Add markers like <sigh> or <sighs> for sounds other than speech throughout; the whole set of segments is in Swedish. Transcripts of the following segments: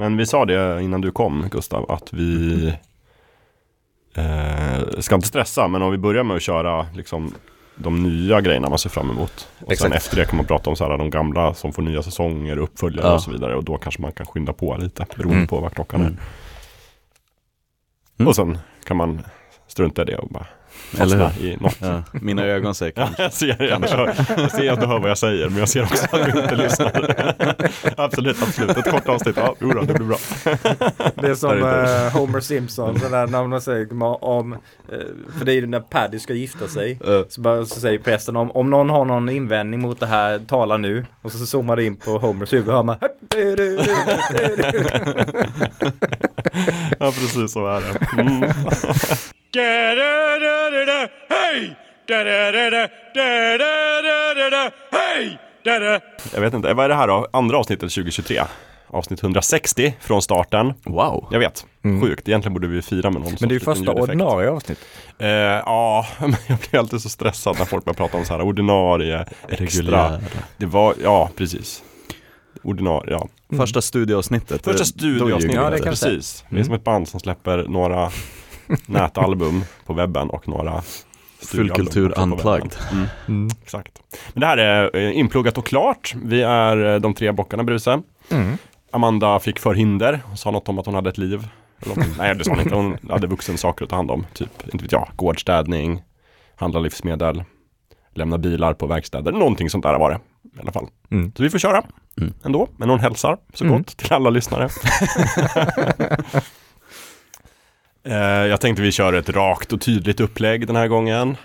Men vi sa det innan du kom Gustav att vi eh, ska inte stressa men om vi börjar med att köra liksom de nya grejerna man ser fram emot. Och sen Exakt. efter det kan man prata om så här, de gamla som får nya säsonger, uppföljare Ja. och så vidare. Och då kanske man kan skynda på lite beroende Mm. på vad klockan är. Mm. Och sen kan man strunta i det och bara Eller i något. Ja, mina ögon säger Ja, kanske. jag ser. Jag, hör, jag ser att du hör vad jag säger, men jag ser också att du inte lyssnar. <laughs> absolut, absolut. Ett kort avsnitt. Ja, jo då, det blir bra. Det är som eh, Homer Simpson, så där när man säger om, eh, för det är ju när Paddy ska gifta sig. Så, bara, så säger prästen om, om någon har någon invändning mot det här, tala nu. Och så zoomar det in på Homers huvud och hör man <laughs> Ja, precis så är det. Mm. <laughs> Hey! Hey! Jag vet inte, vad är det här då? Andra avsnittet 2023? Avsnitt 160 från starten. Wow. Jag vet, sjukt. Egentligen borde vi fira med någon Mm. Men det är ju första ordinarie avsnitt. Eh, ja, <laughs> men jag blir alltid så stressad när folk börjar prata om så här ordinarie, extra. Reguljära. Det var, ja precis. Ordinarie, ja. Första studioavsnittet. Första studioavsnittet, Ja, det precis. Vi är Mm. som ett band som släpper några <laughs> nätalbum på webben och några Fullkultur unplugged. Mm. Exakt. Men det här är eh, inpluggat och klart. Vi är eh, de tre bockarna Bruse. Mm. Amanda fick förhinder och sa något om att hon hade ett liv. Nej, det sa hon inte. Hon hade vuxen saker att ta hand om. Typ, inte vet jag, gårdstädning, handla livsmedel, lämna bilar på verkstäder. Någonting sånt där var det i alla fall. Mm. Så vi får köra Mm. ändå. Men hon hälsar så Mm. gott till alla lyssnare. <laughs> Eh, jag tänkte vi kör ett rakt och tydligt upplägg den här gången.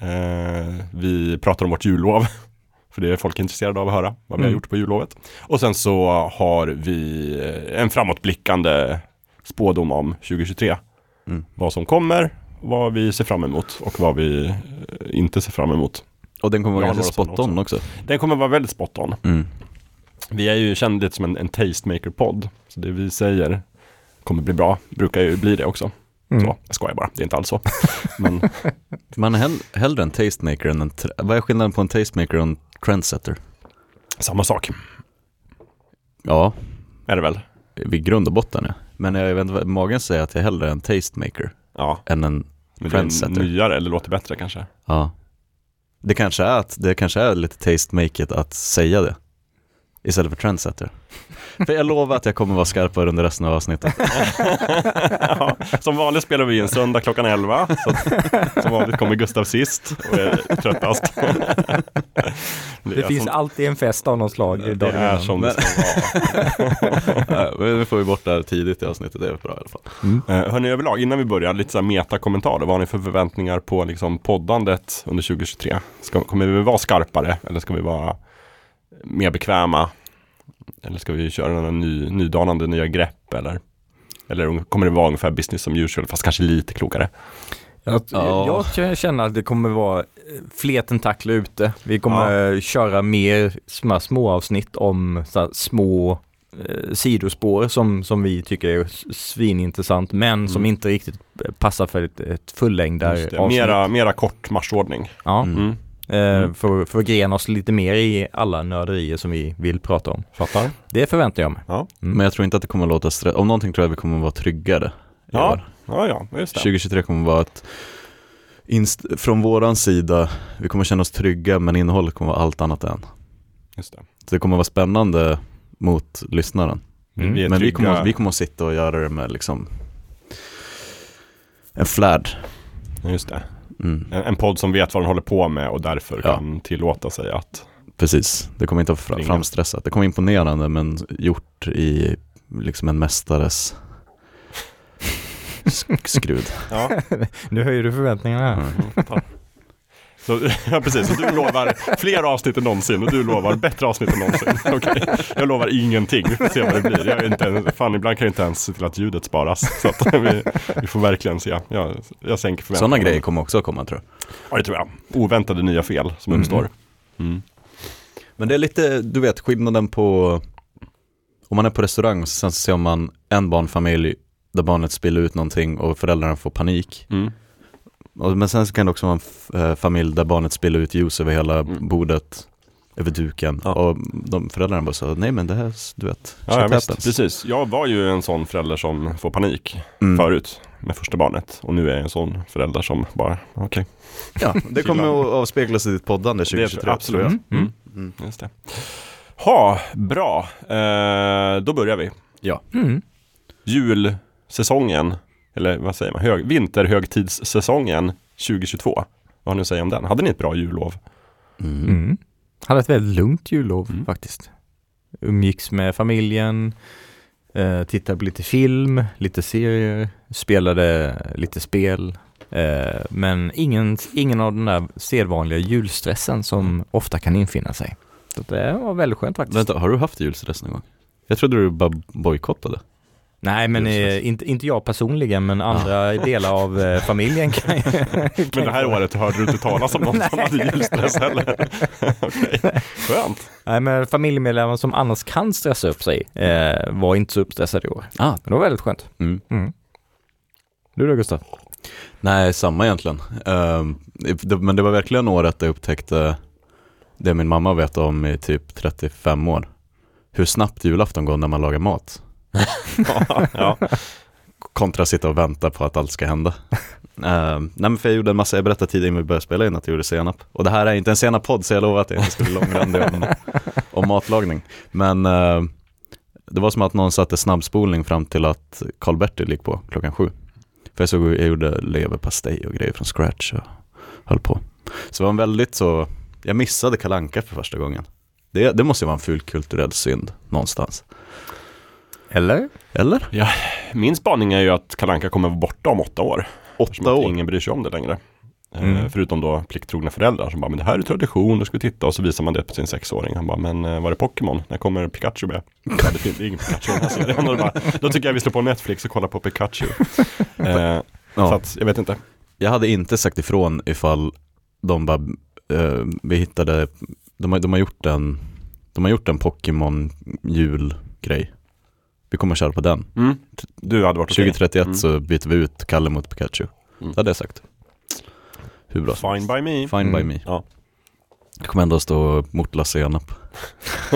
Eh, vi pratar om vårt jullov. <laughs> För det är folk intresserade av att höra vad vi har Mm. gjort på jullovet. Och sen så har vi eh, en framåtblickande spådom om 2023. Mm. Vad som kommer, vad vi ser fram emot och vad vi inte ser fram emot. Och den kommer vara ganska spot on också. Den kommer vara väldigt spot on. Mm. Vi är ju kända lite som en, en tastemaker-podd. Så det vi säger kommer bli bra, brukar ju bli det också. Mm. Så, jag skojar bara, det är inte alls så. <laughs> Men Man är hell- hellre en tastemaker än en... Vad är skillnaden på en tastemaker och en trendsetter? samma sak Ja, är det väl. vid grund och botten ja. Men jag vet inte, magen säger att jag är hellre en tastemaker Ja, än en men det är trendsetter. nyare eller låter bättre kanske. Ja. Det kanske är att, det kanske är lite tastemaket att säga det. Istället för trendsetter. för jag lovar att jag kommer vara skarpare under resten av avsnittet. <laughs> ja, som vanligt spelar vi in söndag klockan 11. Så att, som vanligt kommer Gustav sist och är tröttast. <laughs> Det är finns som, alltid en fest av något slag. det dagen är som det ska vara. <laughs> Ja, men nu får vi bort det här tidigt i avsnittet, det är bra i alla fall. Eh, Hörni överlag, innan vi börjar, lite så här metakommentarer. Vad har ni för förväntningar på liksom, poddandet under 2023? Ska, kommer vi vara skarpare eller ska vi vara mer bekväma? Eller ska vi köra några ny, nydanande nya grepp eller? Eller kommer det vara ungefär business som usual fast kanske lite klokare? Jag, Ja. jag känner att det kommer vara eh, fler tentakler ute. Vi kommer eh, köra mer små, små avsnitt om så här, små eh, sidospår som, som vi tycker är svinintressant men som Mm. inte riktigt eh, passar för ett, ett det. avsnitt. Mera, mera kort marschordning. Ja, Mm. Mm. eh, Mm. för, för att grena oss lite mer i alla nörderier som vi vill prata om. Fattar? Det förväntar jag mig. Ja, Mm. Men jag tror inte att det kommer att låta stress. Om någonting tror jag vi kommer att vara tryggare. Ja, ja, ja just det. 2023 kommer att vara ett, inst- från våran sida, vi kommer känna oss trygga men innehållet kommer vara allt annat än. Just det. Så det kommer att vara spännande mot lyssnaren. Mm. är Men vi kommer, att- vi kommer att sitta och göra det med liksom en flärd. Just det. Mm. En, en podd som vet vad den håller på med och därför Ja. kan tillåta sig att Preprecis, det kommer inte att Ringa. framstressat. Det kommer imponerande men gjort i liksom en mästares <laughs> sk- skrud. Ja, <laughs> Nu höjer du förväntningarna här. Mm. Så, <laughs> ja, precis. Så du lovar fler avsnitt än någonsin och du lovar bättre avsnitt än någonsin. <laughs> Okej. Jag lovar ingenting. Vi får se vad det blir. Jag är inte, ens- fan, ibland kan jag inte ens se till att ljudet sparas. Så att <laughs> vi, vi får verkligen se. Jag, jag sänker förväntningarna. Sådana grejer kommer också att komma tror jag. Ja, det tror jag. Oväntade nya fel som Mm. uppstår. Mm. Men det är lite, du vet skillnaden på om man är på restaurang och sen så ser man en barnfamilj där barnet spiller ut någonting och föräldrarna får panik. Mm. Men sen kan det också vara en eh, familj där barnet spiller ut juice över hela Mm. bordet. över duken. Ja. Och de föräldrarna bara sa, nej men det här, du vet, Ja, ja visst, precis. Jag var ju en sån förälder som får panik Mm. förut med första barnet. Och nu är jag en sån förälder som bara, okej. Ja, <laughs> det kommer att avspeglas i ditt poddande 2023. Det- absolut. jag. Mm. Mm. Just det. Ha, bra. Eh, då börjar vi. Mm. Julsäsongen, eller vad säger man, Hög, vinterhögtidssäsongen 2022. Vad har ni att säga om den? Hade ni ett bra jullov? Mm. Mm. Hade ett väldigt lugnt jullov Mm. faktiskt. Umgicks med familjen, eh, tittade på lite film, lite serier, spelade lite spel. Eh, men ingen, ingen av den där sedvanliga julstressen som ofta kan infinna sig. Så det var väldigt skönt faktiskt. Vänta, har du haft julstress någon gång? Jag trodde du bara bojkottade. Nej, men eh, inte, inte jag personligen, men andra delar av eh, <laughs> familjen kan ju... Men det här året hörde du inte talas om någon <laughs> som hade julstress heller? Okej, skönt. Nej, men familjemedlemmar som annars kan stressa upp sig eh, var inte så uppstressade i år. Ah. Men det var väldigt skönt. Mm. Mm. Du då Gustav? Nej, samma egentligen. Det, men det var verkligen året jag upptäckte det min mamma vet om i typ 35 år. Hur snabbt julafton går när man lagar mat. Ja, ja. Kontra att sitta och vänta på att allt ska hända. Uh, nej men för jag gjorde en massa, jag berättade tidigare innan vi började spela in att jag gjorde senap. Och det här är inte en senap-podd så jag lovar att jag inte skulle långrandig om, om matlagning. Men uh, det var som att någon satte snabbspolning fram till att Karl-Bertil gick på klockan sju. För jag såg hur jag gjorde leverpastej och grejer från scratch och höll på. Så det var en väldigt så, jag missade kalanka för första gången. Det, det måste ju vara en ful kulturell synd någonstans. Eller? Eller? Min spaning är ju att Kalanka kommer vara borta om åtta år. Åtta år? ingen bryr sig om det längre. Eh, Mm. Förutom då plikttrogna föräldrar som bara, men det här är tradition, då ska vi titta och så visar man det på sin sexåring. Han bara, men eh, var är Pokémon? När kommer Pikachu med? Ja, det finns ingen Pikachu i den här serien. Och bara, då tycker jag vi slår på Netflix och kollar på Pikachu. Eh, <laughs> Så Ja. att, jag vet inte. Jag hade inte sagt ifrån ifall de bara, eh, vi hittade, de har, de har gjort en, de har gjort en Pokémon julgrej. Vi kommer köra på den. Mm. Du hade varit okej. 2031 Mm. så byter vi ut Kalle mot Pikachu. Mm. Det hade jag sagt. Hur bra Fine by me. Fine by Mm. me. Ja. Jag kommer ändå stå och mortla senap. <laughs>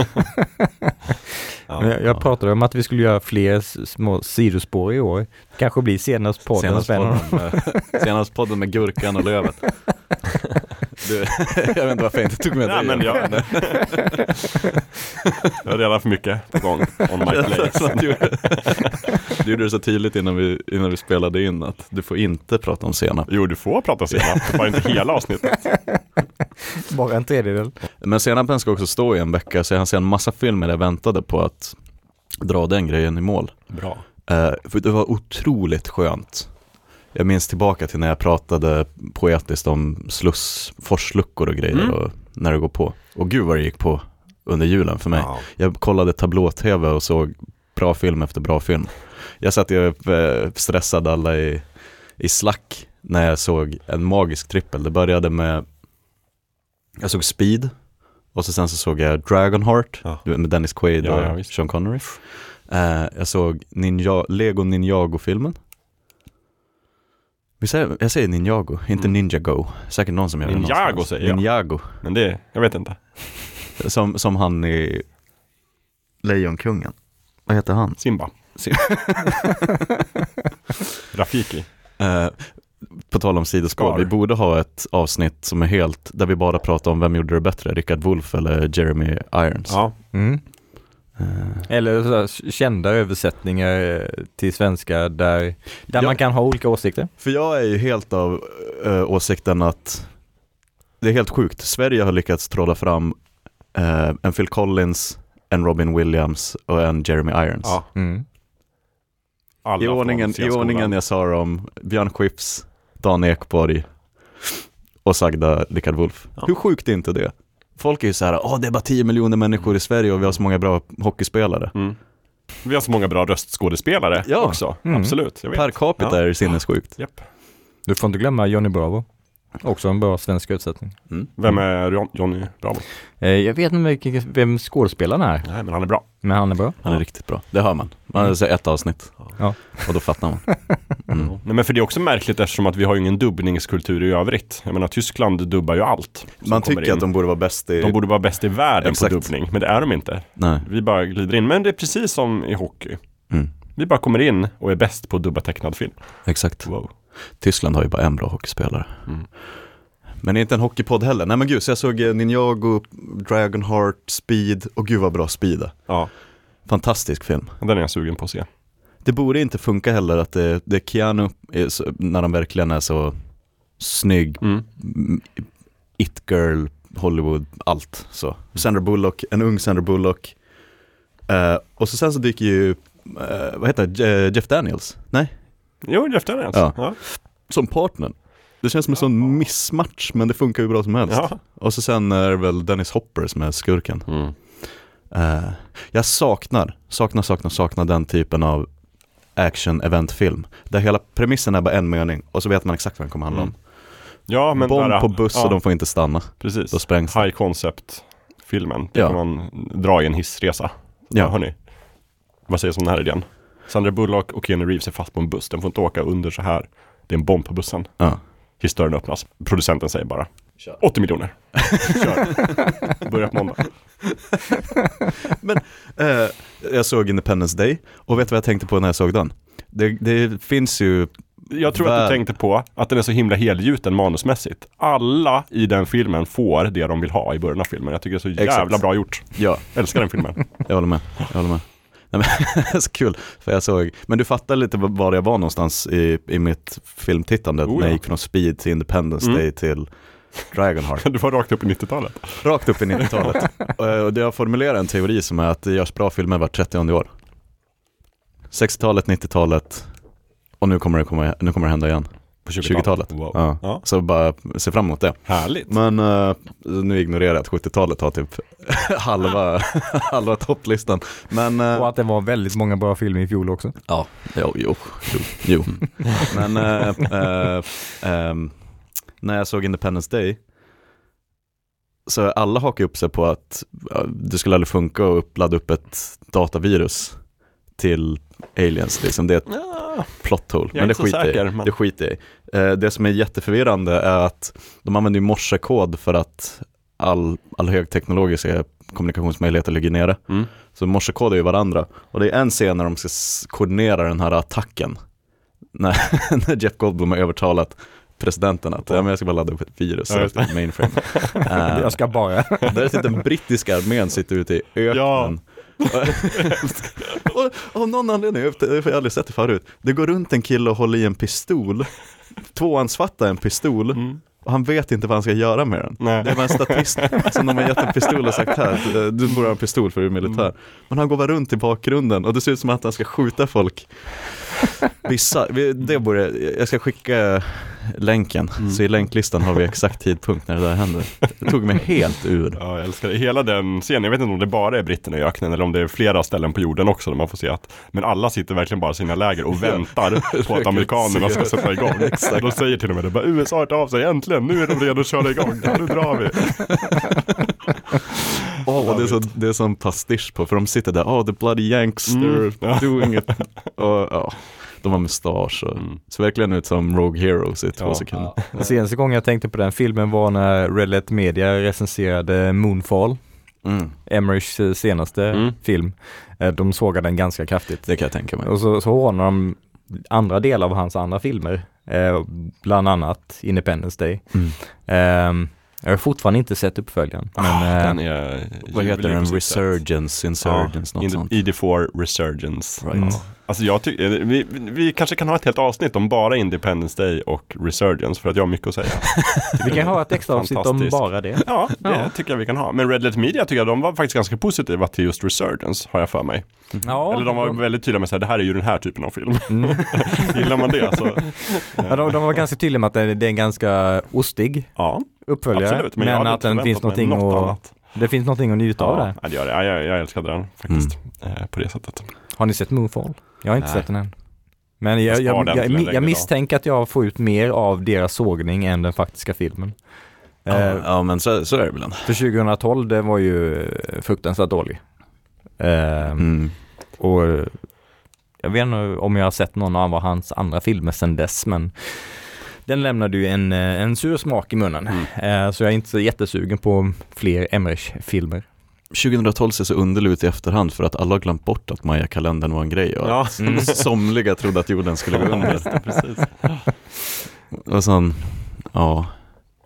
Ja, jag, jag pratade om att vi skulle göra fler små sidospår i år. Kanske blir senast podden. Senast podden, med, senast podden med gurkan och lövet. <laughs> Du, <laughs> jag vet inte varför jag inte tog med Nej, det. men jag, <laughs> jag har redan för mycket på gång on my plate. Du, gjorde, <laughs> du gjorde det så tydligt innan vi, innan vi spelade in att du får inte prata om senap. Jo, du får prata senap, bara inte hela avsnittet. Bara en tredjedel. Men senapen ska också stå i en vecka så jag har sett en massa filmer jag väntade på att dra den grejen i mål. Bra. Eh, för det var otroligt skönt. Jag minns tillbaka till när jag pratade poetiskt om sluss, forsluckor och grejer Mm. och när det går på. Och gud vad det gick på under julen för mig. Ja. Jag kollade tablå-tv och såg bra film efter bra film. Jag satt ju eh, stressade alla i, i slack när jag såg en magisk trippel. Det började med, jag såg Speed och så sen så såg jag Dragonheart Ja. med Dennis Quaid och ja. Sean Connery. Eh, jag såg Ninja, Lego Ninjago-filmen. Jag säger Ninjago, inte Mm. Ninja Go. Säkert någon som gör det Ninjago någonstans. säger jag. Ninjago. Men det, jag vet inte. Som, som han i Lejonkungen. Vad heter han? Simba. Sim- <laughs> Rafiki. Eh, på tal om sidospår, Scar. vi borde ha ett avsnitt som är helt, där vi bara pratar om vem gjorde det bättre, Rickard Wolff eller Jeremy Irons. Ja. Mm. Eh, Eller så här kända översättningar eh, till svenska där, där Ja. man kan ha olika åsikter. För jag är ju helt av eh, åsikten att det är helt sjukt. Sverige har lyckats trolla fram eh, en Phil Collins, en Robin Williams och en Jeremy Irons. ja. Mm. Alla I ordningen, I ordningen jag sa dem, Björn Skifs, Dan Ekborg och sagda Rickard Wolff. Ja. Hur sjukt är inte det? Folk är ju så här, åh det är bara 10 miljoner människor i Sverige och vi har så många bra hockeyspelare. Mm. Vi har så många bra röstskådespelare Ja. också. Mm. Absolut. Jag vet. Per capita Ja. är sinnessjukt. Japp. Du får inte glömma Johnny Bravo. Också en bra svensk översättning. Mm. Vem är Johnny Bravo? Eh, jag vet inte vem skådespelaren är, Nej, men han är bra. men han är bra. Han är Ja. riktigt bra. Det hör man. Man har sett ett avsnitt Ja. och då fattar man. Mm. <laughs> Nej, men för det är också märkligt eftersom att vi har ju ingen dubbningskultur i övrigt. Jag menar Tyskland dubbar ju allt. Man tycker in. att de borde vara bäst i... De borde vara bäst i världen Exakt. på dubbning, men det är de inte. Nej. Vi bara glider in. Men det är precis som i hockey. Mm. Vi bara kommer in och är bäst på att dubba tecknad film. Exakt. Wow. Tyskland har ju bara en bra hockeyspelare. Mm. Men det är inte en hockeypodd heller. Nej men gud, så jag såg eh, Ninjago, Dragonheart, Speed och gud vad bra Speed är. Ja, Fantastisk film. den är jag sugen på att se. Det borde inte funka heller att det, det Keanu, så, när han verkligen är så snygg, Mm. mm, it girl, Hollywood, allt så. Sandra Bullock, en ung Sandra Bullock. Eh, och så sen så dyker ju, eh, vad heter det, Je- Jeff Daniels? Nej, Jo, Jeff Daniels. Ja. Ja. som partner. Det känns som en sån missmatch men det funkar ju bra som helst. Ja. Och så sen är det väl Dennis Hopper som är skurken. Mm. Eh, jag saknar, saknar, saknar, saknar den typen av action-eventfilm. Där hela premissen är bara en mening och så vet man exakt vad den kommer handla om. Mm. Ja, men Bomb bara, på buss ja, och de får inte stanna. Precis. Då sprängs High concept-filmen. Det Ja. kan man dra i en hissresa. Ja. Ja. Hörni, vad sägs om den här idén? Sandra Bullock och Keanu Reeves är fast på en buss. Den får inte åka under så här. Det är en bomb på bussen. Ja. Hissdörren öppnas. Producenten säger bara 80 miljoner. Kör. <laughs> Börjar på måndag. Eh, jag såg Independence Day och vet du vad jag tänkte på när jag såg den? Det, det finns ju, Jag tror att du tänkte på att den är så himla helgjuten manusmässigt. Alla i den filmen får det de vill ha i början av filmen. Jag tycker det är så jävla Exakt. bra gjort. ja, Älskar den filmen. jag håller med. Jag håller med. Nej, men, <laughs> så kul, för jag såg, men du fattar lite var jag var någonstans i, i mitt filmtittande, Oh, när ja. jag gick från Speed till Independence Mm. Day till Dragonheart. <laughs> Du var rakt upp i 90-talet. Rakt upp i 90-talet. Och- <laughs> Och det jag formulerar en teori som är att det görs bra filmer vart 30 år. 60-talet, 90-talet och nu kommer det, komma, nu kommer det hända igen. På 20-talet. Wow. Ja. Ja. Så bara se fram emot det. Härligt. Men eh, nu ignorerar jag att 70-talet har typ <laughs> halva, halva topplistan. Men eh, Och att det var väldigt många bra filmer i fjol också. ja, jo, jo, jo. jo. Men eh, eh, ehm, när jag såg Independence Day så alla hakar upp sig på att det skulle aldrig funka att ladda upp ett datavirus till aliens. Liksom. Det är ett Ja, plot hole. Men det skiter säker, i. men- Det skiter jag i. Eh, Det som är jätteförvirrande är att de använder morsekod för att all, all högteknologiska kommunikationsmöjligheter ligger nere. Mm. Så morsekod är ju varandra. Och det är en scen när de ska koordinera den här attacken. <laughs> När, när Jeff Goldblum har övertalat presidenten att ja, men jag ska bara ladda upp ett virus, Ja, ett mainframe. <laughs> Eh, Jag ska bara. <laughs> där är typ den brittiska armén sitter ute i öknen. <laughs> och av någon anledning, jag har jag aldrig sett det förut, det går runt en kille och håller i en pistol, tvåhandsfattar en pistol Mm. och han vet inte vad han ska göra med den. Nej. Det var en statist som de har gett en pistol och sagt här, du- du borde ha en pistol för du är militär. Mm. Men han går bara runt i bakgrunden och det ser ut som att han ska skjuta folk. Vissa, vi- det borde, jag ska skicka länken, Mm. så i länklistan har vi exakt tidpunkt när det där händer. Det tog mig helt ur. Ja, jag älskar det. Hela den scenen, jag vet inte om det bara är britterna i öknen eller om det är flera ställen på jorden också där man får se att Men alla sitter verkligen bara i sina läger och väntar på att <laughs> amerikanerna ska sätta igång. <laughs> Exakt. De säger till och med det, bara, USA har av sig, äntligen, nu är de redo att köra igång, ja, nu drar vi. <laughs> Åh, och det är, så, det är sån pastisch på, för de sitter där, oh the bloody yanks, Mm. they're doing it. Och, ja, de har mustasch och Mm. ser verkligen ut som Rogue Heroes i två Ja. sekunder. Den <laughs> senaste gången jag tänkte på den filmen var när Red Letter Media recenserade Moonfall, Mm. Emmerich eh, senaste Mm. film. Eh, De sågade den ganska kraftigt. Det kan jag tänka mig. Och så, så hånar de andra delar av hans andra filmer, eh, bland annat Independence Day. Mm. Eh, jag har fortfarande inte sett uppföljaren. Men, eh, Den är Vad heter den? Resurgence, Insurgence, Ja, något sånt. ID4 Resurgence. Right. Mm. Alltså jag tycker, vi, vi kanske kan ha ett helt avsnitt om bara Independence Day och Resurgence för att jag har mycket att säga. <laughs> vi kan ha ett extra avsnitt om bara det. Ja, det Ja. tycker jag vi kan ha. Men Red Letter Media tycker jag de var faktiskt ganska positiva till just Resurgence, har jag för mig. Ja, Eller de var väldigt tydliga med att det här är ju den här typen av film. Mm. <laughs> Gillar man det så, Ja, de, de var ganska tydliga med att det, är en ganska ostig ja, uppföljare. absolut. Men, hade att den finns någonting något att, annat. det finns någonting att njuta av Ja, där. ja, det gör det. Ja, jag, jag älskade den faktiskt. Eh, på det sättet. Har ni sett Moonfall? Jag har inte Nej. sett den än. Men jag, Jag jag, jag, jag, misstänker att jag får ut mer av deras sågning än den faktiska filmen. Eh, Ja, ja, men så, så är det ändå. För 2012, det var ju fruktansvärt dålig. Eh, Mm. Och jag vet inte om jag har sett någon av hans andra filmer sedan dess, men den lämnade ju en, eh, en sur smak i munnen. Eh, Så jag är inte så jättesugen på fler Emmerich-filmer. 2012 ser så underligt ut i efterhand för att alla har glömt bort att Maya-kalendern var en grej och Ja. att <laughs> mm. somliga trodde att jorden skulle gå under. Precis. Och sen, ja,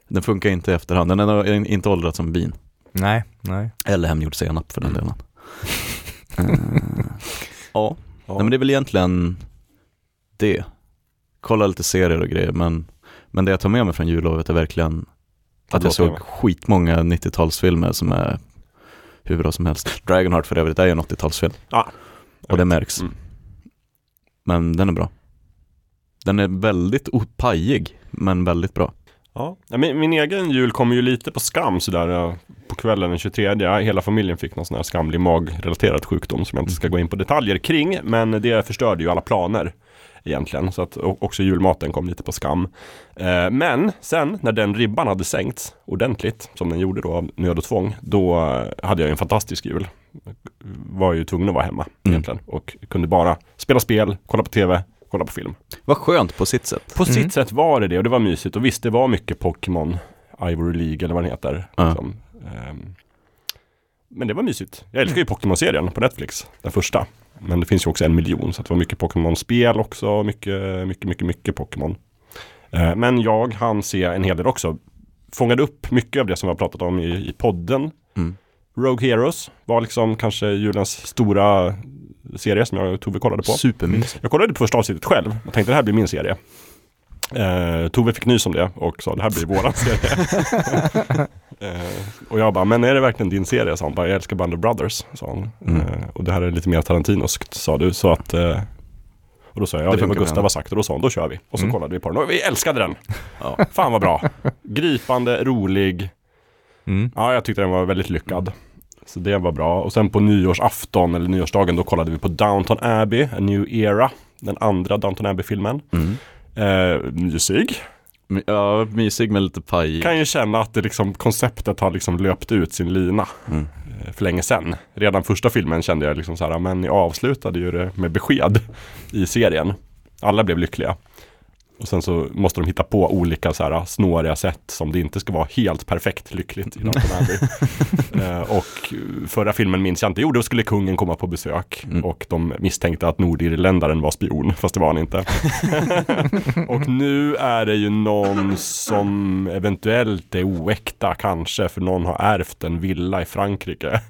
den funkar inte i efterhand. Den har inte åldrats som bin. Nej, nej. Eller hemgjord senap för den Mm. delen. <laughs> Eh, ja, Ja. Nej, men det är väl egentligen det. Kolla lite serier och grejer, men, men det jag tar med mig från jullovet är verkligen att jag såg skitmånga 90-talsfilmer som är hur bra som helst. Dragonheart för övrigt är ju en 80-talsfilm. Ja. Och det märks. Mm. Men den är bra. Den är väldigt opajig, men väldigt bra. Ja, min, min egen jul kom ju lite på skam sådär ja, på kvällen den 23. Ja, Hela familjen fick någon sån här skamlig magrelaterad sjukdom som jag inte ska gå in på detaljer kring. Men det förstörde ju alla planer egentligen. Så att också julmaten kom lite på skam. Eh, men sen när den ribban hade sänkts ordentligt, som den gjorde då av nöd och tvång, då hade jag en fantastisk jul. Var ju tvungen att vara hemma Mm. egentligen och kunde bara spela spel, kolla på tv, kolla på film. Vad skönt på sitt sätt. På Mm. sitt sätt var det det och det var mysigt och visst det var mycket Pokémon Ivory League eller vad den heter. Ja. Liksom. Men det var mysigt. Jag älskar ju Pokémon-serien på Netflix, den första. Men det finns ju också en miljon så det var mycket Pokémon-spel också, mycket, mycket, mycket, mycket Pokémon. Eh, men jag hann se en hel del också. Fångade upp mycket av det som vi har pratat om i, i podden. Mm. Rogue Heroes var liksom kanske julens stora serie som jag och Tove kollade på. Supermysigt. Jag kollade på första avsnittet själv och tänkte det här blir min serie. Eh, Tove fick nys om det och sa det här blir våran serie. <laughs> eh, och jag bara, men är det verkligen din serie? Sa hon bara, jag älskar Band of Brothers. Sa hon. Mm. Eh, och det här är lite mer Tarantinoskt sa du. Så att, eh, och då sa jag, ja Det det funkar Gustav har sagt och då sa hon, då kör vi. Och så Mm. kollade vi på den och vi älskade den. Ja. Fan vad bra. Gripande, rolig. Mm. Ja, jag tyckte den var väldigt lyckad. Så det var bra. Och sen på nyårsafton eller nyårsdagen då kollade vi på Downton Abbey, A New Era. Den andra Downton Abbey-filmen. Mm. Eh, mysig. My- Ja, mysig med lite paj. Kan ju känna att det liksom, konceptet har liksom löpt ut sin lina Mm. eh, för länge sedan. Redan första filmen kände jag liksom så här, men ni avslutade ju det med besked i serien. Alla blev lyckliga. Och sen så måste de hitta på olika så här snåriga sätt som det inte ska vara helt perfekt lyckligt i Downton Abbey. <laughs> eh, och förra filmen minns jag inte. Jo, då skulle kungen komma på besök Mm. och de misstänkte att nordirländaren var spion, fast det var han inte. <laughs> och nu är det ju någon som eventuellt är oäkta kanske, för någon har ärvt en villa i Frankrike.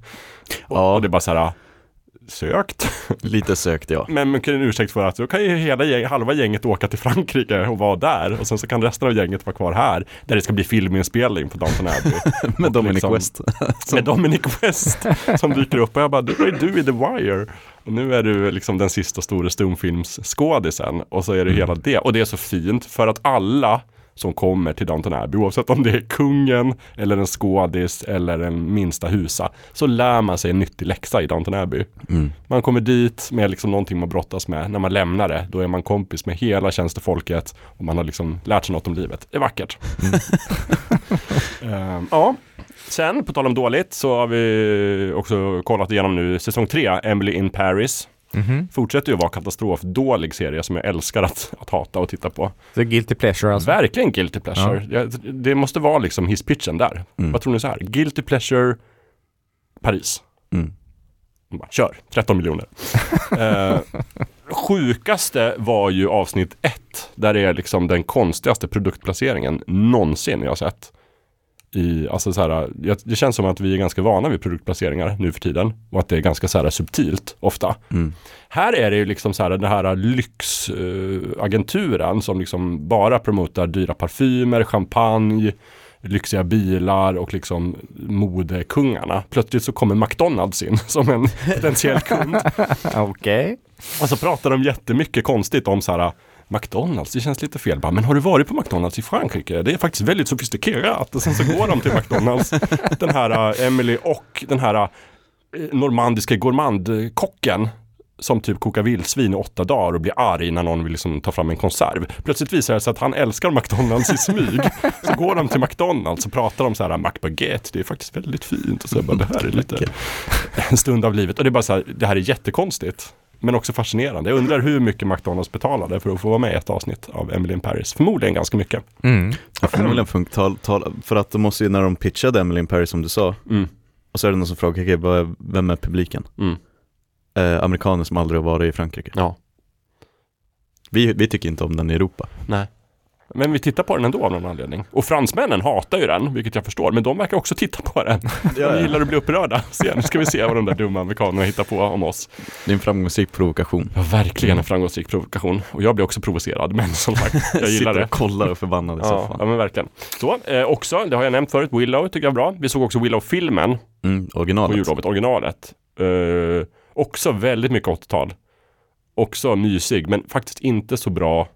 Och, Ja. och det är bara så här, sökt. <laughs> Lite sökt ja. Men man kan en ursäkt för att då kan ju hela gäng, halva gänget åka till Frankrike och vara där. Och sen så kan resten av gänget vara kvar här. Där det ska bli filminspelning på Downton Abbey. <laughs> Med Och Dominic liksom- West. <laughs> Med Dominic West som dyker upp. Och jag bara, du var ju du i The Wire. Och nu är du liksom den sista stora stumfilmsskådisen. Och så är det Mm. hela det. Och det är så fint för att alla som kommer till Downton Abbey, oavsett om det är kungen eller en skådis eller en minsta husa, så lär man sig en nyttig läxa i Downton Abbey. Mm. Man kommer dit med liksom någonting man brottas med. När man lämnar det, då är man kompis med hela tjänstefolket och man har liksom lärt sig något om livet. Det är vackert. <laughs> Ehm, ja, sen på tal om dåligt så har vi också kollat igenom nu säsong 3, Emily in Paris. Mhm. Fortsätter ju vara katastrofdålig serie som jag älskar att, att hata och titta på. Så guilty pleasure alltså. Verkligen guilty pleasure. Ja, det måste vara liksom hisspitchen där. Mm. Vad tror ni så här? Guilty pleasure Paris. Mm. Bara, Kör, 13 miljoner. <laughs> eh, sjukaste var ju avsnitt ett. Där det är liksom den konstigaste produktplaceringen någonsin jag har sett. I, alltså så här, det känns som att vi är ganska vana vid produktplaceringar nu för tiden. Och att det är ganska så här subtilt ofta. Mm. Här är det ju liksom så här den här lyxagenturen som liksom bara promotar dyra parfymer, champagne, lyxiga bilar och liksom modekungarna. Plötsligt så kommer McDonalds in <laughs> som en potentiell kund. <laughs> Okej. Och så pratar de jättemycket konstigt om så här McDonalds, det känns lite fel. Bara, men har du varit på McDonalds i Frankrike? Det är faktiskt väldigt sofistikerat. Och sen så går de till McDonalds, <laughs> den här äh, Emily och den här äh, normandiska gourmandkocken som typ kokar vildsvin i åtta dagar och blir arg när någon vill liksom ta fram en konserv. Plötsligt visar det sig att han älskar McDonalds i smyg. <laughs> Så går de till McDonalds och pratar om så här McBaguette, det är faktiskt väldigt fint. Och så bara, det här är lite en stund av livet. Och det är bara så här, det här är jättekonstigt. Men också fascinerande. Jag undrar hur mycket McDonalds betalade för att få vara med i ett avsnitt av Emily in Paris. Förmodligen ganska mycket. Mm. Ja, förmodligen fun- tal, tal, för att de måste ju, när de pitchade Emily in Paris som du sa, Mm. och så är det någon som frågar, vad- vem är publiken? Mm. Eh, amerikaner som aldrig har varit i Frankrike. Ja. Vi, vi tycker inte om den i Europa. Nej. Men vi tittar på den ändå av någon anledning. Och fransmännen hatar ju den, vilket jag förstår. Men de verkar också titta på den. <laughs> De gillar att bli upprörda. <laughs> Se, nu ska vi se vad de där dumma amerikanerna hittar på om oss. Det är en framgångsrik provokation. Ja, verkligen en framgångsrik provokation. Och jag blir också provocerad, men som sagt, jag <laughs> gillar Sitter det. och kollar och förbannad i Ja, soffan. ja, men verkligen. Så, eh, också, det har jag nämnt förut, Willow tycker jag är bra. Vi såg också Willow-filmen Mm, på originalet. jullovet, originalet. Eh, också väldigt mycket 80-tal. Också mysig, men faktiskt inte så bra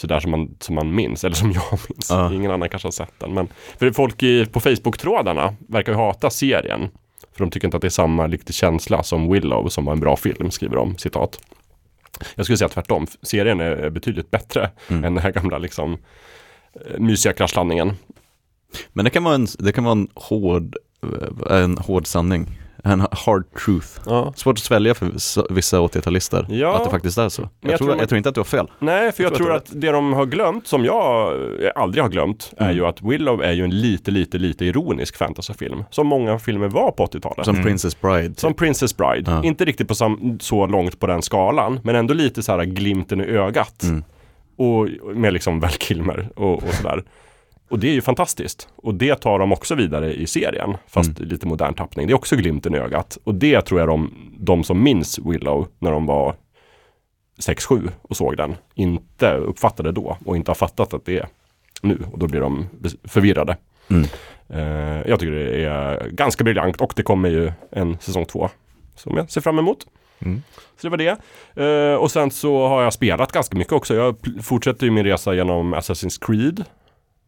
sådär som man, som man minns, eller som <laughs> jag minns. Ja. Ingen annan kanske har sett den. Men för folk i, på Facebook-trådarna verkar ju hata serien. För de tycker inte att det är samma riktig känsla som Willow, som var en bra film, skriver de, citat. Jag skulle säga tvärtom, serien är betydligt bättre Mm. än den här gamla liksom eh, mysiga kraschlandningen. Men det kan vara en, det kan vara en hård, eh, en hård sanning. En hard truth. Ja. Svårt att svälja för vissa- vissa 80-talister. Ja. Att det faktiskt är så. Jag, jag tror, man- jag tror inte att du har fel. Nej, för jag, Jag tror tror att att det de har glömt, som jag eh, aldrig har glömt, är Mm. ju att Willow är ju en lite, lite, lite ironisk fantasyfilm. Som många filmer var på 80-talet. Som Mm. Princess Bride. Som Princess Bride. Ja. Inte riktigt på sam- så långt på den skalan, men ändå lite så här glimten i ögat. Mm. Och med liksom Val Kilmer och, och sådär. Och det är ju fantastiskt. Och det tar de också vidare i serien, fast Mm. lite modern tappning. Det är också glimten i ögat. Och det tror jag de, de som minns Willow när de var 6-7 och såg den, inte uppfattade då och inte har fattat att det är nu. Och då blir de förvirrade. Mm. Eh, jag tycker det är ganska briljant och det kommer ju en säsong två som jag ser fram emot. Mm. Så det var det. Eh, och sen så har jag spelat ganska mycket också. Jag fortsätter ju min resa genom Assassin's Creed.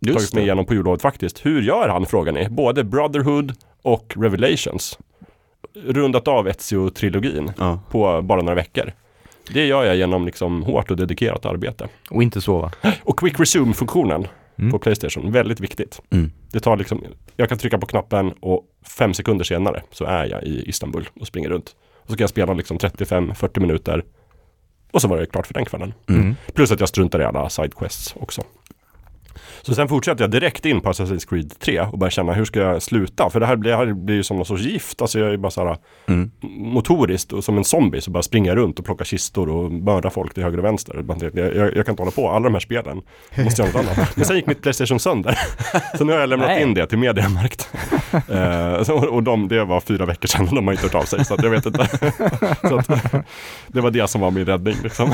Tagit Just mig det. igenom på jullovet faktiskt. Hur gör han frågar ni? Både Brotherhood och Revelations. Rundat av Ezio-trilogin Ja. på bara några veckor. Det gör jag genom liksom hårt och dedikerat arbete. Och inte sova. Och Quick Resume-funktionen Mm. på Playstation, väldigt viktigt. Mm. Det tar liksom, jag kan trycka på knappen och fem sekunder senare så är jag i Istanbul och springer runt. Och så kan jag spela liksom 35-40 minuter och så var det klart för den kvällen. Mm. Plus att jag struntar i alla sidequests också. Så sen fortsätter jag direkt in på Assassin's Creed 3 och börjar känna hur ska jag sluta? För det här blir, det här blir ju som någon sorts gift. Alltså jag är bara så här Mm. motoriskt och som en zombie så bara springer jag runt och plockar kistor och mördar folk till höger och vänster. Jag, jag, jag kan inte hålla på, alla de här spelen. Jag måste göra något annat. Men sen gick mitt Playstation sönder. <laughs> Så nu har jag lämnat Nej. in det till Mediamarkt. <laughs> Så- och de, det var fyra veckor sedan och de har inte hört av sig. Så jag vet inte. <laughs> att, det var det som var min räddning. Liksom.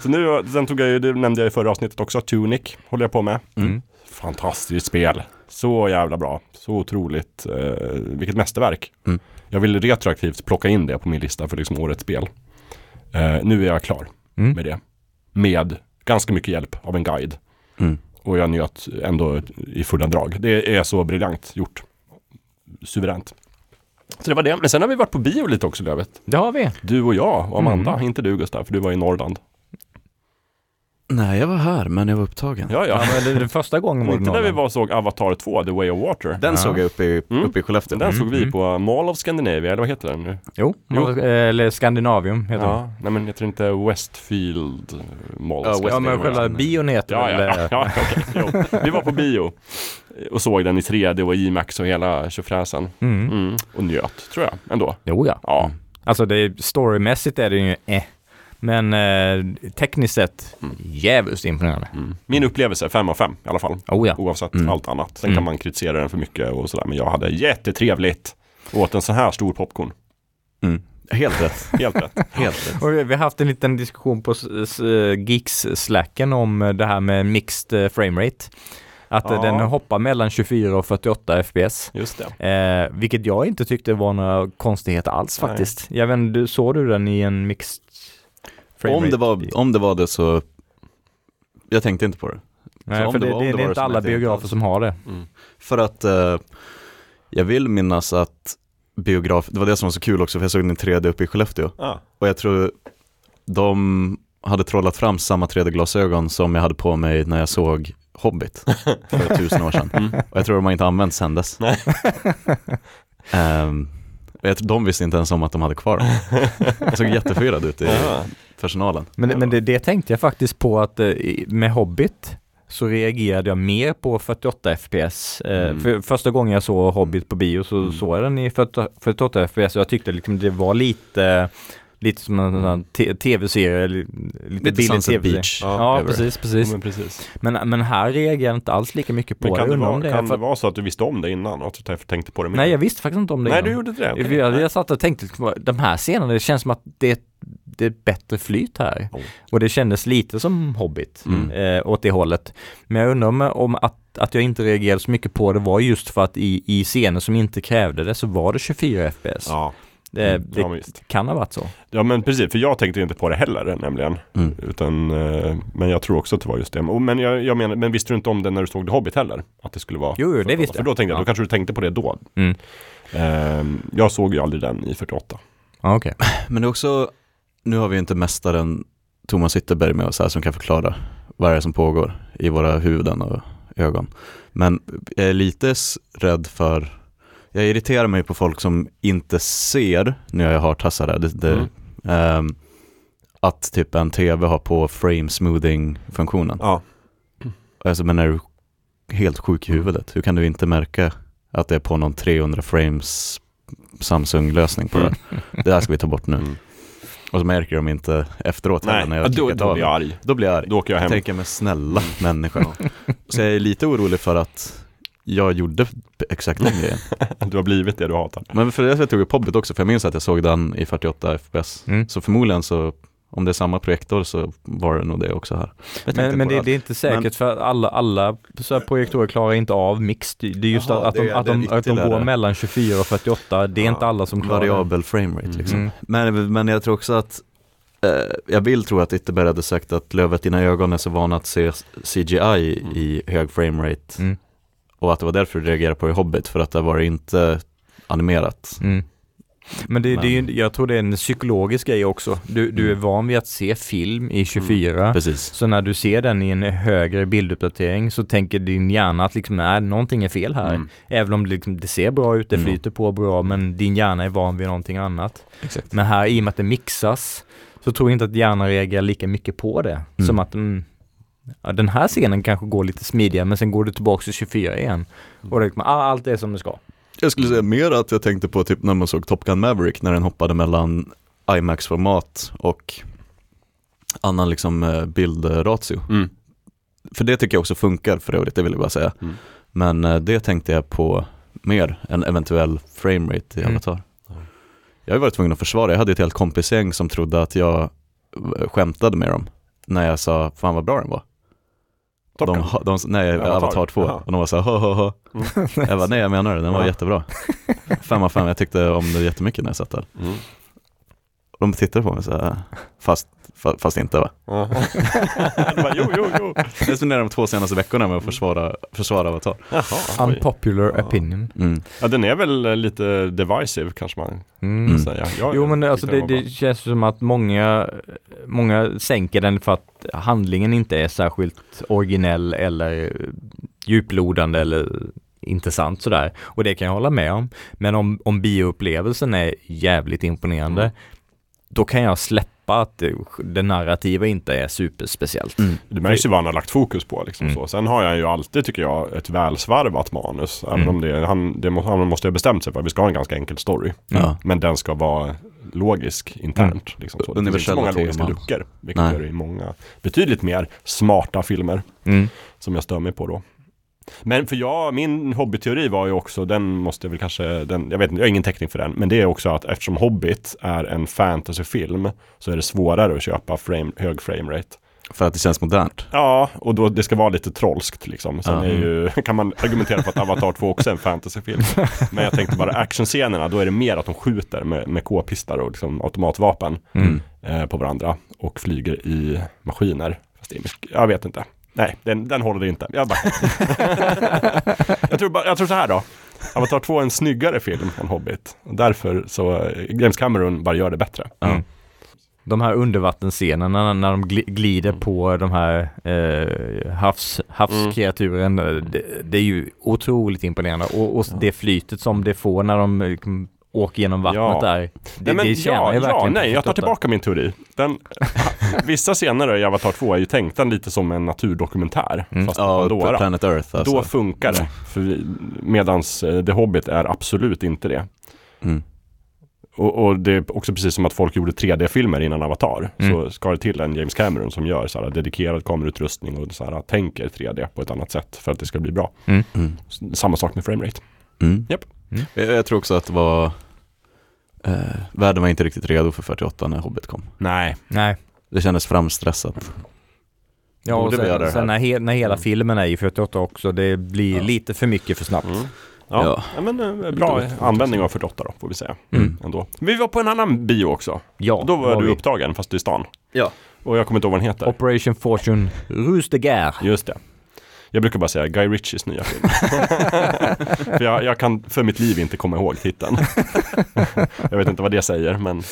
så nu, sen tog jag ju, det nämnde jag i förra avsnittet också, Tunic håller jag på med. Mm. Fantastiskt spel. Så jävla bra. Så otroligt. Eh, vilket mästerverk. Mm. Jag vill retroaktivt plocka in det på min lista för liksom årets spel. Eh, nu är jag klar Mm. med det. Med ganska mycket hjälp av en guide. Mm. Och jag njöt ändå i fulla drag. Det är så briljant gjort. Suveränt. Så det var det. Men sen har vi varit på bio lite också Lövet. Det har vi. Du och jag och Amanda. Mm. Inte du Gustav, för du var i Norrland. Nej, jag var här, men jag var upptagen. Ja, ja. Ja, men det, det första gången var inte när vi var såg Avatar 2, The Way of Water. Den Ja. såg jag uppe i, Mm. uppe i Skellefteå. Den såg vi Mm. på Mall of Scandinavia, eller vad heter den nu? Jo, Jo. eller Skandinavium heter den. Ja, nej men heter det inte Westfield eh, Mall? Ja, of Ja, men Scandinavia? själva bion heter Ja, väl... ja, eh, ja, okej, jo. Vi var på bio och såg den i 3D och IMAX och hela tjofräsen. Mm. Mm. Och njöt, tror jag, ändå. Jo, ja. Ja, Alltså det, storymässigt är det ju eh. Men eh, tekniskt sett, Mm. jävligt imponerande. mm. Min upplevelse, 5 av 5 i alla fall. Oh ja. Oavsett Mm. allt annat. Sen Mm. kan man kritisera den för mycket och sådär. Men jag hade jättetrevligt. Åt en sån här stor popcorn. Mm. Helt rätt. <laughs> Helt rätt. <laughs> Helt rätt. Och vi har haft en liten diskussion på Geeks-slacken om det här med mixed eh, framerate. Att eh, Ja. den hoppar mellan 24 och 48 FPS. Just det. Eh, vilket jag inte tyckte var några konstigheter alls Nej. faktiskt. Jag vet, inte, du- såg du den i en mixed? Om det, var, om det var det så, jag tänkte inte på det. Nej, om för det det, var- det, det det är inte alla jag biografer alls. som har det. Mm. För att eh, jag vill minnas att biograf, det var det som var så kul också för jag såg den i 3D uppe i Skellefteå. Ah. Och jag tror de hade trollat fram samma 3D-glasögon som jag hade på mig när jag såg Hobbit <laughs> för tusen år sedan. Mm. Och jag tror de har inte använt sedan dess. Nej. Ehm, Jag tror de visste inte ens om att de hade kvar dem. <laughs> Det såg jätteförvirrad ut i Ja. Personalen. Men, men det, det tänkte jag faktiskt på att eh, med Hobbit så reagerade jag mer på 48 FPS. Eh, Mm. för första gången jag såg Hobbit på bio så Mm. såg jag den i 40 48 FPS och jag tyckte liksom det var lite Lite som en te- tv-serie, eller lite, Lite billig tv-serie. Beach. Ja, det. precis, Ja, precis. men precis. Men, men här reagerar jag inte alls lika mycket på Men kan det. vara, det kan för- det vara så att du visste om det innan och att du tänkte på det mer? Nej, jag visste faktiskt inte om det Nej, innan. du gjorde inte det? Okej. Jag, jag satt och tänkte, de här scenerna, det känns som att det, det är bättre flyt här. Oh. Och det kändes lite som Hobbit, Mm. eh, åt det hållet. Men jag undrar om, om att, att jag inte reagerade så mycket på det var just för att i, i scener som inte krävde det så var det 24 FPS. Ja, Det, mm, det ja, kan ha varit så. Ja men precis, för jag tänkte inte på det heller nämligen. Mm. Utan, eh, men jag tror också att det var just det. Men jag, jag menar, men visste du inte om det när du såg The Hobbit heller? Att det skulle vara Jo, jo, det 48? visste För jag. då tänkte jag, Ja. då kanske du tänkte på det då. Mm. Ehm, jag såg ju aldrig den i 48. Ja, okej. <laughs> Men det är också, nu har vi inte mästaren Thomas Ytterberg med oss här som kan förklara vad det är som pågår i våra huvuden och ögon. Men jag är lite rädd för, jag irriterar mig på folk som inte ser, har jag hartassar här, det, det, Mm. ehm, att typ en tv har på frame smoothing funktionen. Ja. Alltså men är du helt sjuk i huvudet, hur kan du inte märka att det är på någon 300 frames Samsung-lösning på det? Det här ska vi ta bort nu. Mm. Och så märker de inte efteråt Nej, när ja, jag då, då blir jag arg. Då blir jag arg. Då åker jag Jag hem. tänker med snälla människa. Så jag är lite orolig för att jag gjorde exakt den grejen. <laughs> Du har blivit det du hatar. Men för det jag tog upp Hobbit också, för jag minns att jag såg den i 48 FPS. Mm. Så förmodligen så, om det är samma projektor så var det nog det också här. Jag Men, men det, det är inte säkert Men- för alla, alla så projektorer klarar inte av mix. Det är just Jaha, att, de, det att, det är de, att de går mellan 24 och 48. Det är Ja, inte alla som klarar. Variabel framerate Mm. liksom. Mm. Men, men jag tror också att eh, jag vill tro att Ytterberg hade sagt att Lövet dina ögon är så vana att se CGI i hög framerate Mm. Och att det var därför du reagerade på i Hobbit för att det var inte animerat. Mm. Men det, det är Men- ju, jag tror det är en psykologisk grej också. Du, du är Mm. van vid att se film i 24. Precis. Så när du ser den i en högre bilduppdatering så tänker din hjärna att liksom, nej, någonting är fel här. Mm. Även om det, liksom, det ser bra ut, det Mm. flyter på bra, men din hjärna är van vid någonting annat. Exakt. Men här, i och med att det mixas, så tror jag inte att hjärnan reagerar lika mycket på det. Mm. Som att mm, ja, den här scenen kanske går lite smidigare, men sen går det tillbaka till 24 igen. Och det, liksom, ah, allt är som det ska. Jag skulle säga mer att jag tänkte på typ när man såg Top Gun Maverick när den hoppade mellan IMAX-format och annan liksom eh, bildratio. Mm. För det tycker jag också funkar för övrigt, det vill jag bara säga. Mm. Men eh, det tänkte jag på mer än eventuell framerate i Mm. Avatar. Ja. Jag har varit tvungen att försvara, jag hade ett helt kompisgäng som trodde att jag eh, skämtade med dem när jag sa fan vad bra den var. De, de, nej, Avatar. Avatar, 2. Jaha. Och de var så här, ha, ha, ha. Jag bara, nej jag menar det, den var Ja. jättebra. <laughs> Fem av fem, jag tyckte om det jättemycket när jag satt där. Mm. Och de tittade på mig så här, fast, fa- fast inte va. Ja. <laughs> Du bara, jo, jo, jo. Jag spenderade de två senaste veckorna med att försvara, försvara Avatar. Jaha. Unpopular Ja. opinion. Mm. Ja, den är väl eh, lite divisive kanske man Mm. Kan säga. Jag, Jo men alltså det, det känns som att många, många sänker den för att handlingen inte är särskilt originell eller djuplodande eller intressant sådär. Och det kan jag hålla med om. Men om, om bioupplevelsen är jävligt imponerande, Mm. då kan jag släppa att det, det narrativa inte är superspeciellt. Mm. Det märks ju vad han har lagt fokus på. Liksom, Mm. så. Sen har jag ju alltid, tycker jag, ett välsvarvat manus. Även Mm. om det, han, det må, han måste ha bestämt sig för att vi ska ha en ganska enkel story. Ja. Men den ska vara logisk internt. Liksom, så. Det finns inte så Universella många logiska teman. luckor. Vilket Nej. gör det i många betydligt mer smarta filmer. Mm. Som jag stör mig på då. Men för jag, min hobbyteori var ju också, den måste jag väl kanske, den, jag vet inte, jag har ingen täckning för den. Men det är också att eftersom Hobbit är en fantasyfilm så är det svårare att köpa frame, hög framerate. För att det känns modernt. Ja, och då det ska vara lite trollskt liksom. Sen är ju, kan man argumentera för att Avatar 2 också är en fantasyfilm. <laughs> Men jag tänkte bara actionscenerna, då är det mer att de skjuter med, med k-pistar och liksom automatvapen Mm. eh, på varandra och flyger i maskiner. Fast det är mycket, jag vet inte. Nej, den, den håller inte. Jag, bara... <laughs> jag, tror bara, jag tror så här då. Avatar 2 är en snyggare film än Hobbit. Och därför så, eh, James Cameron bara gör det bättre. Mm. De här undervattensscenerna när de gli- glider Mm. på de här eh, havs, havskreaturen, Mm. det, det är ju otroligt imponerande och, och det flytet som det får när de liksom åker genom vattnet Ja. där. Det, Nej, men det ja, ja, nej, jag tar 48. tillbaka min teori. Den, <laughs> vissa scener i Avatar 2 är ju tänkta lite som en naturdokumentär. Mm. Fast Ja, Pandora. Planet Earth alltså. Då funkar det. För medans eh, The Hobbit är absolut inte det. Mm. Och, och det är också precis som att folk gjorde 3D-filmer innan Avatar. Mm. Så ska det till en James Cameron som gör så här dedikerad kamerautrustning och så här, tänker 3D på ett annat sätt för att det ska bli bra. Mm. S- Samma sak med framerate. Mm. Japp. Mm. Jag, jag tror också att det var eh, Världen var inte riktigt redo för 48 när Hobbit kom. Nej. Nej. Det kändes framstressat. Ja, och Borde vi göra det sen, sen när, he, när hela Mm. filmen är i 48 också, det blir Ja. lite för mycket för snabbt. Mm. Ja. Ja. Ja. men eh, bra användning av 48 då, får vi säga. Mm. Ändå. Vi var på en annan bio också. Ja, Då var du vi. upptagen, fast i stan. Ja. Och jag kommer inte ihåg vad den heter. Operation Fortune Ruse de Guerre. Just det. Jag brukar bara säga Guy Ritchies nya film. <laughs> för jag, jag kan för mitt liv inte komma ihåg titeln. <laughs> jag vet inte vad det säger, men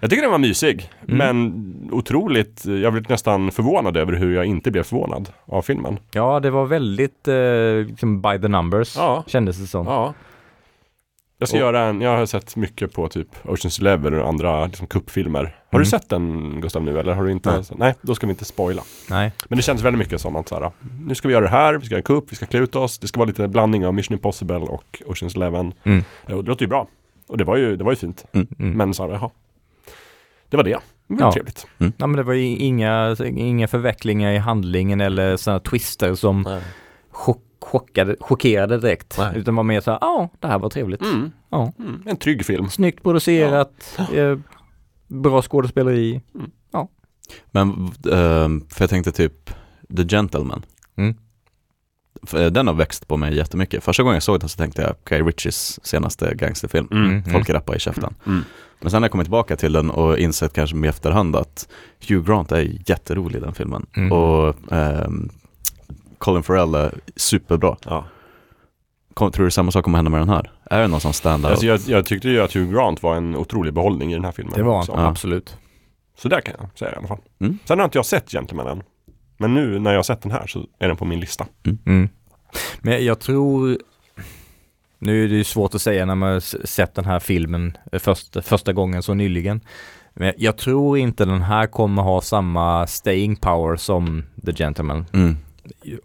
jag tycker den var mysig. Mm. Men otroligt, jag blev nästan förvånad över hur jag inte blev förvånad av filmen. Ja, det var väldigt eh, liksom by the numbers, Ja. kändes det som. Ja. Jag ska Och- göra en, jag har sett mycket på typ Oceans Eleven och andra liksom, kuppfilmer. Har Mm. du sett den Gustav nu eller har du inte? Nej. Nej. då ska vi inte spoila. Nej. Men det känns väldigt mycket som att så här, nu ska vi göra det här, vi ska göra en kupp, vi ska klä ut oss. Det ska vara lite blandning av Mission Impossible och Oceans Eleven. Mm. Ja, och det låter ju bra. Och det var ju, det var ju fint. Mm. Men så här, jaha. Det var det. Det var Ja. trevligt. Ja, men det var ju inga, inga förvecklingar i handlingen eller sådana twister som chock, chockade, chockerade direkt. Nej. Utan var mer så här, ja, det här var trevligt. Mm. Ja. Mm. En trygg film. Snyggt producerat, eh, bra skådespeleri. Men, ehm, för jag tänkte typ The Gentleman. Mm. Eh, den har växt på mig jättemycket. Första gången jag såg den så tänkte jag Guy Ritchies senaste gangsterfilm. Mm. Folk rappar i käften. Mm. Men sen har jag kommit tillbaka till den och insett kanske med efterhand att Hugh Grant är jätterolig i den filmen. Mm. Och ehm, Colin Farrell är superbra. Ja. Kom, tror du samma sak kommer hända med den här? Är det någon som standar Alltså jag, jag tyckte ju att Hugh Grant var en otrolig behållning i den här filmen. Det var han. Ja. absolut. Så där kan jag säga i alla fall. Mm. Sen har inte jag sett Gentleman än. Men nu när jag har sett den här så är den på min lista. Mm. Men jag tror, nu är det ju svårt att säga när man sett den här filmen eh, först, första gången så nyligen. Men jag tror inte den här kommer ha samma staying power som The Gentleman. Mm.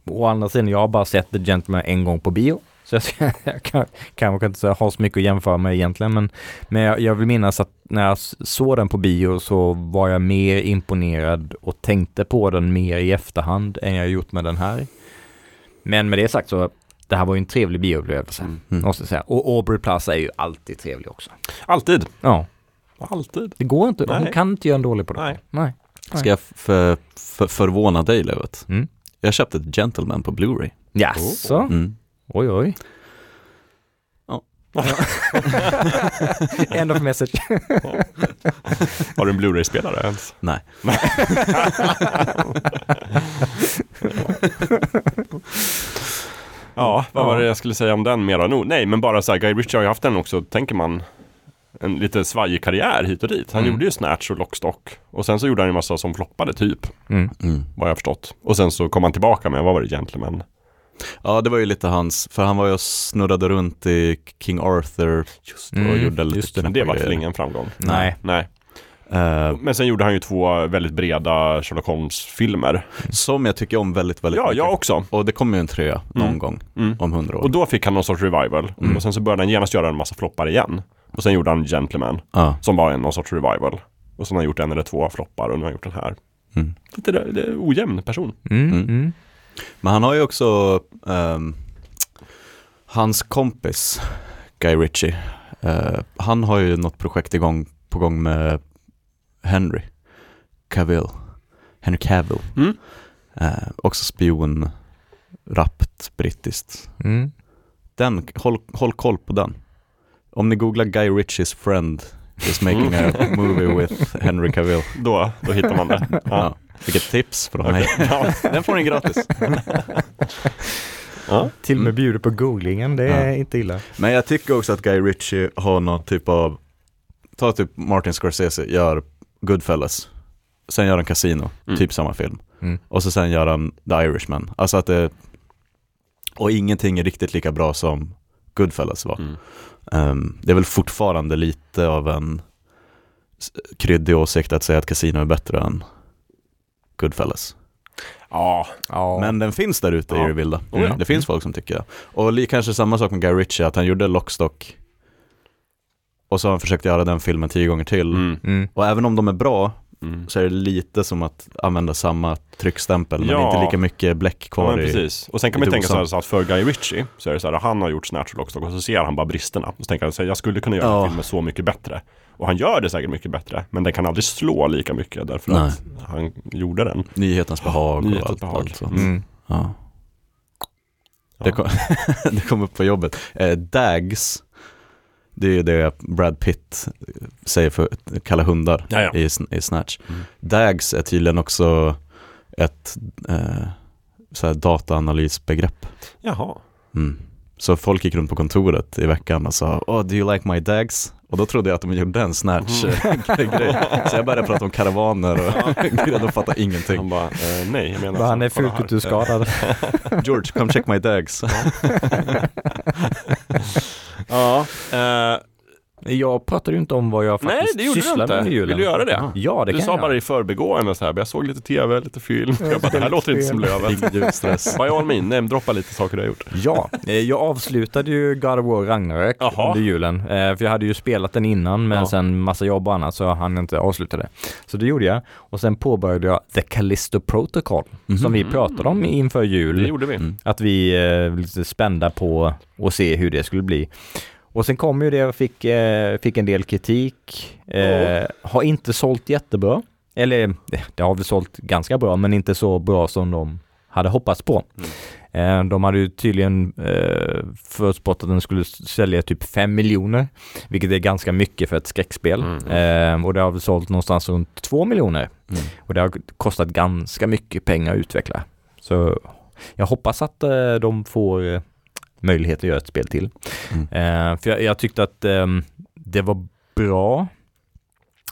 Å andra sidan, jag har bara sett The Gentleman en gång på bio. Så jag, ska, <laughs> jag kan, kanske inte säga- ha så mycket att jämföra med egentligen. Men, men jag, jag vill minnas att när jag såg den på bio så var jag mer imponerad och tänkte på den mer i efterhand än jag gjort med den här. Men med det sagt så, det här var ju en trevlig bioupplevelse. Mm. Mm. Måste jag säga. Och Aubrey Plaza är ju alltid trevlig också. Alltid. Ja, Alltid. det går inte. Hon Nej. kan inte göra en dålig på det. Nej. Nej. Ska jag för, för, förvåna dig Lövet? Mm. Jag köpte ett Gentleman på Blu-ray. Jaså? Mm. Oj, oj. Ja. <laughs> End of message. <laughs> Har du en Blu-ray-spelare ens? Nej. <laughs> Ja, vad var det jag skulle säga om den mera? No, nej, men bara så här, Guy Ritchie har ju haft den också, tänker man, en lite svajig karriär hit och dit. Han Mm. gjorde ju Snatch och Lockstock. Och sen så gjorde han ju massa som floppade typ, Mm. Mm. vad jag har förstått. Och sen så kom han tillbaka med, vad var det, Gentleman? Ja, det var ju lite hans, för han var ju och snurrade runt i King Arthur och Mm, gjorde lite just det. Men det var väl ingen framgång? Nej. Nej. Eh, Men sen gjorde han ju två väldigt breda Sherlock Holmes-filmer. som jag tycker om väldigt, väldigt Ja, mycket. jag också. Och det kommer ju en trea någon Mm. gång Mm. om hundra år. Och då fick han någon sorts revival. Mm. Och sen så började han genast göra en massa floppar igen. Och sen gjorde han Gentleman, ja. som var en någon sorts revival. Och sen har han gjort en eller två floppar och nu har han gjort den här. Mm. Lite det, det är ojämn person. Mm. Mm. Mm. Men han har ju också ehm, hans kompis Guy Ritchie. eh, han har ju något projekt igång, på gång med Henry Cavill. Henry Cavill. Mm. Eh, också spion, rappt, brittiskt. Mm. Den, håll, håll koll på den. Om ni googlar Guy Ritchies friend is making a <laughs> movie with Henry Cavill. Då, då hittar man det. <laughs> Ja. Ja. Vilket tips från mig. Okej. Ja. Den får ni gratis. <laughs> Ja. Till och med bjuder på googlingen, det är Ja. inte illa. Men jag tycker också att Guy Ritchie har någon typ av, ta typ Martin Scorsese, gör Goodfellas, sen gör han Casino, Mm. typ samma film. Mm. Och så sen gör han The Irishman. Alltså att det, och ingenting är riktigt lika bra som Goodfellas var. Mm. Ehm, det är väl fortfarande lite av en kryddig åsikt att säga att Casino är bättre än Goodfellas. Ja, Ja. Men den finns där ute Ja. i det vilda. Oh ja. Det finns folk som tycker det. Och kanske samma sak med Guy Ritchie, att han gjorde Lockstock och så har han försökt göra den filmen tio gånger till. mm. Mm. Och även om de är bra Mm. så är det lite som att använda samma tryckstämpel men Ja. inte lika mycket bläck Ja, kvar men i... precis. Och sen kan man tänka så här, dosan. så att för Guy Ritchie så är det så här, han har gjort Snatch och Lockstock och så ser han bara bristerna. Och så tänker han så här, jag skulle kunna göra Ja. en film med så mycket bättre. Och han gör det säkert mycket bättre, men den kan aldrig slå lika mycket därför Nej. att han gjorde den. Nyhetens behag och Nyhetens allt, behag. allt sånt. Mm. Ja. Ja. Det, kom, <laughs> det kom upp på jobbet. Eh, Dags, det är ju det Brad Pitt säger för kalla hundar. I, i Snatch. Mm. Dags är tydligen också ett eh, så här dataanalysbegrepp. Jaha. Mm. Så folk gick runt på kontoret i veckan och sa oh, do you like my dags? Och då trodde jag att de gjorde en snatch-grej. <laughs> Så jag började prata om karavaner och <laughs> de fattade ingenting. Han bara, eh, nej, jag menar Bara, han är kolla fult här. kulturskadad. <laughs> George, come check my dags. Ja, eh, Jag pratade ju inte om vad jag nej faktiskt det gjorde du sysslar med inte. under julen. Vill du göra det? Ja. Det du kan sa jag. bara i förbigående så här, jag såg lite tv, lite film. Jag bara, det här låter inte som Lövet. Ingen ljudstress. By all means, namedroppa lite saker du har gjort. Ja, eh, jag avslutade ju God of War Ragnarök Jaha. under julen. eh, För jag hade ju spelat den innan men Ja. sen massa jobb och annat så jag hann inte avsluta det. Så det gjorde jag. Och sen påbörjade jag The Callisto Protocol som vi pratade om inför Det jul. gjorde vi. Mm. Att vi eh, var lite spända på att se hur det skulle bli. Och sen kom ju det och fick, eh, fick en del kritik. Eh, Har inte sålt jättebra. Eller <laughs> det har väl sålt ganska bra men inte så bra som de hade hoppats på. Eh, de hade ju tydligen eh, förutspått att den skulle sälja typ 5 miljoner. Vilket är ganska mycket för ett skräckspel. Mm. Eh, och det har väl sålt någonstans runt 2 miljoner. Mm. Och det har kostat ganska mycket pengar att utveckla. Så jag hoppas att de får möjlighet att göra ett spel till. Mm. Eh, för jag, jag tyckte att ehm, det var bra,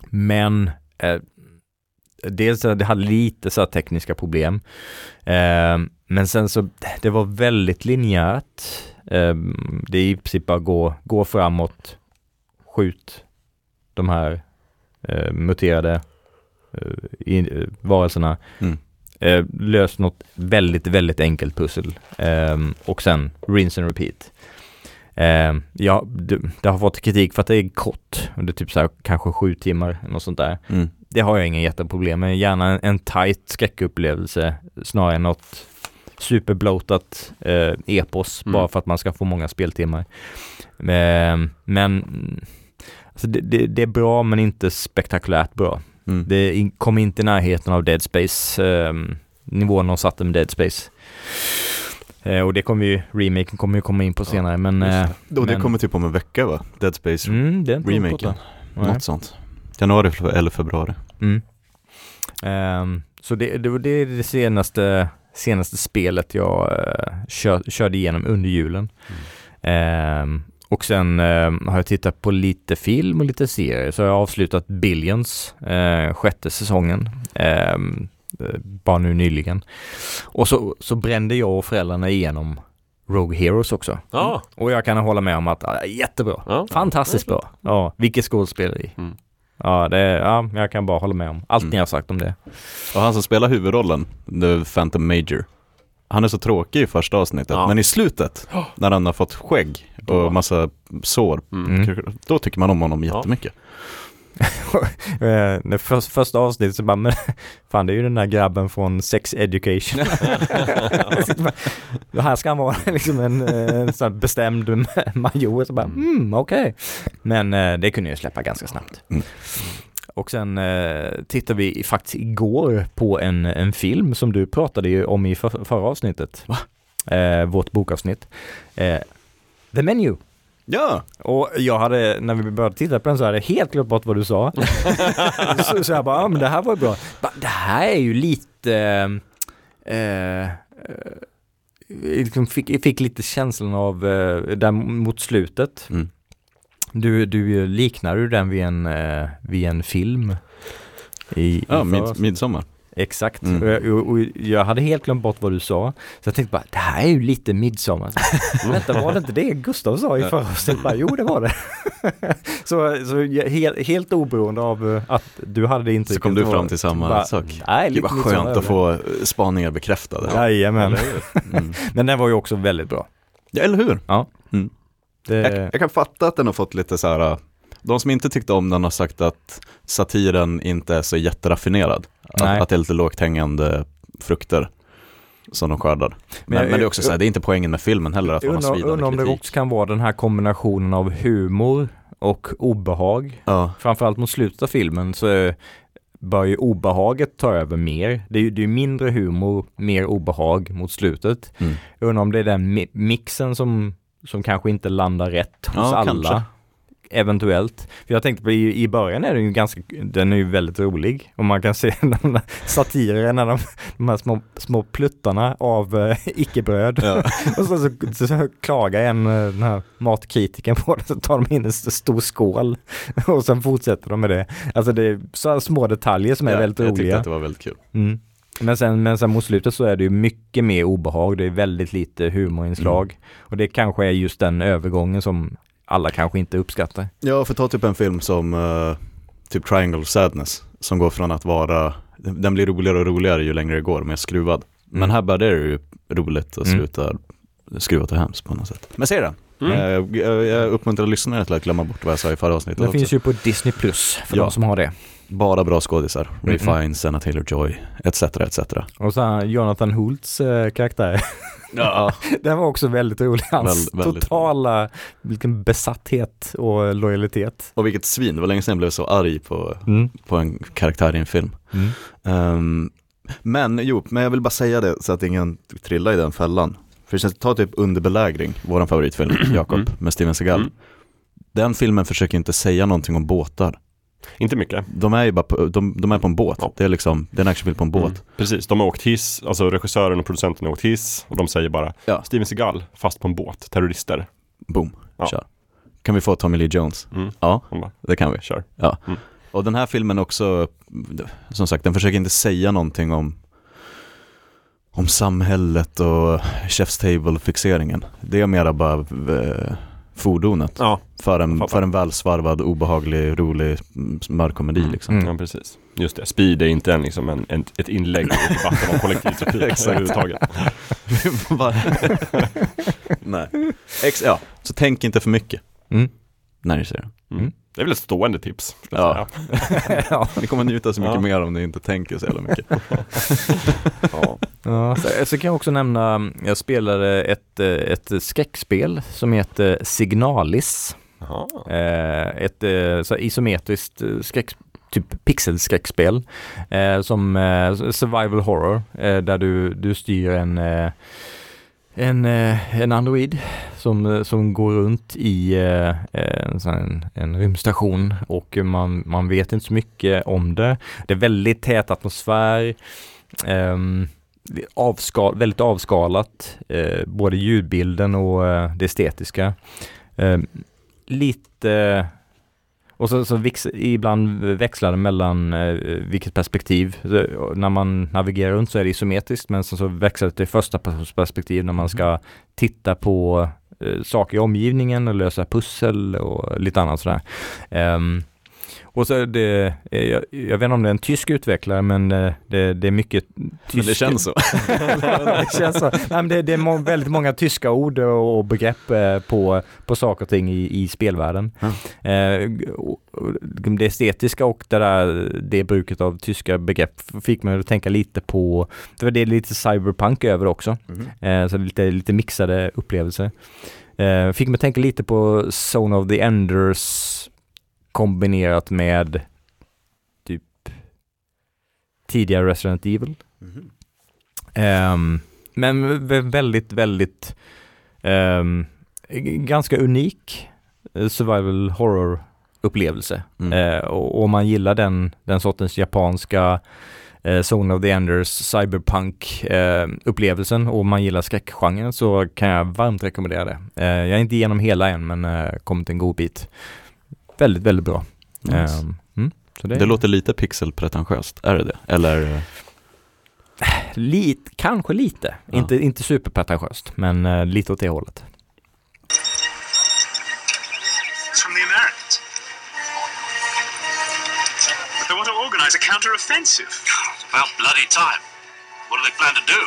men eh, dels det hade lite så tekniska problem. Eh, men sen så, det var väldigt linjärt. Eh, det är i princip bara gå, gå framåt, skjut de här eh, muterade eh, in, eh, varelserna. Mm. Eh, lös något väldigt, väldigt enkelt pussel ehm, och sen rinse and repeat. Ehm, ja, det, det har fått kritik för att det är kort, det är typ så här kanske sju timmar, något sånt där. Mm. Det har jag inga jätteproblem med, gärna en, en tight skräckupplevelse snarare än något superbloatat eh, epos Mm. bara för att man ska få många speltimmar. Ehm, men alltså det, det, det är bra men inte spektakulärt bra. Mm. Det in, kom inte i närheten av Dead Space, um, nivån de satte med Dead Space. Eh, och det kommer ju, remaken kommer ju komma in på senare men... just eh, Och det men- kommer typ om en vecka va? Dead Space Mm, det är inte remaken. Nej. Något sånt. Januari eller februari. Mm. Ehm, så det, det, det är det senaste, senaste spelet jag uh, kör, körde igenom under julen. Ehm, och sen ehm, har jag tittat på lite film och lite serier. Så jag har avslutat Billions, eh, sjätte säsongen. ehm, eh, bara nu nyligen. Och så, så brände jag och föräldrarna igenom Rogue Heroes också. Ja, Och jag kan hålla med om att ja, jättebra. ja. Fantastiskt bra. Ja, vilket skådespeleri. Mm. Ja, det, ja, jag kan bara hålla med om allt Mm. ni har sagt om det. Och han som spelar huvudrollen, The Phantom Major, han är så tråkig i första avsnittet, Ja. men i slutet, när han har fått skägg och massa sår, Mm. Mm. då tycker man om honom jättemycket. <laughs> Eh, det för, första avsnittet så bara, men <laughs> fan det är ju den där grabben från Sex Education. det <laughs> här ska han vara liksom en, eh, en sån här bestämd major. Så bara, mm, okej. Men eh, det kunde jag släppa ganska snabbt. Mm. Och sen eh, tittade vi faktiskt igår på en, en film som du pratade ju om i för, förra avsnittet. Eh, vårt bokavsnitt. Eh, The Menu. Ja! Och jag hade, när vi började titta på den så hade jag helt glömt bort vad du sa. <laughs> så, så jag bara, ja men det här var ju bra. Det här är ju lite, eh, eh, liksom fick, fick lite känslan av, eh, där mot slutet. Mm. Du, du liknar ju den vid en, eh, vid en film. I, Ja, mid, midsommar. Exakt. Mm. Och, jag, och, jag hade helt glömt bort vad du sa. Så jag tänkte bara, det här är ju lite midsommar. <laughs> Vänta, var det inte det Gustav sa i förra avsnittet? Jo, det var det. <laughs> så så helt, helt oberoende av eh, att du hade det intrycket. Så kom du var- fram till samma bara, sak. Nej, vad midsommar skönt att få spaningar bekräftade. det. Jajamän. <laughs> Mm. Men den var ju också väldigt bra. Ja, eller hur? Det, Jag, jag kan fatta att den har fått lite så här, de som inte tyckte om den har sagt att satiren inte är så jätteraffinerad. Att, att det är lite lågt hängande frukter som de skördar. Men, Men men, det är också så här, det är inte poängen med filmen heller att man har svidande undrar om det också kan vara den här kombinationen av humor och obehag. Ja, Framförallt mot slutet av filmen så bör ju obehaget ta över mer. Det är ju det är mindre humor, mer obehag mot slutet. Mm. Jag undrar om det är den mi- mixen som, som kanske inte landar rätt hos Ja, alla. kanske. Eventuellt. För jag tänkte på i, början är den ju ganska, den är ju väldigt rolig. Och man kan se <laughs> de satirerna, de, de här små, små pluttarna av eh, icke-bröd. ja. <laughs> Och så, så, så klagar en, eh, den här matkritiken på det, så tar de in en st- stor skål <laughs> och sen fortsätter de med det. Alltså det är så små detaljer som är Ja, väldigt jag tyckte roliga. att det var väldigt kul. Mm. Men, sen, men sen mot slutet så är det ju mycket mer obehag, det är väldigt lite humorinslag. Mm. Och det kanske är just den övergången som alla kanske inte uppskattar. Ja, för ta typ en film som eh, typ Triangle of Sadness, som går från att vara, den blir roligare och roligare ju längre det går, mer skruvad. Men Mm. här börjar det ju roligt och Mm. slutar skruvat och hemskt på något sätt. Men se den! Mm. Eh, jag, jag uppmuntrar lyssnarna till att glömma bort vad jag sa i förra avsnittet Det också. finns ju på Disney Plus för Ja. de som har det. Bara bra skådisar. Ray Mm. Fiennes, Anna Taylor-Joy, etc. etc. Och här Jonathan Holtz eh, karaktär. <laughs> Ja. <laughs> Den var också väldigt rolig. Hans Väl- väldigt totala, vilken besatthet och lojalitet. Och vilket svin, det var länge sedan jag blev så arg på, Mm. på en karaktär i en film. Mm. Ehm, men jo, men jag vill bara säga det så att ingen trillar i den fällan. För det känns, ta typ Underbelägring, våran favoritfilm, <clears throat> Jakob, Mm. med Steven Seagal. Mm. Den filmen försöker inte säga någonting om båtar. Inte mycket. De är ju bara på, de, de är på en båt. Ja. Det är liksom, det är en actionfilm på en båt. Mm. Precis, de har åkt hiss, alltså regissören och producenten har åkt hiss och de säger bara Ja. Steven Seagal fast på en båt, terrorister. Boom, Ja. kör. Kan vi få Tommy Lee Jones? Mm. Ja, bara, det kan vi. kör. Och den här filmen också, som sagt, den försöker inte säga någonting om om samhället och Chef's Table-fixeringen. Det är mera bara eh, fordonet Ja, för en, för en välsvarvad, obehaglig, rolig, mm, mörk komedi liksom. Mm. ja precis. Just det, speed är inte en, liksom en, en, ett inlägg i debatten om kollektivtrafik <laughs> överhuvudtaget. <laughs> Nej. Ex, ja, så tänk inte för mycket Mm. när ni ser den. Mm. Det är väl ett stående tips. Ja. säga. <laughs> ja. Ni kommer njuta så mycket Ja. mer om ni inte tänker så jävla mycket. Ja. Ja, så, så kan jag också nämna, jag spelade ett, eh, ett skräckspel som heter Signalis. Eh, ett eh, så isometriskt eh, skräck, typ pixelskräckspel eh, som eh, survival horror eh, där du, du styr en eh, en, eh, en android som, eh, som går runt i eh, en, en, en rymdstation och man, man vet inte så mycket om det. Det är väldigt tät atmosfär. är avskal, väldigt avskalat, eh, både ljudbilden och eh, det estetiska. Eh, lite och så, så vix, ibland växlar det mellan eh, vilket perspektiv. Så, när man navigerar runt så är det isometriskt men sen så växlar det till första perspektiv när man ska titta på eh, saker i omgivningen och lösa pussel och lite annat sådär. Ehm, och så är det, eh, jag, jag vet inte om det är en tysk utvecklare men eh, det, det är mycket Men tysk. det känns så. <laughs> det känns så. Nej, men det, det är må, väldigt många tyska ord och, och begrepp eh, på, på saker och ting i, i spelvärlden. Eh, och det estetiska och det där, det bruket av tyska begrepp fick mig att tänka lite på, det var det lite cyberpunk över också. Eh, så lite, lite mixade upplevelser. Eh, fick mig att tänka lite på Zone of the Enders kombinerat med typ tidigare Resident Evil. Ehm, men vä- väldigt, väldigt g- ganska unik eh, survival horror upplevelse. Mm. Eh, och om man gillar den, den sortens japanska eh, Zone of the Enders cyberpunk eh, upplevelsen och man gillar skräckgenren så kan jag varmt rekommendera det. Eh, jag är inte igenom hela än men eh, kommit en god bit. Väldigt, väldigt bra. Nice. Ehm, mm, så det, Det låter lite pixelpretentiöst, är det det? Eller? Lite, kanske lite. Ja. Inte, inte superpretentiöst, men eh, lite åt det hållet. It's from the Americans. They want to organize a counter-offensive. About bloody time. What do they plan to do?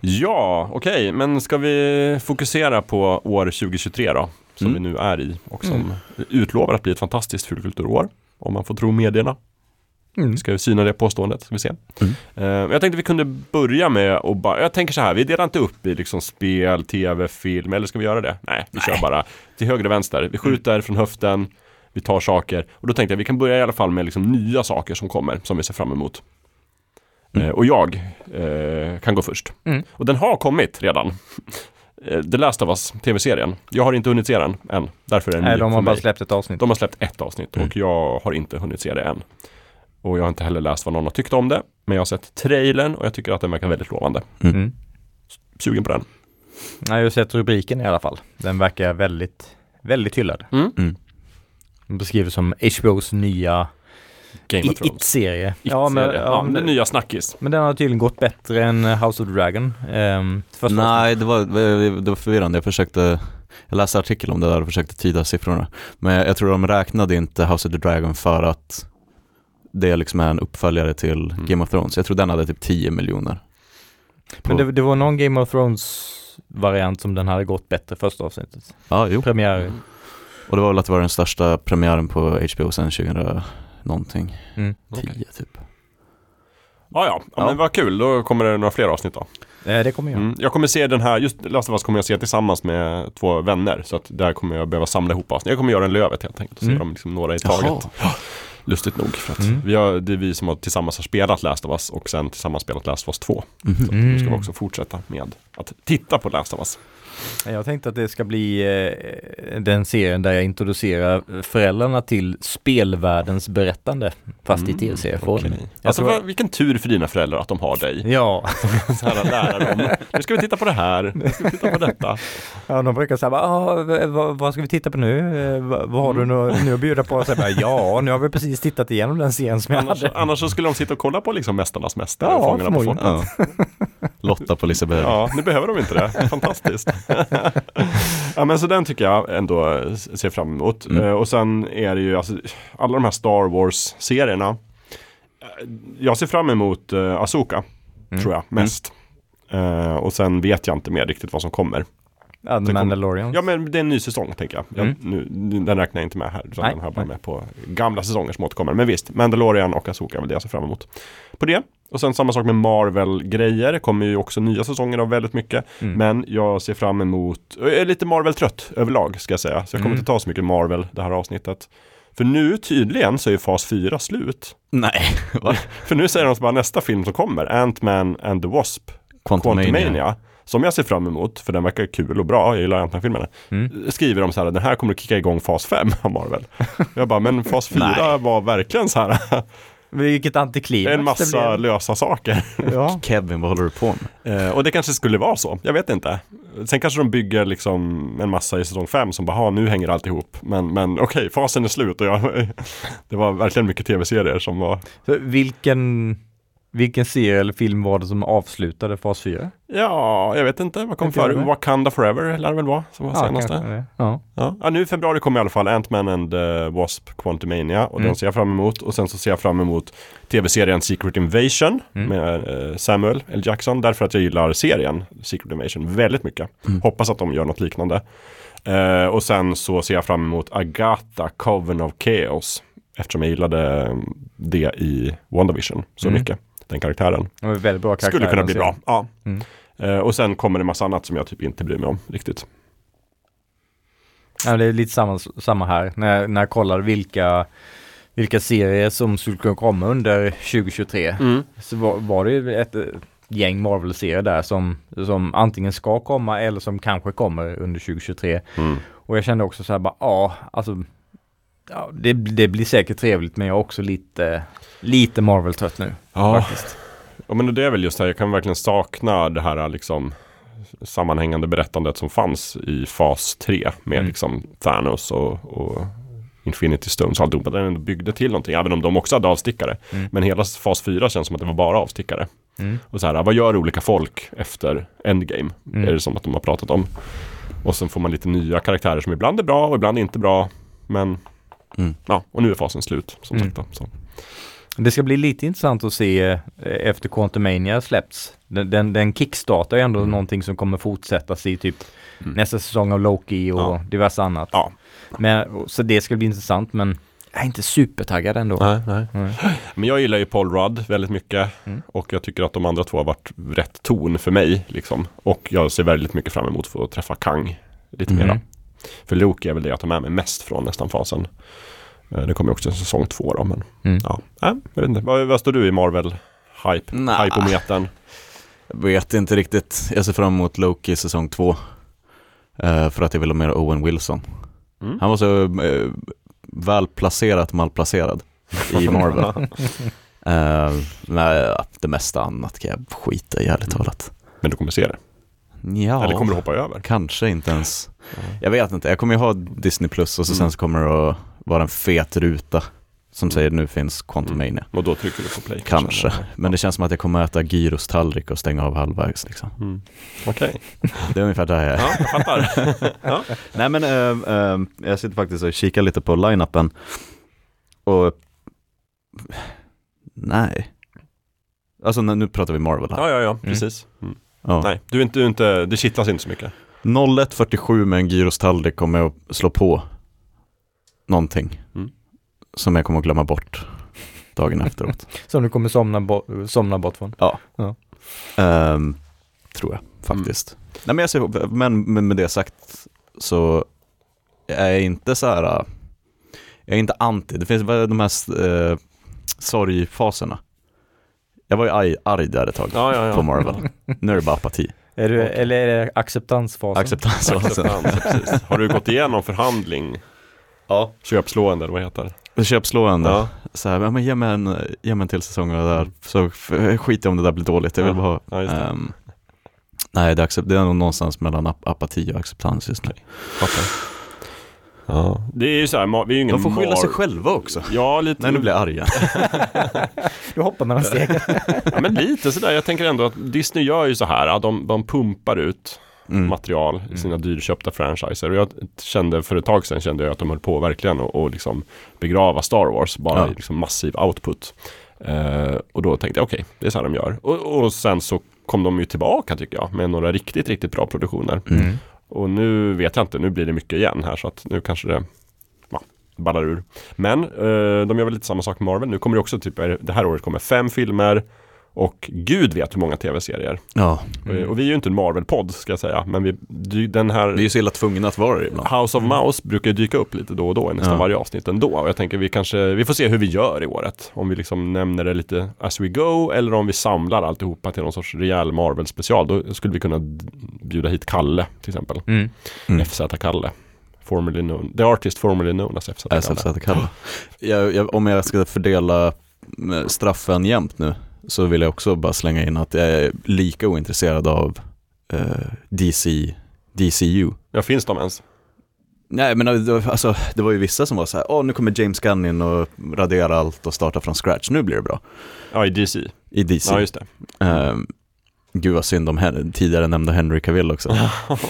Ja, okej, men ska vi fokusera på år 2023 då? Som Mm. vi nu är i och som utlovar att bli ett fantastiskt fulkulturår. Om man får tro medierna. Mm. Vi ska ju syna det påståendet, ska vi se. Mm. Eh, jag tänkte vi kunde börja med att bara, jag tänker så här, vi delar inte upp i liksom spel, tv, film, eller ska vi göra det? Nej, vi kör bara till höger och vänster. Vi skjuter från höften, vi tar saker. Och då tänkte jag vi kan börja i alla fall med liksom nya saker som kommer, som vi ser fram emot. Mm. Eh, och jag eh, kan gå först. Mm. Och den har kommit redan. Eh, The Last of Us, tv-serien. Jag har inte hunnit se den än. Därför är den Nej, de har bara mig. släppt ett avsnitt. De har släppt ett avsnitt Mm. och jag har inte hunnit se det än. Och jag har inte heller läst vad någon har tyckt om det. Men jag har sett trailern och jag tycker att den verkar väldigt lovande. Mm. Sugen på den. Jag har sett rubriken i alla fall. Den verkar väldigt, väldigt hyllad. Mm. Mm. Den beskrivs som HBOs nya Game of i- Thrones. It-serie. Ja, men, ja, men, den nya snackis. men den har tydligen gått bättre än House of the Dragon. Um, Nej, det var, det var förvirrande. Jag försökte, jag läste artikel om det där och försökte tyda siffrorna. Men jag tror de räknade inte House of the Dragon för att det liksom är en uppföljare till Mm. Game of Thrones. Jag tror den hade typ 10 miljoner. Men det, det var någon Game of Thrones variant som den hade gått bättre första avsnittet. Ja, jo. Premiär. Och det var väl att det var den största premiären på HBO sen 2000 någonting. Mm. 10 Okej. typ. Ja, ja, ja, men vad kul. Då kommer det några fler avsnitt då. Eh, det kommer jag. Mm. Jag kommer se den här, just Last of Us kommer jag se tillsammans med två vänner. Så att där kommer jag behöva samla ihop avsnitt. Jag kommer göra en lövet helt enkelt och se Mm. dem liksom några i Jaha. taget. Lustigt nog. För att Mm. vi har, det är vi som har tillsammans har spelat Last of Us och sen tillsammans spelat Last of Us 2. Mhm. Så Mm. nu ska vi också fortsätta med att titta på Last of Us. Jag tänkte att det ska bli eh, den serien där jag introducerar föräldrarna till spelvärldens berättande. Fast i tv-serieform. Jag Alltså tror- vilken tur för dina föräldrar att de har dig. Ja, <laughs> Så här lära dem. Nu ska vi titta på det här. Nu ska vi titta på detta. <laughs> ja, de brukar säga ah, vad, vad ska vi titta på nu? Eh, vad, har du nu, nu att bjuda på? Och så bara, ja, nu har vi precis tittat igenom den serien som jag Annars, hade. annars så skulle de sitta och kolla på liksom Mästarnas Mästare Ja, och Fångarna på fortet. Ja. Lotta på Liseberg. Ja, nu behöver de inte det. <laughs> Fantastiskt. ja, men så den tycker jag ändå ser fram emot. Mm. Eh, och sen är det ju alltså, alla de här Star Wars-serierna. Eh, Jag ser fram emot uh, Asoka, Mm. tror jag, mest. Eh, och sen vet jag inte mer riktigt vad som kommer. Ja, The Mandalorian. Ja, men det är en ny säsong, tänker jag. jag Mm. nu, den räknar jag inte med här, utan Nej, den jag bara nej. med på gamla säsonger som återkommer. Men visst, Mandalorian och Asoka är väl det jag ser fram emot. På det. Och sen samma sak med Marvel-grejer. Det kommer ju också nya säsonger av väldigt mycket. Mm. Men jag ser fram emot, jag är lite Marvel-trött överlag ska jag säga. Så jag kommer Mm. inte ta så mycket Marvel det här avsnittet. För nu tydligen så är fas 4 slut. Nej? <laughs> För nu säger de bara nästa film som kommer, Ant-Man and the Wasp, Quantumania. Quantumania. Som jag ser fram emot, för den verkar kul och bra, jag gillar Ant-Man-filmerna. Mm. Skriver de så här, den här kommer att kicka igång fas 5 av Marvel. <laughs> jag bara, men fas 4 Nej. var verkligen så här, Vilket antiklimax en massa det lösa saker. Ja. <laughs> Kevin, vad håller du på med? Eh, och det kanske skulle vara så, jag vet inte. Sen kanske de bygger liksom en massa i säsong 5 som bara, "Ha, nu hänger allt ihop. Men, men okej, fasen är slut och jag, <laughs> det var verkligen mycket tv-serier som var, Så vilken, vilken serie eller film var det som avslutade fas 4? ja, jag vet inte, vad kom före? Wakanda Forever lär det väl vara, som var senaste. kanske det. Ja. Ja. ja, nu i februari kommer i alla fall Ant-Man and the Wasp Quantumania och Mm. den ser jag fram emot. Och sen så ser jag fram emot tv-serien Secret Invasion Mm. med eh, Samuel L. Jackson. Därför att jag gillar serien Secret Invasion väldigt mycket. Mm. Hoppas att de gör något liknande. Eh, och sen så ser jag fram emot Agatha Coven of Chaos. Eftersom jag gillade eh, det i WandaVision så Mm. mycket. Den karaktären. Väldigt bra karaktär. Skulle kunna bli bra. Ja. Mm. Eh, och sen kommer det massa annat som jag typ inte bryr mig om riktigt. Ja, det är lite samma, samma här. När, när jag kollar vilka, vilka serier som skulle kunna komma under 2023 Mm. så var, var det ju ett eh, gäng Marvel-serier där som, som antingen ska komma eller som kanske kommer under 2023. Mm. Och jag kände också så här bara, ja, alltså ja, det, det blir säkert trevligt men jag är också lite, lite Marvel-trött nu Ja. faktiskt. Ja men det är väl just det här, jag kan verkligen sakna det här liksom sammanhängande berättandet som fanns i fas 3 med Mm. liksom Thanos och, och Infinity Stones och alltihopa. Den ändå byggde till någonting, även om de också hade avstickare. Mm. Men hela fas 4 känns som att det var bara avstickare. Mm. Och så här, vad gör olika folk efter Endgame? Mm. Är det som att de har pratat om. Och sen får man lite nya karaktärer som ibland är bra och ibland inte bra. Men Mm. ja, och nu är fasen slut som Mm. sagt. Då, så. Det ska bli lite intressant att se eh, efter Quantumania släpps. Den, den, den kickstartar ju ändå Mm. någonting som kommer fortsättas i typ Mm. nästa säsong av Loki och Ja. diverse annat. Ja. Men, så det ska bli intressant men jag är inte supertaggad ändå. Nej, nej. Nej. Men jag gillar ju Paul Rudd väldigt mycket Mm. och jag tycker att de andra två har varit rätt ton för mig. Liksom. Och jag ser väldigt mycket fram emot att få träffa Kang lite Mhm. mera. För Loki är väl det jag tar med mig mest från nästan fasen. Eh, Det kommer också en säsong två då, men Mm. ja, äh, jag vet inte. Vad, vad står du i Marvel-hype? Nja. Hypometern? Jag vet inte riktigt. Jag ser fram emot Loki säsong två. Eh, för att jag vill ha mer Owen Wilson. Mm. Han var så uh, välplacerat malplacerad i <laughs> Marvel. Eh, nej, det mesta annat kan jag skita i ärligt talat. Men du kommer se det? Ja, Eller kommer du hoppa över? kanske inte ens. Jag vet inte, jag kommer ju ha Disney Plus och så Mm. sen så kommer det att vara en fet ruta som säger nu finns Quantumania. Och då trycker du på play? Kanske, men det känns som att jag kommer äta gyros tallrik och stänga av halvvägs liksom. Mm. Okej, <laughs> Det är ungefär där jag är. ja, jag fattar. <laughs> Nej men eh, eh, jag sitter faktiskt och kikar lite på line-upen och nej. Alltså nu pratar vi Marvel här. ja, ja, ja, precis. Mm. Ja. Nej, du är inte, du är inte, det kittlas inte så mycket. 01.47 med en gyrostallrik kommer jag att slå på någonting Mm. som jag kommer att glömma bort dagen efteråt. <laughs> Som du kommer somna, bo- somna bort från. Ehm, tror jag faktiskt. Nej, men, jag ser, men med, med det sagt så är jag inte så här, jag är inte anti. Det finns de här uh, sorgfaserna. Jag var ju arg, arg där ett tag Ja, ja, ja. på Marvel. <laughs> Nu är det bara apati. Är du, Eller är det acceptansfasen? Acceptansfasen. Acceptans, precis. <laughs> Har du gått igenom förhandling? Ja. Köpslående eller vad heter det? Köpslående. Ja. Så här, men ge mig en, ge mig en till säsong av det där. Så skit i om det där blir dåligt. Jag vill Ja. bara ha. Ja, just det. ehm, nej, det är, accept, det är nog någonstans mellan ap- apati och acceptans just nu. Fattar. Ja. Det är ju så här, vi är ju ingen De får skylla sig Mar- själva också. Ja, lite. Nej, nu blir jag arg. <laughs> Du hoppar mellan stegen. ja, men lite sådär. Jag tänker ändå att Disney gör ju så här. ja, De, de pumpar ut Mm. material i sina dyrköpta franchiser. Och jag kände för ett tag sedan kände jag att de höll på verkligen och, och liksom begrava Star Wars bara Ja. i liksom massiv output. Eh, och då tänkte jag okej, det är så här de gör. Och, och sen så kom de ju tillbaka tycker jag med några riktigt, riktigt bra produktioner. Mm. Och nu vet jag inte, nu blir det mycket igen här så att nu kanske det ja, ballar ur. Men eh, de gör väl lite samma sak med Marvel. Nu kommer det också typ, det här året kommer fem filmer och gud vet hur många tv-serier. Ja, Eh, Och vi är ju inte en Marvel-podd ska jag säga, men vi, den här vi är ju så illa tvungna att vara det ibland. House of Mouse brukar ju dyka upp lite då och då i nästan Ja. varje avsnitt ändå. Och jag tänker vi kanske, vi får se hur vi gör i året. Om vi liksom nämner det lite as we go eller om vi samlar alltihopa till någon sorts rejäl Marvel-special. Då skulle vi kunna bjuda hit Kalle till exempel. Mm. Mm. FZ-Kalle. Formerly known, the artist formerly known as FZ-Kalle. SFZ-Kalle. Jag, jag, om jag ska fördela eh, straffen jämt nu så vill jag också bara slänga in att jag är lika ointresserad av eh, DC, DCU. Ja, finns de ens? Nej men var- alltså, det var ju vissa som var så här, åh nu kommer James Gunn in och raderar allt och startar från scratch, nu blir det bra. Ja, i DC. I DC. Ja, just det. Ehm, gud vad synd om tidigare nämnda Henry Cavill också.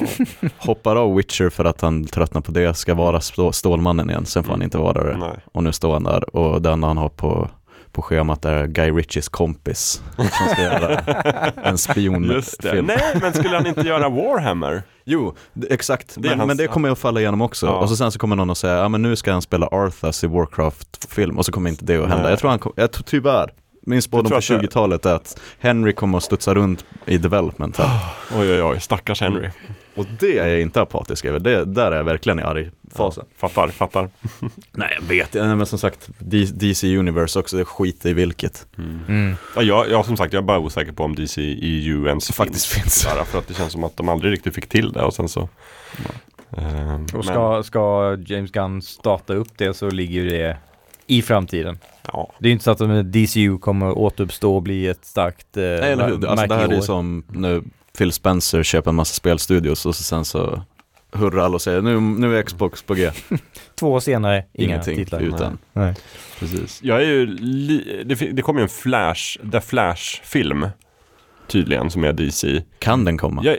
<laughs> Hoppar av Witcher för att han tröttnar på det, ska vara stå- Stålmannen igen, sen får han inte vara det. Nej. Och nu står han där och den han har på, på schemat är Guy Ritchies kompis som ska göra <laughs> en spionfilm. Nej, men skulle han inte göra Warhammer? Jo, exakt. Det men, hans- men det kommer att falla igenom också. Ja. Och så sen så kommer någon att säga, ja men nu ska han spela Arthas i Warcraft-film och så kommer inte det att hända. Nej. Jag tror han kom, jag tyvärr, min spådom det- 20-talet är att Henry kommer att studsa runt i development här. Oj, oj, oj, stackars Henry. Och det är jag inte apatisk över, det, där är jag verkligen i arg-fasen. Fattar, fattar. <laughs> Nej jag vet, Nej, men som sagt, DC Universe också, det skiter i vilket. Mm. Ja, jag, jag som sagt, jag är bara osäker på om DC EU ens Faktiskt finns. Bara för att det känns som att de aldrig riktigt fick till det och sen så. Ehm, Och men, ska, ska James Gunn starta upp det så ligger ju det i framtiden. ja, Det är inte så att DCU kommer återuppstå och bli ett starkt eh, Nej, eller hur? Alltså, det här är som nu Phil Spencer köper en massa spelstudios och så sen så hurrar alla och säger nu, nu är Xbox på G. <laughs> Två år senare, inga Ingenting titlar. utan. Nej. precis. Jag är ju li- det, det kom ju en Flash, The Flash-film tydligen som är DC. Kan den komma? Jag,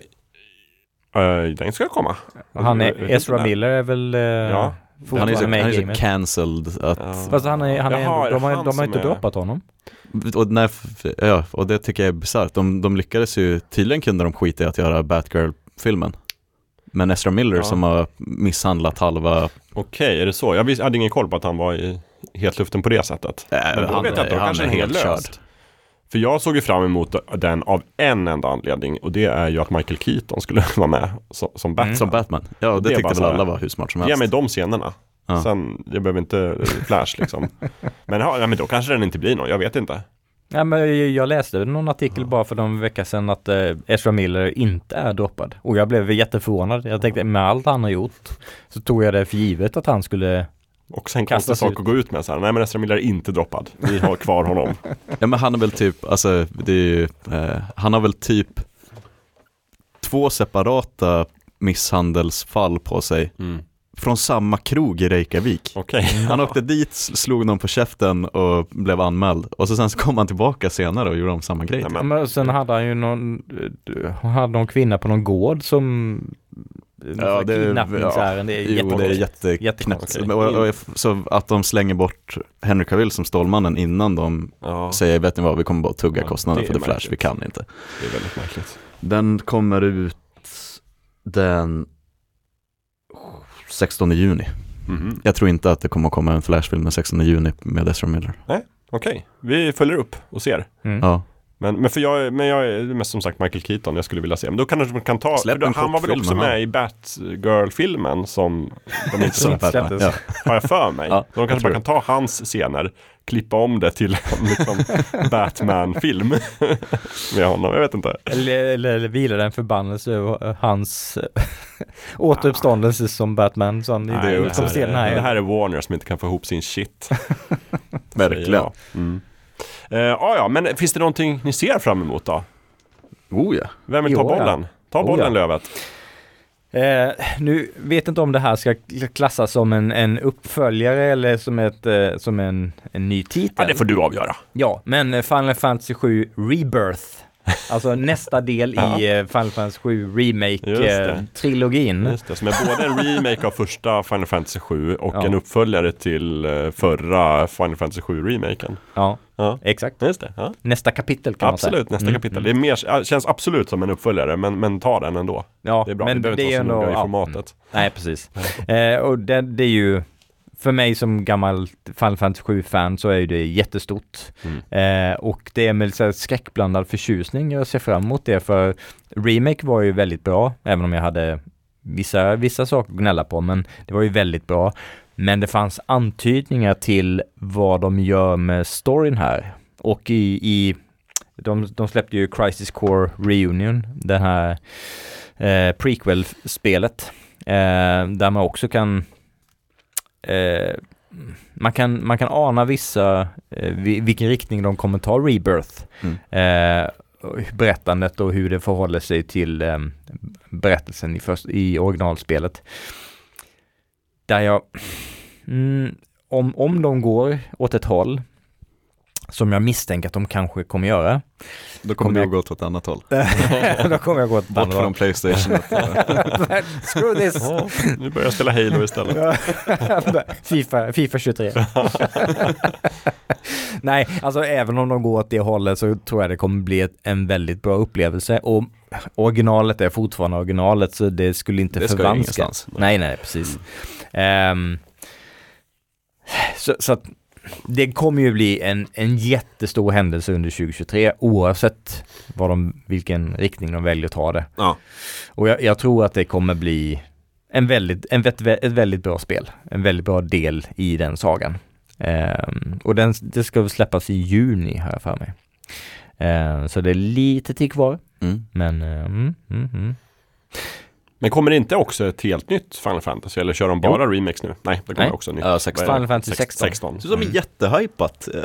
eh, den ska komma. Han är, Ezra. Miller är väl eh, Ja. Han är ju så, han är så cancelled att Ja. Fast han är, han är Jaha, ändå, de, har, de har inte är- droppat honom. Och, nej, f- ja, och det tycker jag är bisarrt. De, de lyckades ju, tydligen kunde de skita i att göra Batgirl-filmen. Men Ezra Miller Ja. som har misshandlat halva, Okej, är det så? Jag, hade ingen koll på att han var i hetluften på det sättet. äh, Men då han, vet jag inte, då han kanske är helt körd. löst. För jag såg ju fram emot den av en enda anledning och det är ju att Michael Keaton skulle <laughs> vara med som, som Batman. Som Batman. Ja, det, Det tyckte väl alla var hur smart som Ge helst. mig de scenerna. Ja. Sen, jag behöver inte eh, Flash liksom. <laughs> men, ja, men då kanske den inte blir någon, jag vet inte. Ja, men jag- jag läste någon artikel bara för någon vecka sedan att eh, Ezra Miller inte är droppad. Och jag blev jätteförvånad. Jag tänkte med allt han har gjort så tog jag det för givet att han skulle Och sen konstig sak ut. att gå ut med så här, nej men Ezra Miller är inte droppad. Vi har kvar honom. <laughs> Ja men han är väl typ, alltså det är ju, eh, han har väl typ två separata misshandelsfall på sig Mm. från samma krog i Reykjavik. Okej. <laughs> Han åkte dit, slog någon på käften och blev anmäld. Och så sen så kom han tillbaka senare och gjorde om samma grej. Typ. men- Men sen hade han ju någon, eh, han hade någon kvinna på någon gård som Ja, det- kidnappningsärende. Det är Jo, det är jätteknäppt. Och, och, så att de slänger bort Henry Cavill som Stålmannen innan de Ja, säger, vet ni vad, vi kommer bara tugga Ja, kostnaden det för The Flash, märkligt. vi kan inte. det är väldigt märkligt. Den kommer ut den 16 juni. Mhm. Jag tror inte att det kommer att komma en Flash-film den 16 juni med Ezra Miller. Okej, vi följer upp och ser. Mm. Ja. Men, men, för jag, men jag är mest som sagt Michael Keaton jag skulle vilja se. Men då kanske man kan ta, då, han var väl också med med i Batgirl-filmen som de inte släpptes. Ja. har jag för mig. <laughs> Ja, då jag kanske man kan ta hans scener, klippa om det till en liksom, Batman-film <laughs> med honom. Jag vet inte. Eller, eller, eller vilar en förbannelse över hans <laughs> återuppståndelse som Batman. Som Nej, det, det, som här, det här är Warner som inte kan få ihop sin shit. Verkligen. jag. Mm. Eh, ja, ja, men finns det någonting ni ser fram emot då? Oh ja. Vem vill ta Jo, ja. bollen? Ta Oh, bollen ja. Lövet. Eh, nu vet inte om det här ska klassas som en, en uppföljare eller som, ett, eh, som en, en ny titel. Ja, det får du avgöra. Ja, men Final Fantasy 7 Rebirth. Alltså nästa del Ja. i eh, Final Fantasy 7 Just det. Remake-trilogin. Just det, som är både en remake av första Final Fantasy 7 och Ja. en uppföljare till eh, förra Final Fantasy 7-remaken. Ja, Ja, exakt. just det. Ja. Nästa kapitel kan man säga. Absolut, nästa Mm, kapitel. mm. Det mer, känns absolut som en uppföljare, men, men ta den ändå. Ja, Det är bra, men vi behöver inte vara så noga i formatet. Nej, precis. Eh, och det, det är ju, för mig som gammal Final Fantasy 7-fan så är det jättestort. Mm. Eh, och det är med så här skräckblandad förtjusning jag ser fram emot det, för Remake var ju väldigt bra, även om jag hade vissa, vissa saker att gnälla på, men det var ju väldigt bra. Men det fanns antydningar till vad de gör med storyn här. Och i, i de, de släppte ju Crisis Core Reunion, det här eh, prequel-spelet. Eh, där man också kan eh, man kan, man kan ana vissa, eh, vi- vilken riktning de kommer ta Rebirth. Mm. Eh, berättandet och hur det förhåller sig till eh, berättelsen i, först, i originalspelet. Där jag, mm, om, om de går åt ett håll som jag misstänker att de kanske kommer göra, Då Kommer kommer jag- du gå åt ett annat håll. <laughs> då kommer jag gå åt ett Bort annat håll. från Playstation. <laughs> Screw this! Ja, nu börjar jag spela Halo istället. <laughs> Fifa, Fifa 23. Nej, alltså även om de går åt det hållet så tror jag det kommer bli ett, en väldigt bra upplevelse och originalet är fortfarande originalet så det skulle inte Det förvanskas. Nej, nej, precis. Ehm, så, så att det kommer ju bli en, en jättestor händelse under 2023 oavsett vad de, vilken riktning de väljer att ta det. Ja. Och jag, jag tror att det kommer bli en väldigt, en, ett väldigt bra spel. En väldigt bra del i den sagan. Ehm, och den, det ska släppas i juni har jag för mig. Ehm, så det är lite tid kvar. Mm. Men eh, mm, mm, mm. Men kommer det inte också ett helt nytt Final Fantasy? Eller kör de bara remakes nu? Nej, det kommer Nej. också nytt. Ja, 16. Vad är det? Final Fantasy Sex- 16. 16. Det är som Mm. jättehypat. Eh,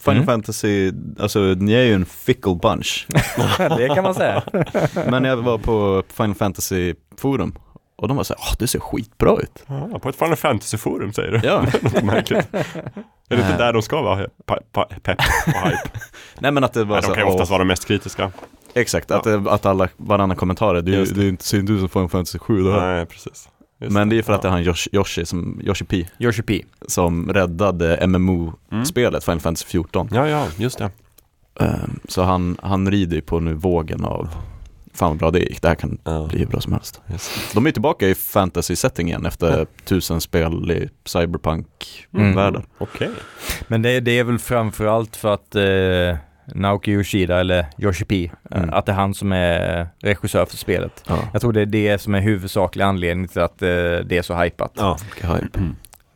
Final Mm. Fantasy, alltså ni är ju en fickle bunch. <laughs> det kan man säga. <laughs> Men jag var på Final Fantasy forum och de var såhär, åh det ser skitbra ut. Ja, på ett Final Fantasy-forum säger du? Ja. <laughs> Märkligt. Är det inte där de ska vara? Pepp och hype? Nej men att det var Nej, så, de kan ju oftast vara de mest kritiska. Exakt, att, det- att alla, varannan kommentar är, det, det. det är inte inte ut som Final Fantasy 7 det här. Nej, precis. Just Men det är för att det Ja. är han Yoshi, Yoshi, som, Yoshi P Yoshi P. som räddade MMO-spelet Final Fantasy 14. Ja, ja, just det. Ehm, Så han, han rider ju på nu vågen av, fan vad bra det gick, det här kan Ja, bli hur bra som helst. det. De är tillbaka i fantasy-setting igen efter tusen spel i cyberpunk-världen. Okej. Men det, det är väl framförallt för att eh, Naoki Yoshida eller Yoshi P, eh, Mm. att det är han som är regissör för spelet. Ja, Jag tror det är det som är huvudsaklig anledning till att eh, det är så hypat. Ja. mycket hype.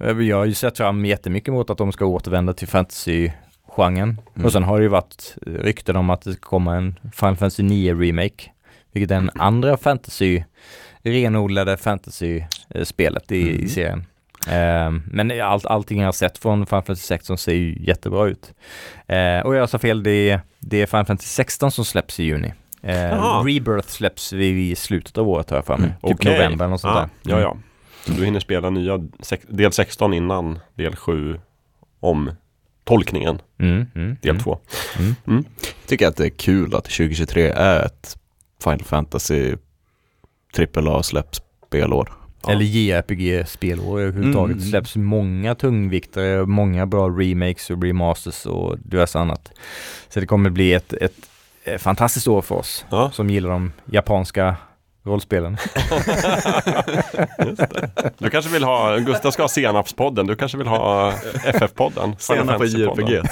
Eh, Jag har ju sett fram jättemycket mot att de ska återvända till fantasy-genren. Mm. Och sen har det ju varit rykten om att det ska komma en Final Fantasy 9 remake. Vilket är en andra fantasy, renodlade fantasy-spelet i, Mm. i serien. Eh, men allt, allting jag har sett från Final Fantasy 16 ser ju jättebra ut. Eh, och jag sa fel, det är, det är Final Fantasy 16 som släpps i juni. Eh. Rebirth släpps vid slutet av året har jag för mig. Mm. Typ november eller något sånt ja, där. Ja, ja. Så du hinner spela nya del 16 innan del 7 om tolkningen, Mm, mm, del mm. 2. Jag tycker att det är kul att 2023 är ett Final Fantasy AAA släppspelår. Ja. Eller JRPG-spelår överhuvudtaget. Mm. Det släpps många tungviktare, många bra remakes och remasters och diverse annat. Så det kommer bli ett, ett, ett fantastiskt år för oss Ja, som gillar de japanska rollspelen. just det. Du kanske vill ha, Gustav ska ha Senapspodden, du kanske vill ha FF-podden? På Fantasy-podden. JRPG.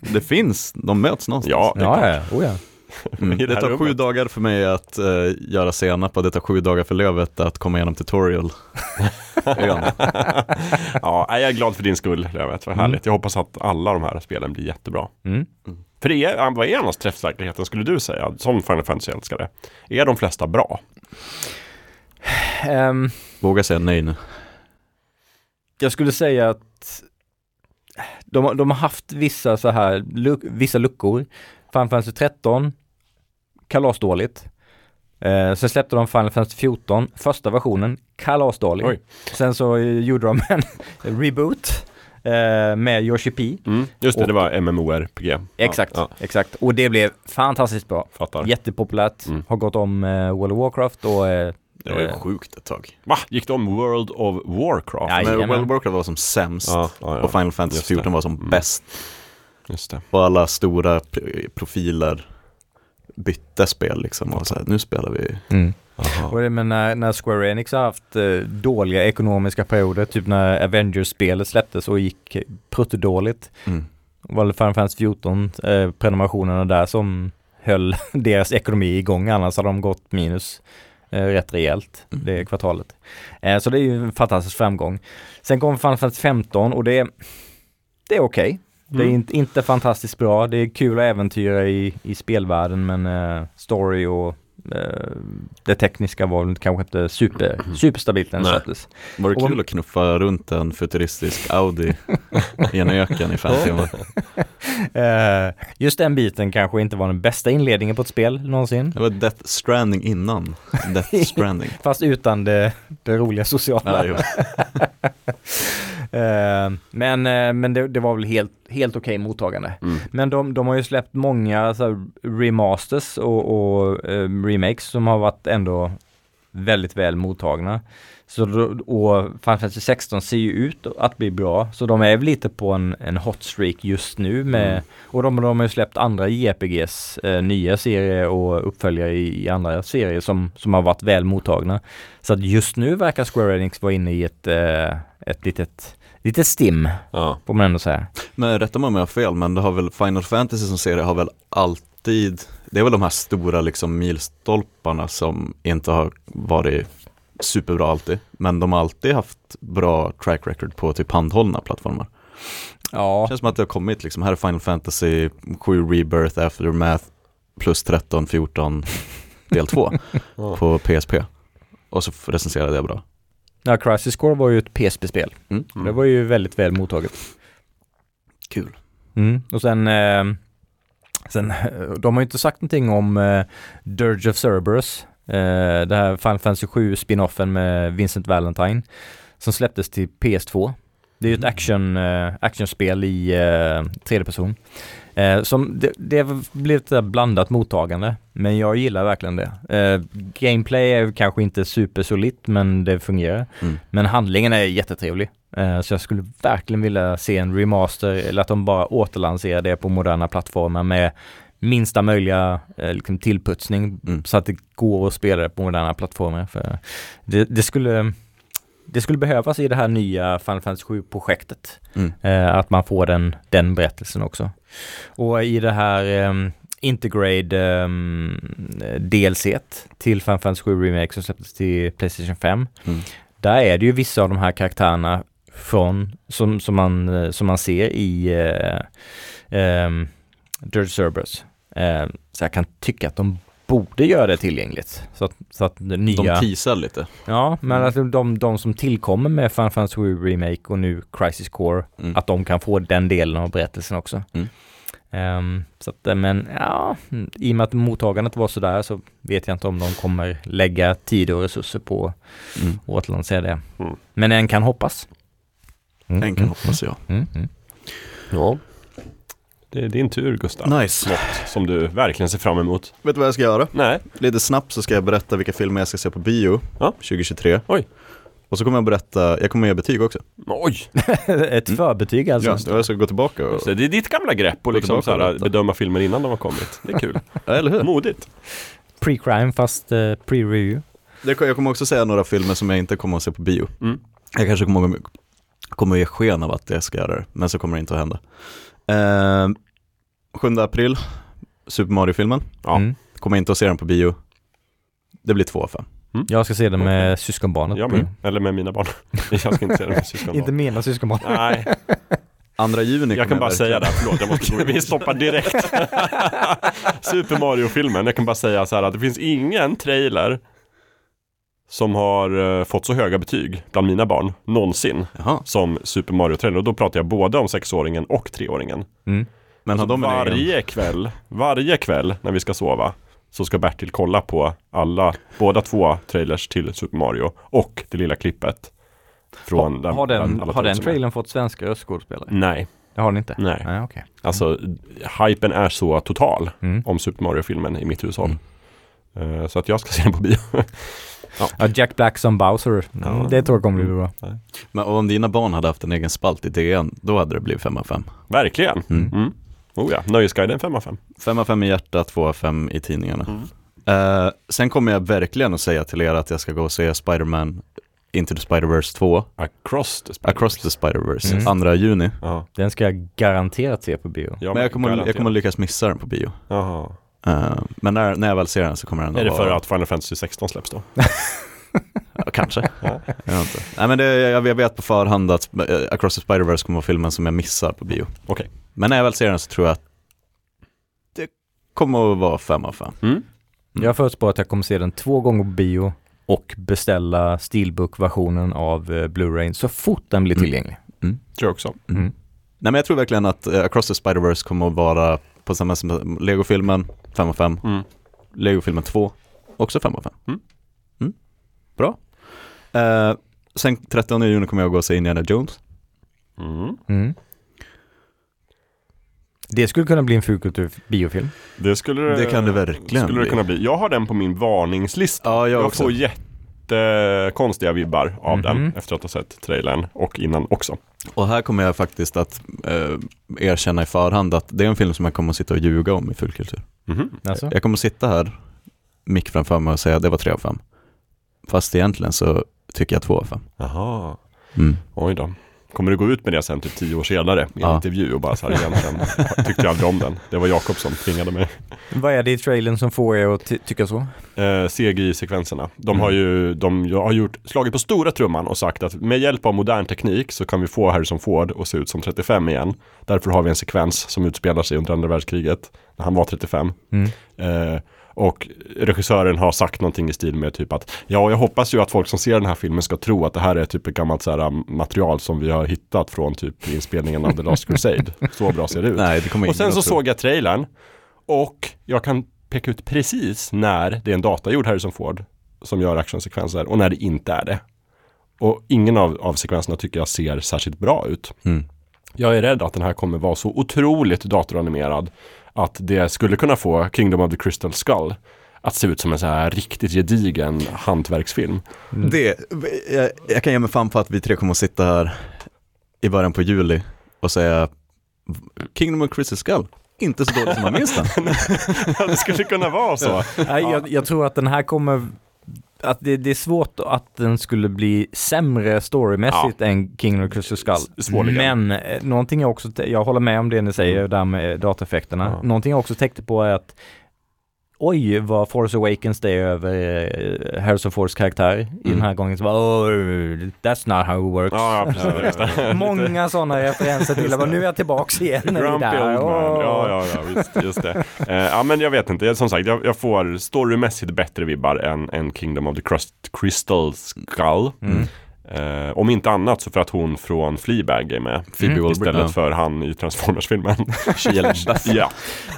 <laughs> det finns, de möts någonstans. Ja, det är Ja, ja, oh, ja. <laughs> Mm. Det tar sju dagar för mig att uh, göra senap och det tar sju dagar för Lövet att komma igenom tutorial. <laughs> Ja, jag är glad för din skull, Lövet. Vad härligt. Jag hoppas att alla de här spelen blir jättebra. Mm. För det är, vad är annars träffsäkerheten skulle du säga, som Final Fantasy-älskare? Är de flesta bra? <sighs> Ehm, Våga säga nej nu. jag skulle säga att de, de har haft vissa så här, luck, vissa luckor. Final Fantasy 13, kalasdåligt. Eh, sen släppte de Final Fantasy 14, första versionen, kalasdålig. Oj. Sen så eh, gjorde de en <laughs> reboot eh, med Yoshi P. Mm. Just det, Och- det var MMORPG. Exakt, Ja, exakt. Och det blev fantastiskt bra. ja, fattar. Jättepopulärt, Mm. har gått om eh, World of Warcraft och eh, Det var ju eh, sjukt ett tag. Va? Gick de World of Warcraft? Ja, Men. World of Warcraft var som sämst ja, ja, och ja. Final Fantasy Just det. 14 var som Mm. bäst. Just det. Och alla stora profiler bytte spel liksom och så här, nu spelar vi mm. Och det, men när, när Square Enix har haft eh, dåliga ekonomiska perioder, typ när Avengers-spelet släpptes och gick pruttedåligt, mm. var det Final Fantasy 14 eh, prenumerationerna där som höll <laughs> deras ekonomi igång, annars hade de gått minus eh, rätt rejält Mm. det kvartalet. Eh, så det är ju en fantastisk framgång. Sen kom Final Fantasy 15 och det, det är okej. Det är Mm. inte, inte fantastiskt bra. Det är kul att äventyra i, i spelvärlden men eh, story och eh, det tekniska var kanske inte super, superstabilt när det Nej. släpptes. Var det Och- kul att knuffa runt en futuristisk Audi <laughs> i en öken i fem timmar? <laughs> Eh, just den biten kanske inte var den bästa inledningen på ett spel någonsin. Det var Death Stranding innan Death <laughs> Stranding. Fast utan det, det roliga sociala. Ja, men eh, men det, det var väl helt, helt okej mottagande. Mm. Men de, de har ju släppt många så remasters och, och eh, remakes som har varit ändå väldigt väl mottagna. Så då, och Final Fantasy 16 ser ju ut att bli bra, så de är väl lite på en, en hot streak just nu med, Mm. och de, de har ju släppt andra JRPGs, eh, nya serier och uppföljare i, i andra serier som, som har varit väl mottagna. Så att just nu verkar Square Enix vara inne i ett, eh, ett litet, litet stim, Ja. får man ändå säga. Men rätta mig om jag har fel, men det har väl Final Fantasy som serie har väl alltid, det är väl de här stora liksom milstolparna som inte har varit superbra alltid, men de har alltid haft bra track record på typ handhållna plattformar. Ja, Det känns som att det har kommit liksom, här är Final Fantasy 7 Rebirth Aftermath plus 13, 14 <laughs> del 2 Ja. på PSP. Och så recenserade jag bra. ja Crisis Core var ju ett PSP-spel. Mm. Det var ju väldigt väl mottaget. Kul. Mm. Och sen, eh, sen, eh, de har ju inte sagt någonting om eh, Dirge of Cerberus, eh, det här Final Fantasy 7 spinoffen med Vincent Valentine, som släpptes till PS2. Det är ju ett action, eh, actionspel i eh, tredje person. Eh, som det, det har blivit ett blandat mottagande, men jag gillar verkligen det. Eh, gameplay är kanske inte supersolitt, men det fungerar. Mm. Men handlingen är jättetrevlig. Eh, så jag skulle verkligen vilja se en remaster, eller att de bara återlanserar det på moderna plattformar med minsta möjliga eh, liksom tillputsning Mm. så att det går att spela det på moderna plattformar. För det, det skulle det skulle behövas i det här nya Final Fantasy 7-projektet. Mm. Eh, att man får den, den berättelsen också. Och i det här um, Integrade um, DLC till Final Fantasy 7 Remake som släpptes till Playstation 5. Mm. Där är det ju vissa av de här karaktärerna från, som, som, man, eh, som man ser i uh, um, Dirty Cerberus. Eh, så jag kan tycka att de borde göra det tillgängligt. Så att, så att det nya... De teasar lite. Ja, men att de, de som tillkommer med Final Fantasy 7 Remake och nu Crisis Core, Mm. att de kan få den delen av berättelsen också. Mm. Ehm, så att, eh, men ja, i och med att mottagandet var sådär så vet jag inte om de kommer lägga tid och resurser på Mm. att återlansera det. Mm. Men en kan hoppas. Mm, En kan mm, hoppas mm, mm. Ja. Det är din tur Gustav. Nice. Något som du verkligen ser fram emot. Vet du vad jag ska göra? Nej. Lite snabbt så ska jag berätta vilka filmer jag ska se på bio Ja. 2023. Oj. Och så kommer jag berätta, jag kommer ge betyg också. Oj! <laughs> Ett förbetyg alltså. Ja, jag ska gå tillbaka och, det är ditt gamla grepp att liksom så här, och bedöma filmer innan de har kommit. Det är kul. <laughs> ja, eller hur? Modigt. Pre-crime fast eh, pre-review. Jag kommer också säga några filmer som jag inte kommer att se på bio. Mm. Jag kanske kommer, kommer att ge sken av att jag ska göra det, men så kommer det inte att hända. Eh, 7 april, Super Mario-filmen. Ja. Mm. Kommer inte att se den på bio. Det blir två av fem. Jag ska se det med syskonbarnet. Jag med. Eller med mina barn. <laughs> Jag ska inte se det med <laughs> syskonbarn. Inte mina syskonbarn. Nej, <laughs> Andra juni jag kan bara säga verkligen- det. Förlåt, jag måste gå. Vi stoppar direkt. Super Mario-filmen. Jag kan bara säga så här att det finns ingen trailer som har eh, fått så höga betyg bland mina barn någonsin Jaha, som Super Mario-trailer. Och då pratar jag både om sexåringen och treåringen. Mm. men har de en egen? varje kväll, varje kväll när vi ska sova så ska Bertil kolla på alla, båda två trailers till Super Mario och det lilla klippet. Från Har, har den, har den trailern fått svenska röstskådespelare? Nej, Det har den inte? nej. Nej, okej. Alltså, hypen är så total Mm. om Super Mario-filmen i mitt hushåll. Mm. Eh, så att jag ska se den på bio. <laughs> Ja, Jack Black som Bowser. Mm, Ja. Det tror jag kommer bli bra. Men om dina barn hade haft en egen spalt i DN, då hade det blivit fem av fem. Verkligen. Mm. Mm. Oh ja, Nöjesguiden 5 av 5. Fem av fem i hjärtat, två av fem i tidningarna. Mm. Eh, sen kommer jag verkligen att säga till er att jag ska gå och se Spider-Man Into the Spider-Verse 2, Across the Spider-Verse. Across the Spider-Verse, Mm. andra juni. Ja. Den ska jag garanterat se på bio. Ja, Men jag kommer, jag kommer lyckas missa den på bio. Jaha. Eh, men när, när jag väl ser den så kommer den Är det att för vara... att Final Fantasy 16 släpps då? <laughs> Ja, kanske. Ja. Jag vet inte. Nej men det, jag, jag vet på förhand att eh, Across the Spider-Verse kommer vara filmen som jag missar på bio. Okej. Men när jag väl ser den så tror jag att det kommer att vara fem av fem. Mm. Jag har förutspår att jag kommer se den två gånger på bio och beställa Steelbook-versionen av eh, Blu-ray så fort den blir Mm. tillgänglig. Tror jag också. Mm. Nej men jag tror verkligen att Across the Spider-Verse kommer att vara på samma sätt som Lego-filmen, 5 av 5. Mm. Lego-filmen 2, också 5 av 5. Mm. Mm. Bra. Eh, sen 13 juni kommer jag att gå och se Indiana Jones. Mm. Mm. Det skulle kunna bli en fulkultur biofilm. Det skulle det, Det kan det verkligen skulle det bli. kunna bli. Jag har den på min varningslista. Ja, jag jag också. Får jättekonstiga vibbar av Mhm. den efter att ha sett trailern och innan också. Och här kommer jag faktiskt att eh, erkänna i förhand att det är en film som jag kommer att sitta och ljuga om i fullkultur. Mhm. Alltså? Jag kommer att sitta här, mick framför mig och säga att det var 3 av 5. Fast egentligen så tycker jag 2 av 5. Jaha, Mm. oj då. Kommer du gå ut med det sen typ tio år senare i en Ja. intervju och bara så här egentligen tyckte jag aldrig om den. Det var Jakob som tvingade mig. Vad är det i trailern som får er att ty- tycka så? Eh, CGI-sekvenserna. De Mm. har ju de har gjort, slagit på stora trumman och sagt att med hjälp av modern teknik så kan vi få Harrison Ford att se ut som 35 igen. Därför har vi en sekvens som utspelar sig under andra världskriget när han var 35. Mm. Eh, och regissören har sagt någonting i stil med typ att ja, jag hoppas ju att folk som ser den här filmen ska tro att det här är typ ett gammalt så här, um, material som vi har hittat från typ inspelningen av The Last Crusade. <laughs> Så bra ser det ut. Nej, det Och sen så såg jag trailern och jag kan peka ut precis när det är en datagjord Harrison Ford som gör actionsekvenser och när det inte är det. Och ingen av, av sekvenserna tycker jag ser särskilt bra ut. Mm. Jag är rädd att den här kommer vara så otroligt datoranimerad att det skulle kunna få Kingdom of the Crystal Skull att se ut som en så här riktigt gedigen hantverksfilm. Det, jag, jag kan ge mig fan på att vi tre kommer att sitta här i början på juli och säga Kingdom of Crystal Skull, inte så dåligt som man minns den. <laughs> det skulle kunna vara så. <laughs> Nej, jag, jag tror att den här kommer att det, det är svårt att den skulle bli sämre storymässigt än King of Crystal Skull. Svårligen. Men eh, någonting jag också, jag håller med om det ni säger där med dataeffekterna. Ja. Någonting jag också tänkte på är att Oj, vad Force Awakens det är över eh, Harrison Fords karaktär i den här gången. Så bara, oh, that's not how it works. Ja, ja. <laughs> Många sådana referenser till bara, nu är jag tillbaks igen. Grumpy det här. old man. Ja, ja, ja, visst, just det. Eh, ja, men jag vet inte. Som sagt, jag, jag får storymässigt bättre vibbar än, än Kingdom of the Crust, Crystal Skull. Eh, om inte annat så för att hon från Fleabag är med. Phoebe Wahlberg, Istället ja. för han i Transformers-filmen. <laughs> <laughs> Ja.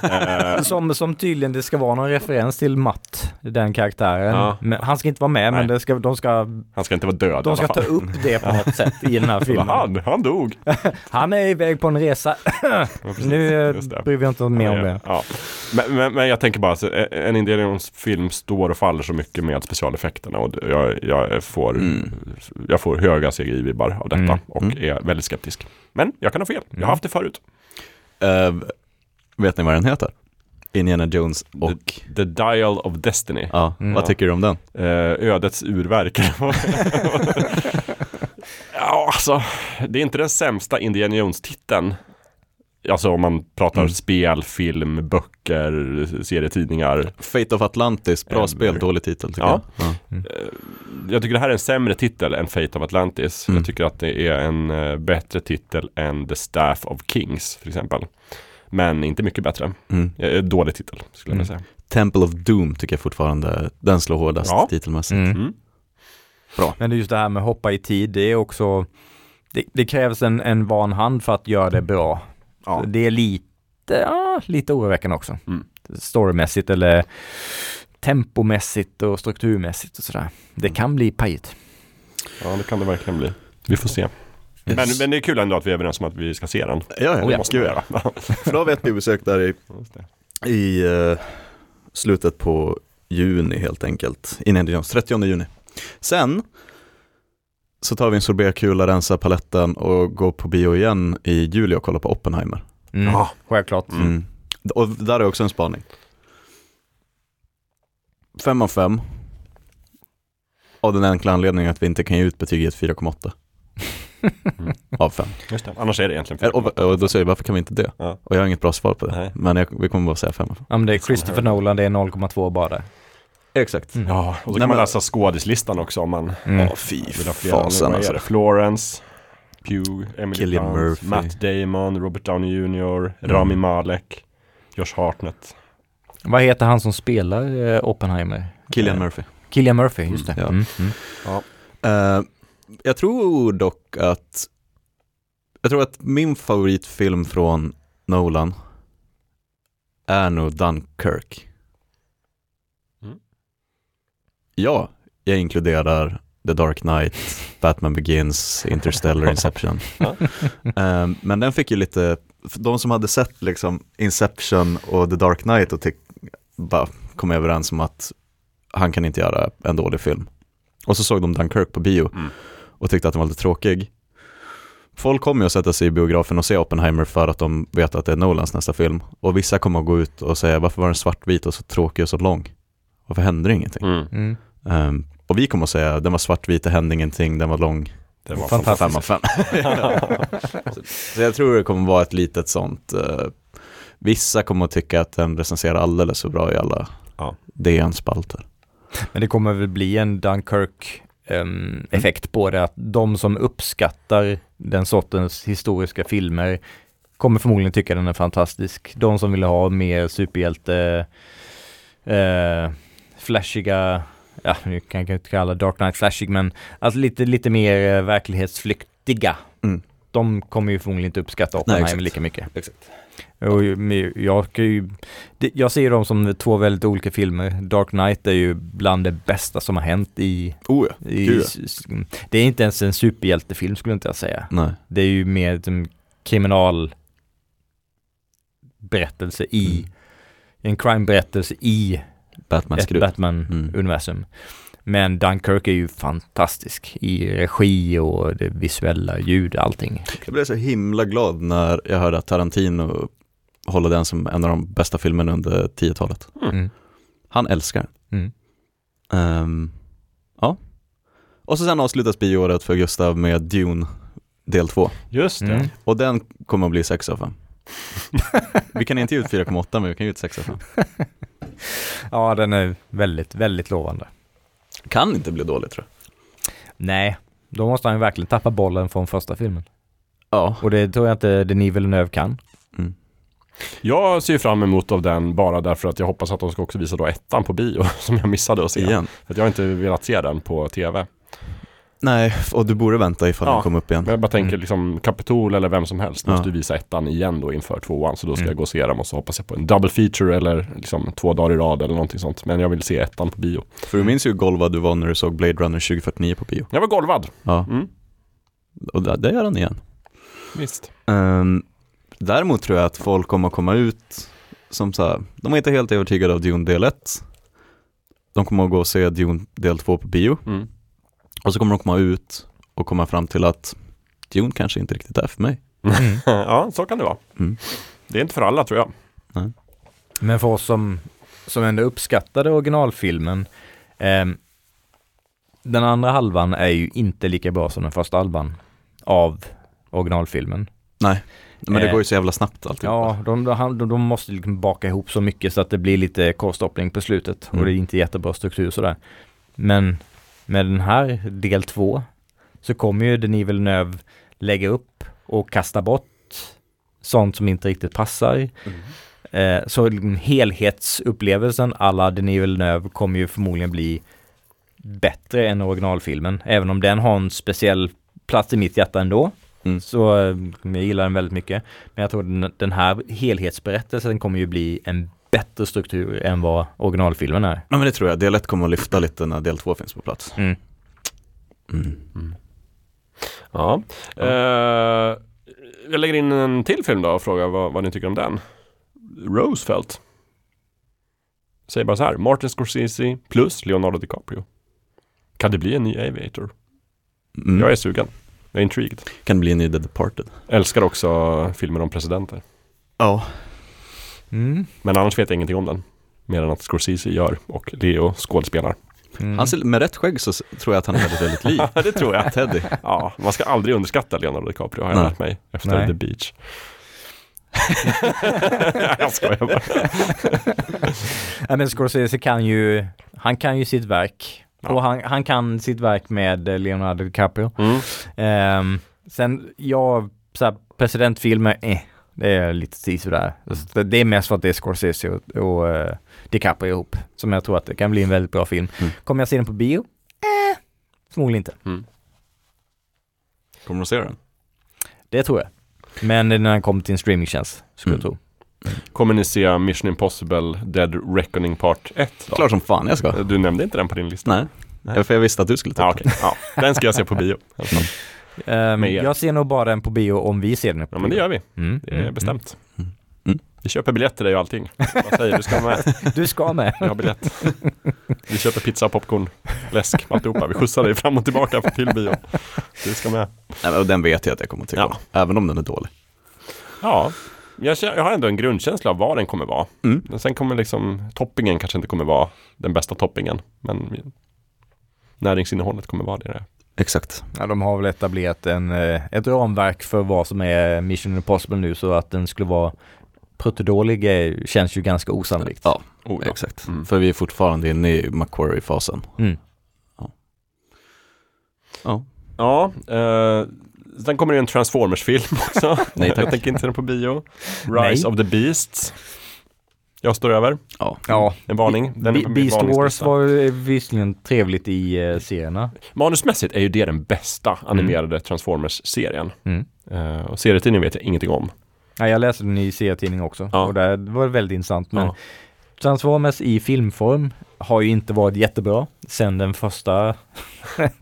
Eh, Som, som tydligen det ska vara någon referens till Matt, den karaktären. Ja. Men, han ska inte vara med, Nej. men det ska, de ska, han ska inte vara död de ska ta upp det på något sätt i den här <laughs> filmen. Han, han dog. Han är iväg på en resa. nu eh, bryr vi inte oss mer om det. Ja. Men, men, men jag tänker bara att en Indiana film står och faller så mycket med specialeffekterna och jag, jag, får, jag får höga CGI-vibbar av detta Mm. och är väldigt skeptisk. Men jag kan ha fel, jag har haft det förut. Eh, vet ni vad den heter? Indiana Jones och, The, The Dial of Destiny. ja, Mm. vad tycker du om den? Eh, ödets urverk. <laughs> ja, alltså, det är inte den sämsta Indiana Jones-titeln. Alltså om man pratar Mm. spel, film, böcker, serietidningar. Fate of Atlantis, bra Ember. spel, dålig titel tycker Ja. jag. Ja. Jag tycker det här är en sämre titel än Fate of Atlantis. Mm. Jag tycker att det är en eh, bättre titel än The Staff of Kings till exempel. Men inte mycket bättre. Mm. Eh, Dålig titel skulle jag vilja säga. Temple of Doom tycker jag fortfarande, den slår hårdast Ja. titelmässigt. Mm. Mm. Men det är just det här med hoppa i tid, det är också, det, det krävs en, en van hand för att göra det bra. Ja. Det är lite, ja, lite oroväckande också. Mm. Storymässigt eller tempomässigt och strukturmässigt och sådär. Det kan bli pajigt. ja, det kan det verkligen bli. Vi får se. Men, men det är kul ändå att vi är överens om att vi ska se den. Ja, ja, det måste vi göra. <laughs> För då har vi ett biobesök där i, i eh, slutet på juni helt enkelt. Innan Jones, 30 juni. Sen så tar vi en sorbetkula, rensar paletten och går på bio igen i juli och kollar på Oppenheimer. Mm. Ja. Självklart. Mm. Och där är också en spaning. Fem av fem. Av den enkla anledningen att vi inte kan ge ut betyget 4,8. <laughs> av fem. Just det. Annars är det egentligen Eh, Och, och då säger jag, varför kan vi inte det? Ja. Och jag har inget bra svar på det. Nej. Men jag, vi kommer bara säga fem av fem. Ja, men det är Christopher Nolan, det är 0,2 bara. Exakt. Mm. Ja, och så Nej, kan man men- läsa skådislistan också om man Mm. Ja, fy vill ha fler. fasen alltså. Florence, Pugh, Emily Cillian Blunt, Murphy. Matt Damon, Robert Downey Jr, Mm. Rami Malek, Josh Hartnett. Vad heter han som spelar eh, Oppenheimer? Killian Eh, Murphy. Killian Murphy, just det. Ja. Mm. Mm. Eh, jag tror dock att jag tror att min favoritfilm från Nolan är nog Dunkirk. Mm. Ja, jag inkluderar The Dark Knight, <laughs> Batman Begins, Interstellar, Inception. <laughs> Eh, men den fick ju lite, de som hade sett liksom Inception och The Dark Knight och bara kom överens om att han kan inte göra en dålig film. Och så såg de Dunkirk på bio Mm. och tyckte att den var lite tråkig. Folk kommer ju att sätta sig i biografen och se Oppenheimer för att de vet att det är Nolans nästa film. Och vissa kommer att gå ut och säga varför var den svartvit och så tråkig och så lång? Varför hände det ingenting? Mm. Mm. Ehm, och vi kommer att säga den var svartvit, det hände ingenting, den var lång. Det var Fantastiskt. Fem av fem. så, <laughs> så jag tror det kommer vara ett litet sånt. eh, vissa kommer att tycka att den recenserar alldeles för bra i alla Ja. DN-spalter. Men det kommer väl bli en Dunkirk ehm, effekt på det, att de som uppskattar den sortens historiska filmer kommer förmodligen tycka den är fantastisk. De som vill ha mer superhjälte, eh, flashiga, ja nu kan jag inte kalla Dark Knight flashig men alltså lite, lite mer eh, verklighetsflyktiga. Mm. de kommer ju förmodligen inte uppskatta Oppenheimer lika mycket. Exakt. Och jag, ju, jag ser dem som två väldigt olika filmer. Dark Knight är ju bland det bästa som har hänt i... Oh ja, i det är inte ens en superhjältefilm skulle inte jag säga. Nej. Det är ju mer en kriminal berättelse i, Mm. en crime-berättelse i Batman ett skruv. Batman-universum. Men Dunkirk är ju fantastisk i regi och det visuella ljud, allting. Jag blev så himla glad när jag hörde att Tarantino håller den som en av de bästa filmerna under 10-talet. Mm. Han älskar den. Mm. Ehm, ja. Och så sen avslutas bioåret för Gustav med Dune del 2. Just det. Mm. Och den kommer att bli 6 av 5. <laughs> vi kan inte ge ut 4,8 men vi kan ge ut 6 av 5. <laughs> <laughs> Ja, den är väldigt, väldigt lovande. Kan inte bli dåligt tror jag. Nej, då måste han ju verkligen tappa bollen från första filmen. Ja. Och det tror jag inte Denis Villeneuve kan. Jag ser ju fram emot av den bara därför att jag hoppas att de ska också visa då ettan på bio <laughs> som jag missade att se. Igen. För att jag har inte velat se den på tv. Nej, och du borde vänta ifall Ja. den kommer upp igen. Men jag bara tänker Mm. liksom Kapitol eller vem som helst Ja. måste ju visa ettan igen då inför tvåan. Så då ska Mm. jag gå och se dem och så hoppas jag på en double feature eller liksom två dagar i rad eller någonting sånt. Men jag vill se ettan på bio. För du minns ju hur golvad du var när du såg Blade Runner 2049 på bio. Jag var golvad. Ja, Mm. och det, det gör han igen. Visst. Ehm, däremot tror jag att folk kommer att komma ut som så här, de är inte helt övertygade av Dune del 1. De kommer att gå och se Dune del 2 på bio. Mm. Och så kommer de komma ut och komma fram till att Dune kanske inte riktigt är för mig. <laughs> ja, så kan det vara. Mm. Det är inte för alla tror jag. Men för oss som, som ändå uppskattade originalfilmen, ehm, den andra halvan är ju inte lika bra som den första halvan av originalfilmen. Nej, men det Eh, går ju så jävla snabbt alltid. Ja, de, de, de måste liksom baka ihop så mycket så att det blir lite korstoppning på slutet Mm. och det är inte jättebra struktur sådär. Men med den här del två så kommer ju Denis Villeneuve lägga upp och kasta bort sånt som inte riktigt passar. Eh, så helhetsupplevelsen alla Denis Villeneuve kommer ju förmodligen bli bättre än originalfilmen. Även om den har en speciell plats i mitt hjärta ändå. Mm. Så eh, jag gillar den väldigt mycket. Men jag tror den, den här helhetsberättelsen kommer ju bli en bättre struktur än vad originalfilmen är. Ja men det tror jag, del 1 kommer att lyfta lite när del 2 finns på plats. Mm. Mm. Ja. Eh, jag lägger in en till film då och frågar vad, vad ni tycker om den. Roosevelt. Säger bara så här. Martin Scorsese plus Leonardo DiCaprio. Kan det bli en ny Aviator? Mm. Jag är sugen. Jag är intrigued. Kan bli en ny The Departed. Älskar också filmer om presidenter. Ja. Mm. Men annars vet jag ingenting om den. Mer än att Scorsese gör och Leo skådespelar. Mm. Han ser, med rätt skägg så tror jag att han är väldigt, väldigt lik <laughs> det tror jag. Teddy. Ja, man ska aldrig underskatta Leonardo DiCaprio har jag Nej. lärt mig efter Nej. The Beach. <laughs> jag skojar bara. <laughs> Ja, men Scorsese kan ju, han kan ju sitt verk. Ja. Och han, han kan sitt verk med eh, Leonardo DiCaprio. Mm. Ehm, sen, ja, så här, presidentfilmer, eh, det är lite sådär. Så Det är mest för att det är Scorsese och, och eh, DiCaprio ihop. Som jag tror att det kan bli en väldigt bra film. Mm. Kommer jag se den på bio? Eh, förmodligen inte. Kommer du se den? Det tror jag. Men när den kommer till en streamingtjänst, skulle Mm. jag tro. Kommer ni se Mission Impossible Dead Reckoning Part 1 då? Klart som fan jag ska. Du nämnde inte den på din lista? Nej, Nej. För jag visste att du skulle ta Ja, upp okej. ja, den ska jag se på bio. <laughs> Er. jag ser nog bara den på bio om vi ser den på Ja, men det gör vi. Mm, Det är mm, bestämt. Mm. Mm. Vi köper biljett till dig och allting. Vad säger du? Ska med. Du ska med. <laughs> Vi har biljett. Vi köper pizza, popcorn, läsk, alltihopa. Vi skjutsar dig fram och tillbaka till bio. Du ska med. Nej, men den vet jag att jag kommer att tycka Ja. om, även om den är dålig. Ja, jag, känner, jag har ändå en grundkänsla av vad den kommer vara. Mm. Men sen kommer liksom toppingen kanske inte kommer vara den bästa toppingen. Men näringsinnehållet kommer vara det. Exakt. Ja, de har väl etablerat en, eh, ett ramverk för vad som är Mission Impossible nu så att den skulle vara pruttedålig är- känns ju ganska osannolikt. Ja, Oh, ja. exakt. Mm. För vi är fortfarande inne i Macquarie-fasen. Mm. Ja. Ja, eh, sen kommer det en Transformers-film också. Nej, tack. jag tänker inte se den på bio. Rise Nej. of the Beasts. Jag står över. Ja. Ja, En varning. Den Be- Beast Wars var visserligen trevligt i eh, serierna. Manusmässigt är ju det den bästa animerade Transformers-serien. Mm. Eh, och serietidningen vet jag ingenting om. Ja, jag läste den i serietidning också Ja. och det var väldigt intressant. Men Ja. Transformers i filmform har ju inte varit jättebra sen den första <laughs>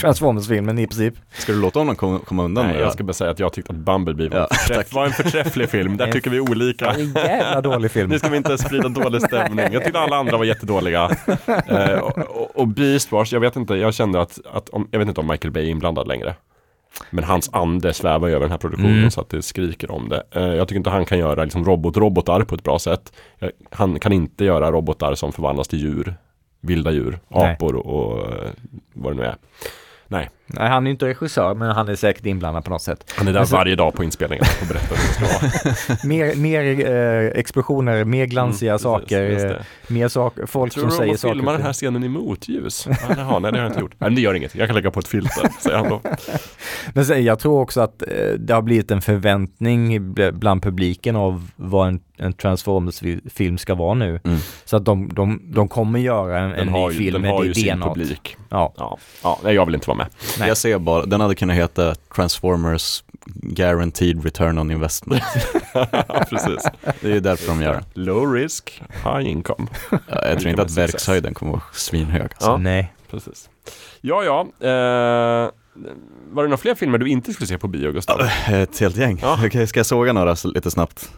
Transformers-filmen i princip. Ska du låta honom komma, komma undan Nej, jag ska bara säga att jag tyckte att Bumblebee var, Ja, en, förträff, var en förträfflig film. Där tycker vi olika. En jävla dålig film. Nu ska vi inte sprida dålig stämning. Jag tyckte alla andra var jättedåliga. <laughs> Eh, och, och- och Beast Wars, jag vet inte, jag kände att, att om, jag vet inte om Michael Bay är inblandad längre. Men hans ande svävar över den här produktionen Mm. så att det skriker om det. Eh, jag tycker inte han kan göra liksom, robot-robotar på ett bra sätt. Jag, han kan inte göra robotar som förvandlas till djur. Vilda djur, apor och, och eh, vad det nu är. Nej, Nej, han är inte regissör men han är säkert inblandad på något sätt. han är där Alltså- varje dag på inspelningen och berättar hur det ska vara. <laughs> Mer, mer eh, explosioner, mer glansiga Mm, saker, precis, eh, mer saker, folk Tror som du säger om att saker. filma den här scenen i motljus? Ja, jaha, nej det har jag inte gjort. Nej, men det gör inget. Jag kan lägga på ett filter, säger han då. <laughs> Men sen, jag tror också att eh, det har blivit en förväntning bl- bland publiken av vad en, en Transformers-film ska vara nu. Mm. Så att de, de, de kommer göra en, Den en ny ju, film den med har det ju sin publik. Ja. Ja, ja, jag vill inte vara med. Nej. Jag ser bara, den hade kunnat heta Transformers Guaranteed Return on Investment. <laughs> Ja, Precis. Det är ju därför de gör det. Low risk, high income. Ja, Jag tror inte att verkshöjden kommer vara svinhög. Alltså. Ja. Nej. Precis. Ja, ja. Eh, var det några fler filmer du inte skulle se på bio, Gustav? Ett helt gäng. Ja. Okej, ska jag såga några så- lite snabbt?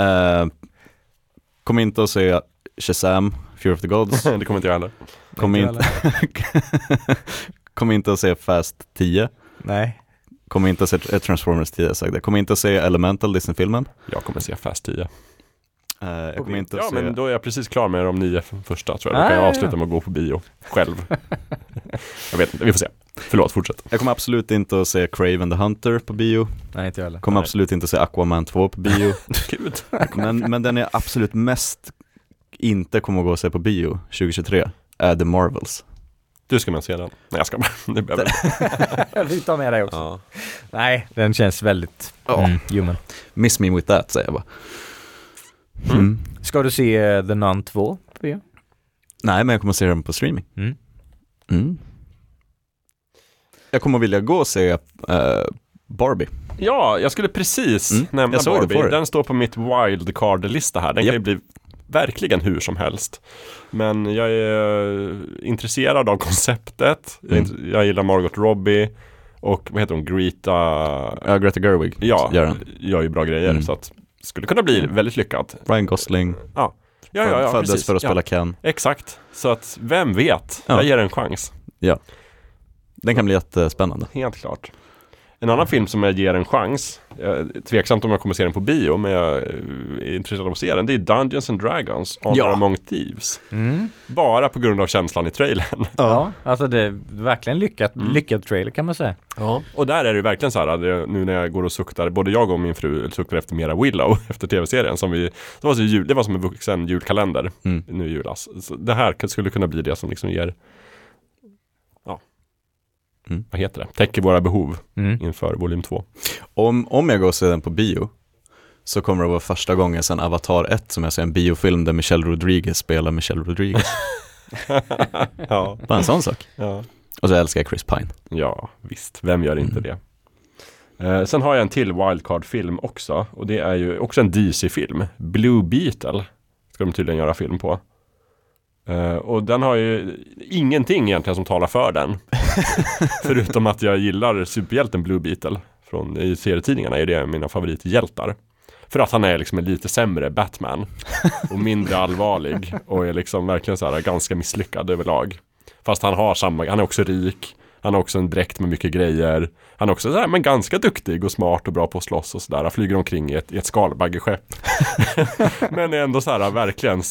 uh, <laughs> kom inte att se Shazam, Fear of the Gods. <laughs> det kommer inte jag heller. Kom, Inte inte, kom inte att se Fast 10. Nej. Kom inte att se Transformers 10 sagde jag. Kom inte att se Elemental, Disney-filmen. Jag kommer se Fast 10. Eh, jag kommer inte Ja, att se... men då är jag precis klar med de nio första tror jag. Då kan Ah, jag ja, avsluta ja. med att gå på bio själv. <laughs> jag vet inte, vi får se. Förlåt, fortsätt. Jag kommer absolut inte att se Craven the Hunter på bio. Nej, inte jag heller. Kommer Nej. absolut inte att se Aquaman 2 på bio. <laughs> Gud. men, men den jag absolut mest inte kommer att gå och se på bio 2023 är The Marvels. Du ska med se den. Nej, jag ska bara. <laughs> Det behöver <laughs> jag. Vi tar med dig också. ja. Nej, den känns väldigt Ja. mm, human. Miss me with that säger jag bara. Mm. Mm. Ska du se eh, The Nun 2 på bio? Nej, men jag kommer att se den på streaming. Mm. Mm. Jag kommer att vilja gå och se eh, Barbie. ja, jag skulle precis Mm, nämna Barbie. Den står på mitt wildcard-lista här. Den Japp. kan ju bli verkligen hur som helst. Men jag är intresserad av konceptet. Mm. jag gillar Margot Robbie. Och vad heter hon? Greta... Ja, Greta Gerwig Ja, gör gör ju bra grejer. Mm. Så att skulle kunna bli väldigt lyckat. Ryan Gosling Ja, ja, ja, ja föddes precis. för att spela Ja, Ken. exakt. Så att vem vet? Ja. Jag ger en chans. Den kan bli jättespännande. Helt klart. En annan film som jag ger en chans, jag är tveksamt om jag kommer se den på bio, men jag är intresserad av att se den, det är Dungeons and Dragons, Honor Ja. Among Thieves. Mm. Bara på grund av känslan i trailern. Ja, alltså det är verkligen lyckat, Mm. lyckad trailer kan man säga. Ja. Och där är det verkligen så här, nu när jag går och suktar, både jag och min fru suktar efter mera Willow, <laughs> efter tv-serien, som vi, det var, så jul, det var som en vuxen julkalender Mm. nu i julas. Så det här skulle kunna bli det som liksom ger, Mm. vad heter det, täcker våra behov Mm. inför volym 2. Om, om jag går och ser den på bio så kommer det vara första gången sedan Avatar 1 som jag ser en biofilm där Michelle Rodriguez spelar Michelle Rodriguez. <laughs> ja. Bara en sån sak. ja. Och så älskar jag Chris Pine. Ja, visst. Vem gör inte Mm. det? Eh, sen har jag en till wildcard-film också. Och det är ju också en DC-film. Blue Beetle ska de tydligen göra film på. Eh, och den har ju ingenting egentligen som talar för den. <laughs> Förutom att jag gillar superhjälten Blue Beetle. Från, I serietidningarna är det mina favorithjältar. För att han är liksom en lite sämre Batman. Och mindre allvarlig. Och är liksom verkligen så här ganska misslyckad överlag. Fast han har samma, han är också rik. Han har också en dräkt med mycket grejer. Han är också så här, men ganska duktig och smart och bra på att slåss och sådär. Han flyger omkring i ett, i ett skalbaggeskepp. <laughs> men är ändå så här verkligen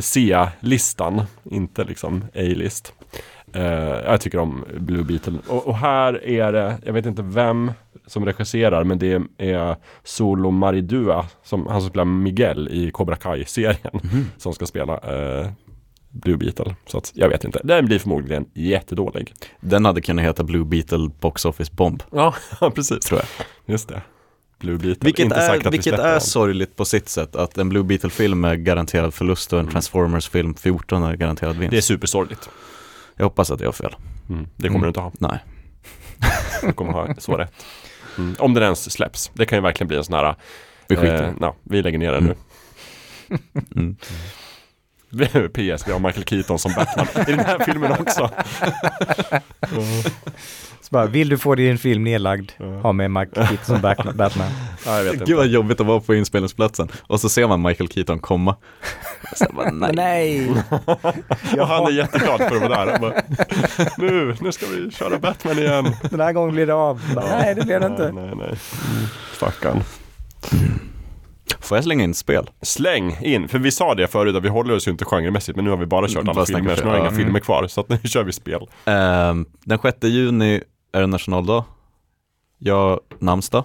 C-listan, inte liksom A-list. Eh, jag tycker om Blue Beetle. Och, och här är det, jag vet inte vem som regisserar, men det är Solo Maridua, som, han som spelar Miguel i Cobra Kai-serien, som ska spela eh, Blue Beetle. Så att, jag vet inte. Den blir förmodligen jättedålig. Den hade kunnat heta Blue Beetle Box Office Bomb, Ja, <laughs> precis. tror jag. Just det. Blue Beetle. Vilket inte är, vi vilket släpper är den. sorgligt på sitt sätt, att en Blue Beetle-film är garanterad förlust och en Transformers-film 14 är garanterad vinst. Det är supersorgligt. Jag hoppas att jag har fel. Mm. Det kommer Mm. du inte ha. Nej. <laughs> Du kommer ha så rätt. Mm. Om den ens släpps. Det kan ju verkligen bli en sån här, Vi skiter eh, ja, vi lägger ner den nu. Mm. PS, vi har Michael Keaton som Batman i den här filmen också. <laughs> Så bara, vill du få din film nedlagd? Ha med Mike Keaton som Bat- <laughs> Batman. Ja, jag vet Gud vad jobbigt att vara på inspelningsplatsen och så ser man Michael Keaton komma. <laughs> Bara, nej. Nej! Och han är jätteglad för att vara där. Bara, nu, nu ska vi köra Batman igen. Den här gången blir det av. Nej, det blir det inte. Nej, nej, nej. Stackarn. Får jag slänga in spel? Släng in, för vi sa det förut att vi håller oss ju inte genremässigt men nu har vi bara kört alla Bara filmer så nu har film, jag inga ja. filmer kvar så att nu kör vi spel. Ehm, den 6 juni är det nationaldag. Jag namnsdag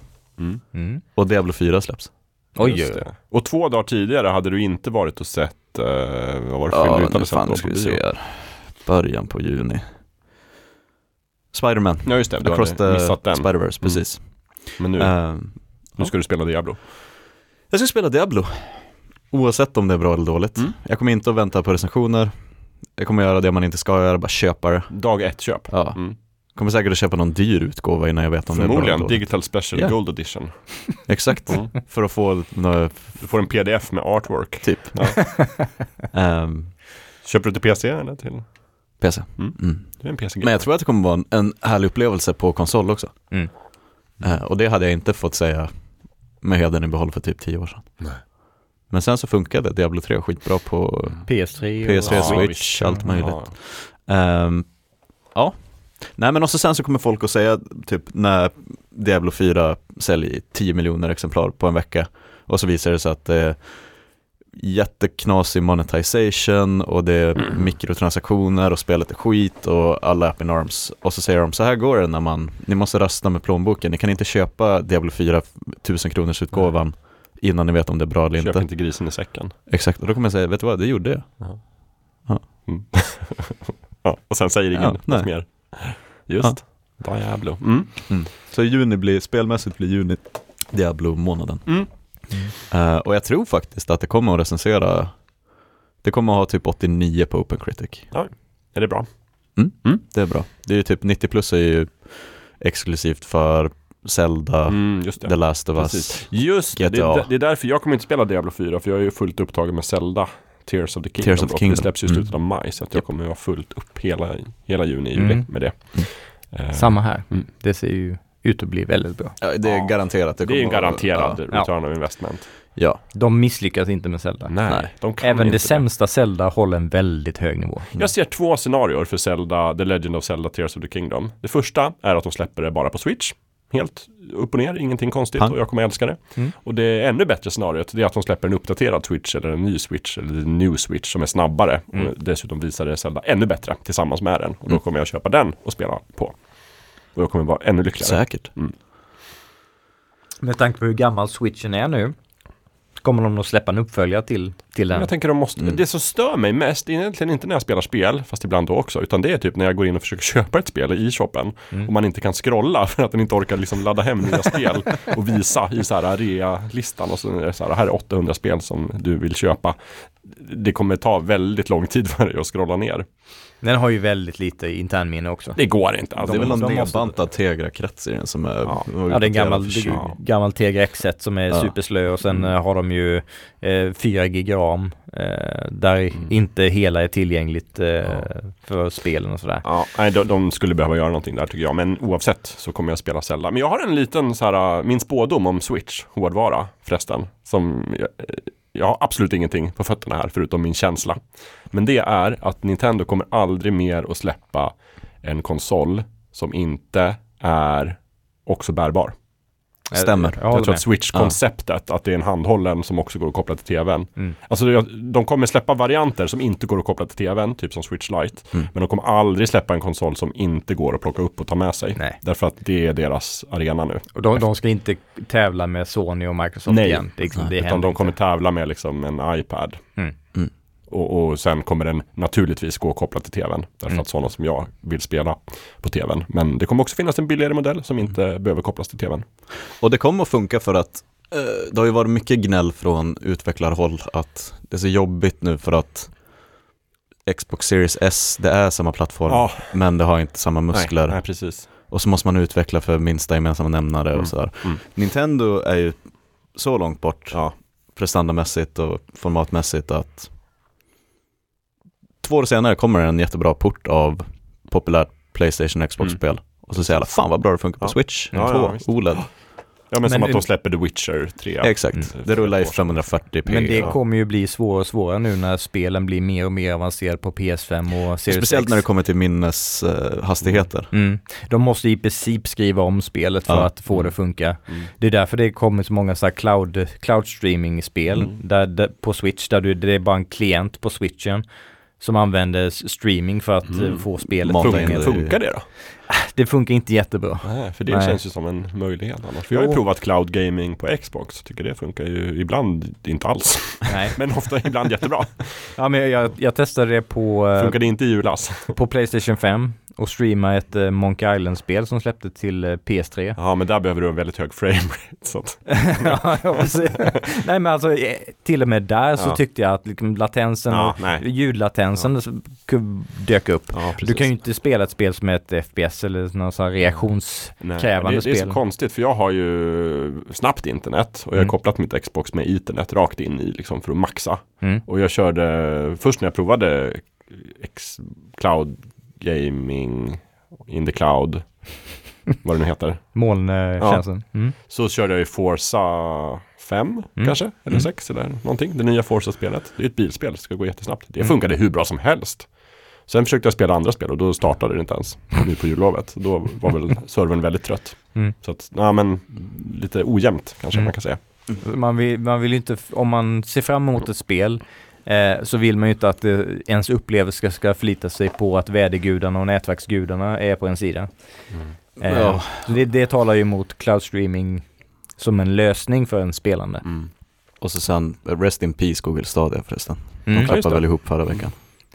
Mm. och Diablo 4 släpps. Oj. Och två dagar tidigare hade du inte varit och sett, eh, vad var det för film Ja, du inte hade sett då ska på vi bio? se här. Början på juni. Spiderman. Ja just det, du Across hade missat den. Spiderverse, Mm. precis. Men nu, Ehm, nu ska du spela Diablo. Jag ska spela Diablo. Oavsett om det är bra eller dåligt. Mm. Jag kommer inte att vänta på recensioner. Jag kommer göra det man inte ska göra, bara köpa det. Dag ett köp. Ja. Mm. Kommer säkert att köpa någon dyr utgåva innan jag vet om det är bra eller Förmodligen. Digital Special Ja. Gold Edition. <laughs> Exakt, Mm. för att få några, Du får en pdf med artwork. typ. Ja. <laughs> Ehm, Köper du till PC eller till? PC. Mm. Mm. Du är en PC Men jag tror att det kommer vara en, en härlig upplevelse på konsol också. Mm. Eh, och det hade jag inte fått säga med hedern i behåll för typ tio år sedan. Nej. Men sen så funkade Diablo 3 skitbra på PS3 PS3, Ja, Switch, visst. allt möjligt. Ja. Ehm, ja. Nej men också sen så kommer folk att säga typ när Diablo 4 säljer 10 miljoner exemplar på en vecka och så visar det sig att det är jätteknasig monetization och det är Mm. mikrotransaktioner och spelet är skit och alla app in arms. Och så säger de så här går det när man, ni måste rösta med plånboken, ni kan inte köpa Diablo 4 1000 kronors utgåvan innan ni vet om det är bra eller Köp inte. inte grisen i säcken. Exakt, och då kommer jag säga, vet du vad, det gjorde jag. Ja, <laughs> och sen säger ingen Ja, något mer. Just. Diablo. Mm. Så juni blir, spelmässigt blir juni Diablo-månaden. Mm. Eh, och jag tror faktiskt att det kommer att recensera, det kommer att ha typ 89 på Open Critic. Är det bra? Det är bra. Det är ju typ 90 plus är ju exklusivt för Zelda, Mm, just det. The Last of Us. Precis. Just det, det, GTA. är- det är därför jag kommer inte spela Diablo 4 för jag är ju fullt upptagen med Zelda Tears of the Kingdom. Tears of the Kingdom. Det släpps ju i Mm. slutet av maj så att jag kommer vara fullt upp hela, hela juni, juli Mm. med det. Eh, Samma här. Mm. Det ser ju ut att bli väldigt bra. Ja, det är Ja. garanterat. Det är kommer ju en att- garanterad Ja, return of investment. ja. De misslyckas inte med Zelda. Nej, de kan Även inte det sämsta Zelda håller en väldigt hög nivå. Jag ser två scenarier för Zelda, The Legend of Zelda Tears of the Kingdom. Det första är att de släpper det bara på Switch. Helt upp och ner, ingenting konstigt Pang. och jag kommer älska det. Mm. Och det ännu bättre scenariot det är att de släpper en uppdaterad Switch eller en ny Switch eller en new Switch som är snabbare. Mm. Och dessutom visar det Zelda ännu bättre tillsammans med den. Och då Mm. kommer jag köpa den och spela på. Och jag kommer vara ännu lyckligare. Säkert. Med tanke på hur gammal switchen är nu kommer de nog släppa en uppföljare till, till den. Jag tänker de måste, Mm. det som stör mig mest, är egentligen inte när jag spelar spel, fast ibland då också, utan det är typ när jag går in och försöker <laughs> köpa ett spel i shoppen Mm. och man inte kan scrolla <laughs> för att den inte orkar liksom ladda hem nya spel och visa i så här rea-listan och så är det så här, här är 800 spel som du vill köpa. Det kommer ta väldigt lång tid för dig att scrolla ner. Den har ju väldigt lite internminne också. Det går inte. Alltså, det är väl de- någon nedbantad Tegra-krets i den som är Ja. Ja, det är en gammal, för 20. Ja. gammal Tegra X1 som är Ja. superslö och sen Mm. eh, har de ju eh, 4 gig ram eh, där Mm. inte hela är tillgängligt eh, Ja. för spelen och sådär. Ja, nej, de, de skulle behöva göra någonting där tycker jag. Men oavsett så kommer jag spela Zelda. Men jag har en liten så här, min spådom om Switch, hårdvara förresten. Som jag, jag har absolut ingenting på fötterna här förutom min känsla. Men det är att Nintendo kommer aldrig mer att släppa en konsol som inte är också bärbar. Stämmer. Jag, Jag, tror med. att Switch-konceptet, att det är en handhållen som också går att koppla till tvn. Mm. Alltså de kommer släppa varianter som inte går att koppla till tvn, typ som Switch Lite. Mm. Men de kommer aldrig släppa en konsol som inte går att plocka upp och ta med sig. Nej. Därför att det är deras arena nu. Och de, de ska inte tävla med Sony och Microsoft Nej. igen. Det, är liksom, det Utan händer de kommer inte. tävla med liksom en iPad. Mm. Mm. Och, och sen kommer den naturligtvis gå kopplat till tvn. Därför Mm. att sådana som jag vill spela på tvn. Men det kommer också finnas en billigare modell som inte behöver kopplas till tvn. Och det kommer att funka för att eh, det har ju varit mycket gnäll från utvecklarhåll att det är så jobbigt nu för att Xbox Series S, det är samma plattform, Ja. men det har inte samma muskler. Nej, nej precis. Och så måste man utveckla för minsta gemensamma nämnare Mm. och sådär. Mm. Nintendo är ju så långt bort Ja. prestandamässigt och formatmässigt att två år senare kommer en jättebra port av populärt Playstation Xbox-spel. Och så säger alla, fan vad bra det funkar på Ja. Switch, Ja, 2, ja, visst. OLED. Ja men, som Men att de släpper The Witcher 3. Exakt, Mm. det rullar i För ett år sedan. 540p. Men det ja. kommer ju bli svårare och svårare nu när spelen blir mer och mer avancerade på PS5 och Series Speciellt X. när det kommer till minneshastigheter. Mm. De måste i princip skriva om spelet för Ja. att få det att funka. Mm. Det är därför det kommer så många så här cloud, cloud streaming-spel Mm. där, där, på Switch där du, det är bara en klient på switchen som använder streaming för att Mm. eh, få spelet att in Funkar, fungera. det. funkar det då? <laughs> Det funkar inte jättebra. Nej, för det Nej. känns ju som en möjlighet annars. För jag har ju provat cloud gaming på Xbox. Tycker det funkar ju ibland inte alls. Nej. <laughs> Men ofta ibland jättebra. Ja, men jag, jag testade det på, eh, Funkar det inte i julas? på Playstation 5 och streama ett eh, Monkey Island-spel som släppte till eh, PS3. <laughs> Ja, men där behöver du en väldigt hög framerate. <laughs> Ja. Nej men alltså eh, till och med där så Ja. tyckte jag att liksom, latensen ja, och nej. ljudlatensen ku- dök upp. Ja, Du kan ju inte spela ett spel som är ett FPS eller någon sån här Nej, reaktionskrävande det, det är spel. så konstigt för jag har ju snabbt internet och jag har Mm. kopplat mitt Xbox med internet rakt in i liksom för att maxa. Mm. Och jag körde, först när jag provade X, cloud gaming in the cloud, <laughs> vad det nu heter. Molntjänsten. Mm. Så körde jag ju Forza 5 Mm. kanske, eller Mm. 6 eller någonting. Det nya Forza-spelet. Det är ett bilspel, det ska gå jättesnabbt. Det Mm. funkade hur bra som helst. Sen försökte jag spela andra spel och då startade det inte ens nu på jullovet. Då var väl <laughs> servern väldigt trött. Mm. Så att, ja men lite ojämnt kanske Mm. man kan säga. Man, vill, man vill inte, om man ser fram emot ett spel eh, så vill man ju inte att eh, ens upplevelse ska, ska förlita sig på att vädergudarna och nätverksgudarna är på en sida. Eh, Ja. det, det talar ju emot cloud streaming som en lösning för en spelande. Mm. Och så sen, Rest in Peace Google Stadia förresten. De Mm. klappade väl ihop förra veckan.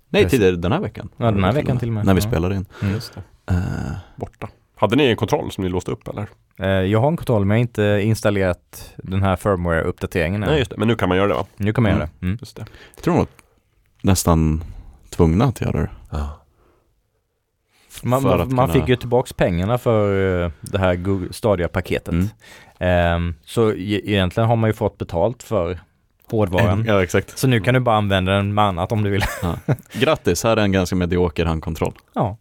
Nej, Precis. tidigare den här veckan. Ja, den här veckan till och med. När vi Ja. spelade in. Mm. Just det. Eh, Borta. Hade ni en kontroll som ni låste upp eller? Eh, jag har en kontroll men jag har inte installerat den här firmware-uppdateringen än. Nej just det, men nu kan man göra det va? Nu kan man Mm. göra det. Mm. Just det. jag tror nog nästan tvungna att göra det. Man, För man, man kunna- fick ju tillbaks pengarna för eh, det här Google Stadia-paketet. Mm. Ehm, så e- egentligen har man ju fått betalt för hårdvaran. Ja, exakt. Så nu kan du bara använda den med annat om du vill. <laughs> Grattis, här är en ganska medioker handkontroll. ja.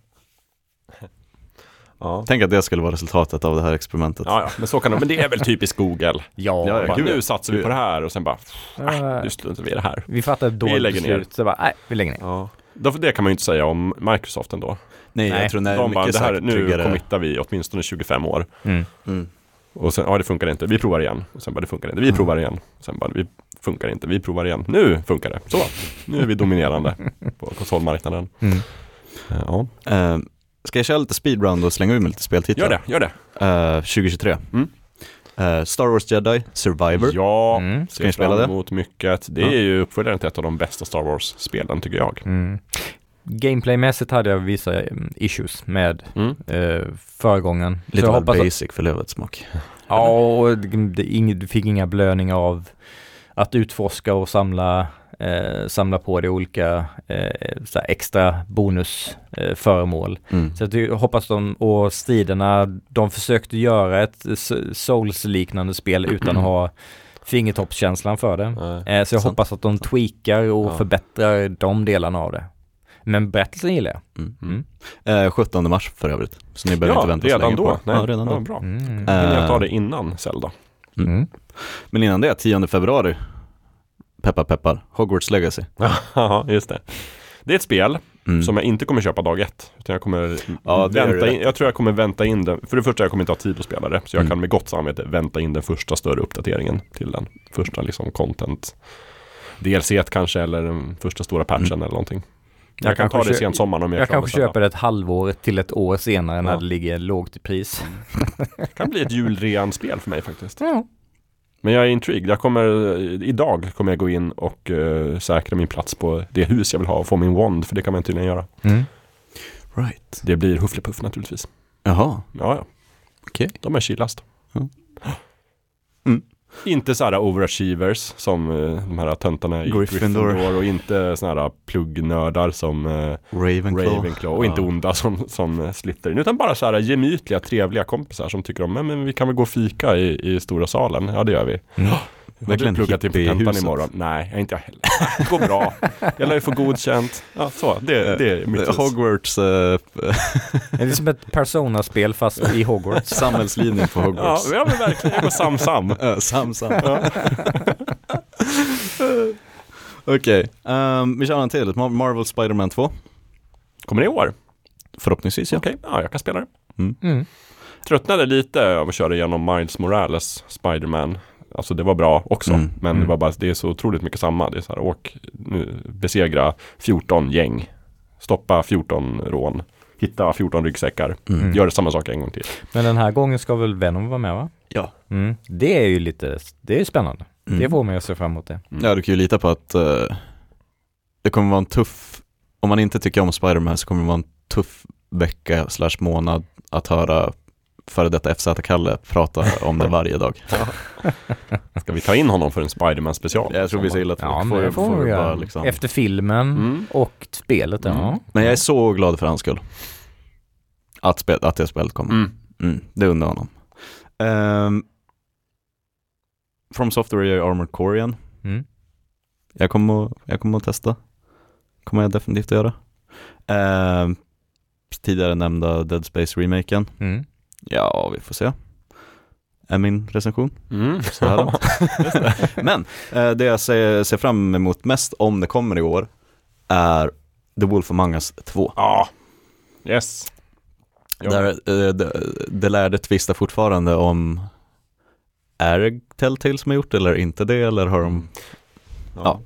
Ja. Tänk att det skulle vara resultatet av det här experimentet. Ja, ja, men så kan det Men det är väl typiskt Google. <laughs> Ja, Ja, ja, Bara, gud. nu satsar vi på det här och sen bara, Eh, nu struntar vi i det här. vi fattade ett Vi dåligt beslut. Så bara, nej, vi lägger ner. Ja. Det kan man ju inte säga om Microsoft ändå. Nej, Nej, jag tror nej, De bara, det här, nu committar vi åtminstone 25 år. Mm. Mm. Och sen, ja det funkar inte, vi provar igen. Och sen bara, det funkar inte, vi Mm. provar igen. Och sen bara, vi funkar inte, vi provar igen. Nu funkar det, så. Nu är vi dominerande <laughs> på konsolmarknaden. Mm. Eh, Ja, Eh, ska jag köra lite speedrun och slänga ur mig lite speltitlar? gör det, gör det. Eh, 2023. Mm. Eh, Star Wars Jedi, Survivor. Ja, Mm. Ska ni spela det? emot mycket. Det Ja. är ju uppföljaren till ett av de bästa Star Wars-spelen tycker jag. Mm. Gameplaymässigt hade jag vissa mm, issues med Mm. eh, föregången. Lite väl hoppas att, basic för levets smak. <laughs> Ja, och det, det, ing- du fick inga blödningar av att utforska och samla, eh, samla på dig olika eh, så här extra bonusföremål. Eh. Mm. så att jag hoppas de, och striderna, de försökte göra ett Souls-liknande spel utan att ha fingertoppskänslan för det. Eh, så jag Sant. hoppas att de tweakar och Ja. förbättrar de delarna av det. Men berättelsen gillar jag. Mm. Mm. Eh, 17 mars för övrigt. Så ni behöver Ja, inte vänta så redan länge då. på Nej, Ja, redan ja, då. bra. Mm. Men jag Eh, tar det innan Zelda. Mm. Men innan det, 10 februari. Peppar peppar, Hogwarts Legacy. <laughs> Ja, just det. Det är ett spel Mm. som jag inte kommer köpa dag ett. Utan jag kommer Ja, vänta in, jag tror jag kommer vänta in den. För det första, jag kommer inte ha tid att spela det. Så jag Mm. kan med gott samvete vänta in den första större uppdateringen till den första liksom content. DLC kanske eller den första stora patchen Mm. eller någonting. Jag Jag, kan ta det sent sommaren om jag, Jag kanske köper det ett halvår till ett år senare när Ja. det ligger lågt i pris. Det kan bli ett julrean-spel för mig faktiskt. Ja. Men jag är intrigued. Jag kommer, idag kommer jag gå in och eh, säkra min plats på det hus jag vill ha och få min wand. För det kan man tydligen göra. Mm. Right. Det blir Hufflepuff naturligtvis. Jaha, Ja, ja. okej. De är chillast. Ja. Mm. Inte så här overachievers som eh, de här töntarna i Gryffindor. Gryffindor. och inte såna här pluggnördar som eh, Ravenclaw. Ravenclaw och inte Ja. onda som, som eh, Slytherin. Utan bara så här gemytliga, trevliga kompisar som tycker om, men, men vi kan väl gå och fika i, i stora salen. Ja, det gör vi. Mm. Jag Verkligen har pluggat inför tentan imorgon. Nej, jag inte jag heller. <laughs> Det går bra. Jag lär ju få godkänt. Ja, så. Det, det är mitt. Hogwarts, eh, Det är som ett Persona-spel fast i Hogwarts. <laughs> samhällslinjen på Hogwarts. ja, men verkligen. Jag går sam-sam. <laughs> Ja, sam, sam. Okej, ehm, vi kör en till. Mar- Marvel Spider-Man 2. Kommer det i år? Förhoppningsvis ja. Okej, ja, jag kan spela det. Mm. Tröttnade lite av att köra igenom Miles Morales Spider-Man. Alltså det var bra också. Mm, Men mm. det var bara, det är så otroligt mycket samma. Det är så här, åk, nu, besegra 14 gäng. Stoppa 14 rån. Hitta 14 ryggsäckar. Mm. Gör samma sak en gång till. Men den här gången ska väl Venom vara med va? Ja. Mm. Det är ju lite, det är spännande. Mm. Det får mig att se fram emot det. Ja, du kan ju lita på att eh, det kommer vara en tuff, om man inte tycker om Spider-Man så kommer det vara en tuff vecka slash månad att höra före detta FZ-Kalle prata om det varje dag. Ska vi ta in honom för en Spider-Man special? Jag tror vi ser illa att Ja, får får vi bara liksom. Efter filmen Mm. och spelet, ja. Mm. Men jag är så glad för hans skull. Att, spel, att det spelet kommer. Mm. Mm, det undrar honom. Um, From Software gör Armored Core igen. Mm. Jag kommer, att- jag kommer att testa. Kommer jag definitivt att göra. Ehm, tidigare nämnda Dead Space-remaken. Mm. Ja, vi får se. Är min recension. Mm. Så här långt. <laughs> Men eh, det jag ser, ser fram emot mest om det kommer i år är The Wolf Among Us 2. Ja. Yes. Ja. Där, eh, det, det lärde tvista fortfarande om är det Telltale som har gjort det eller inte det eller har de Ja.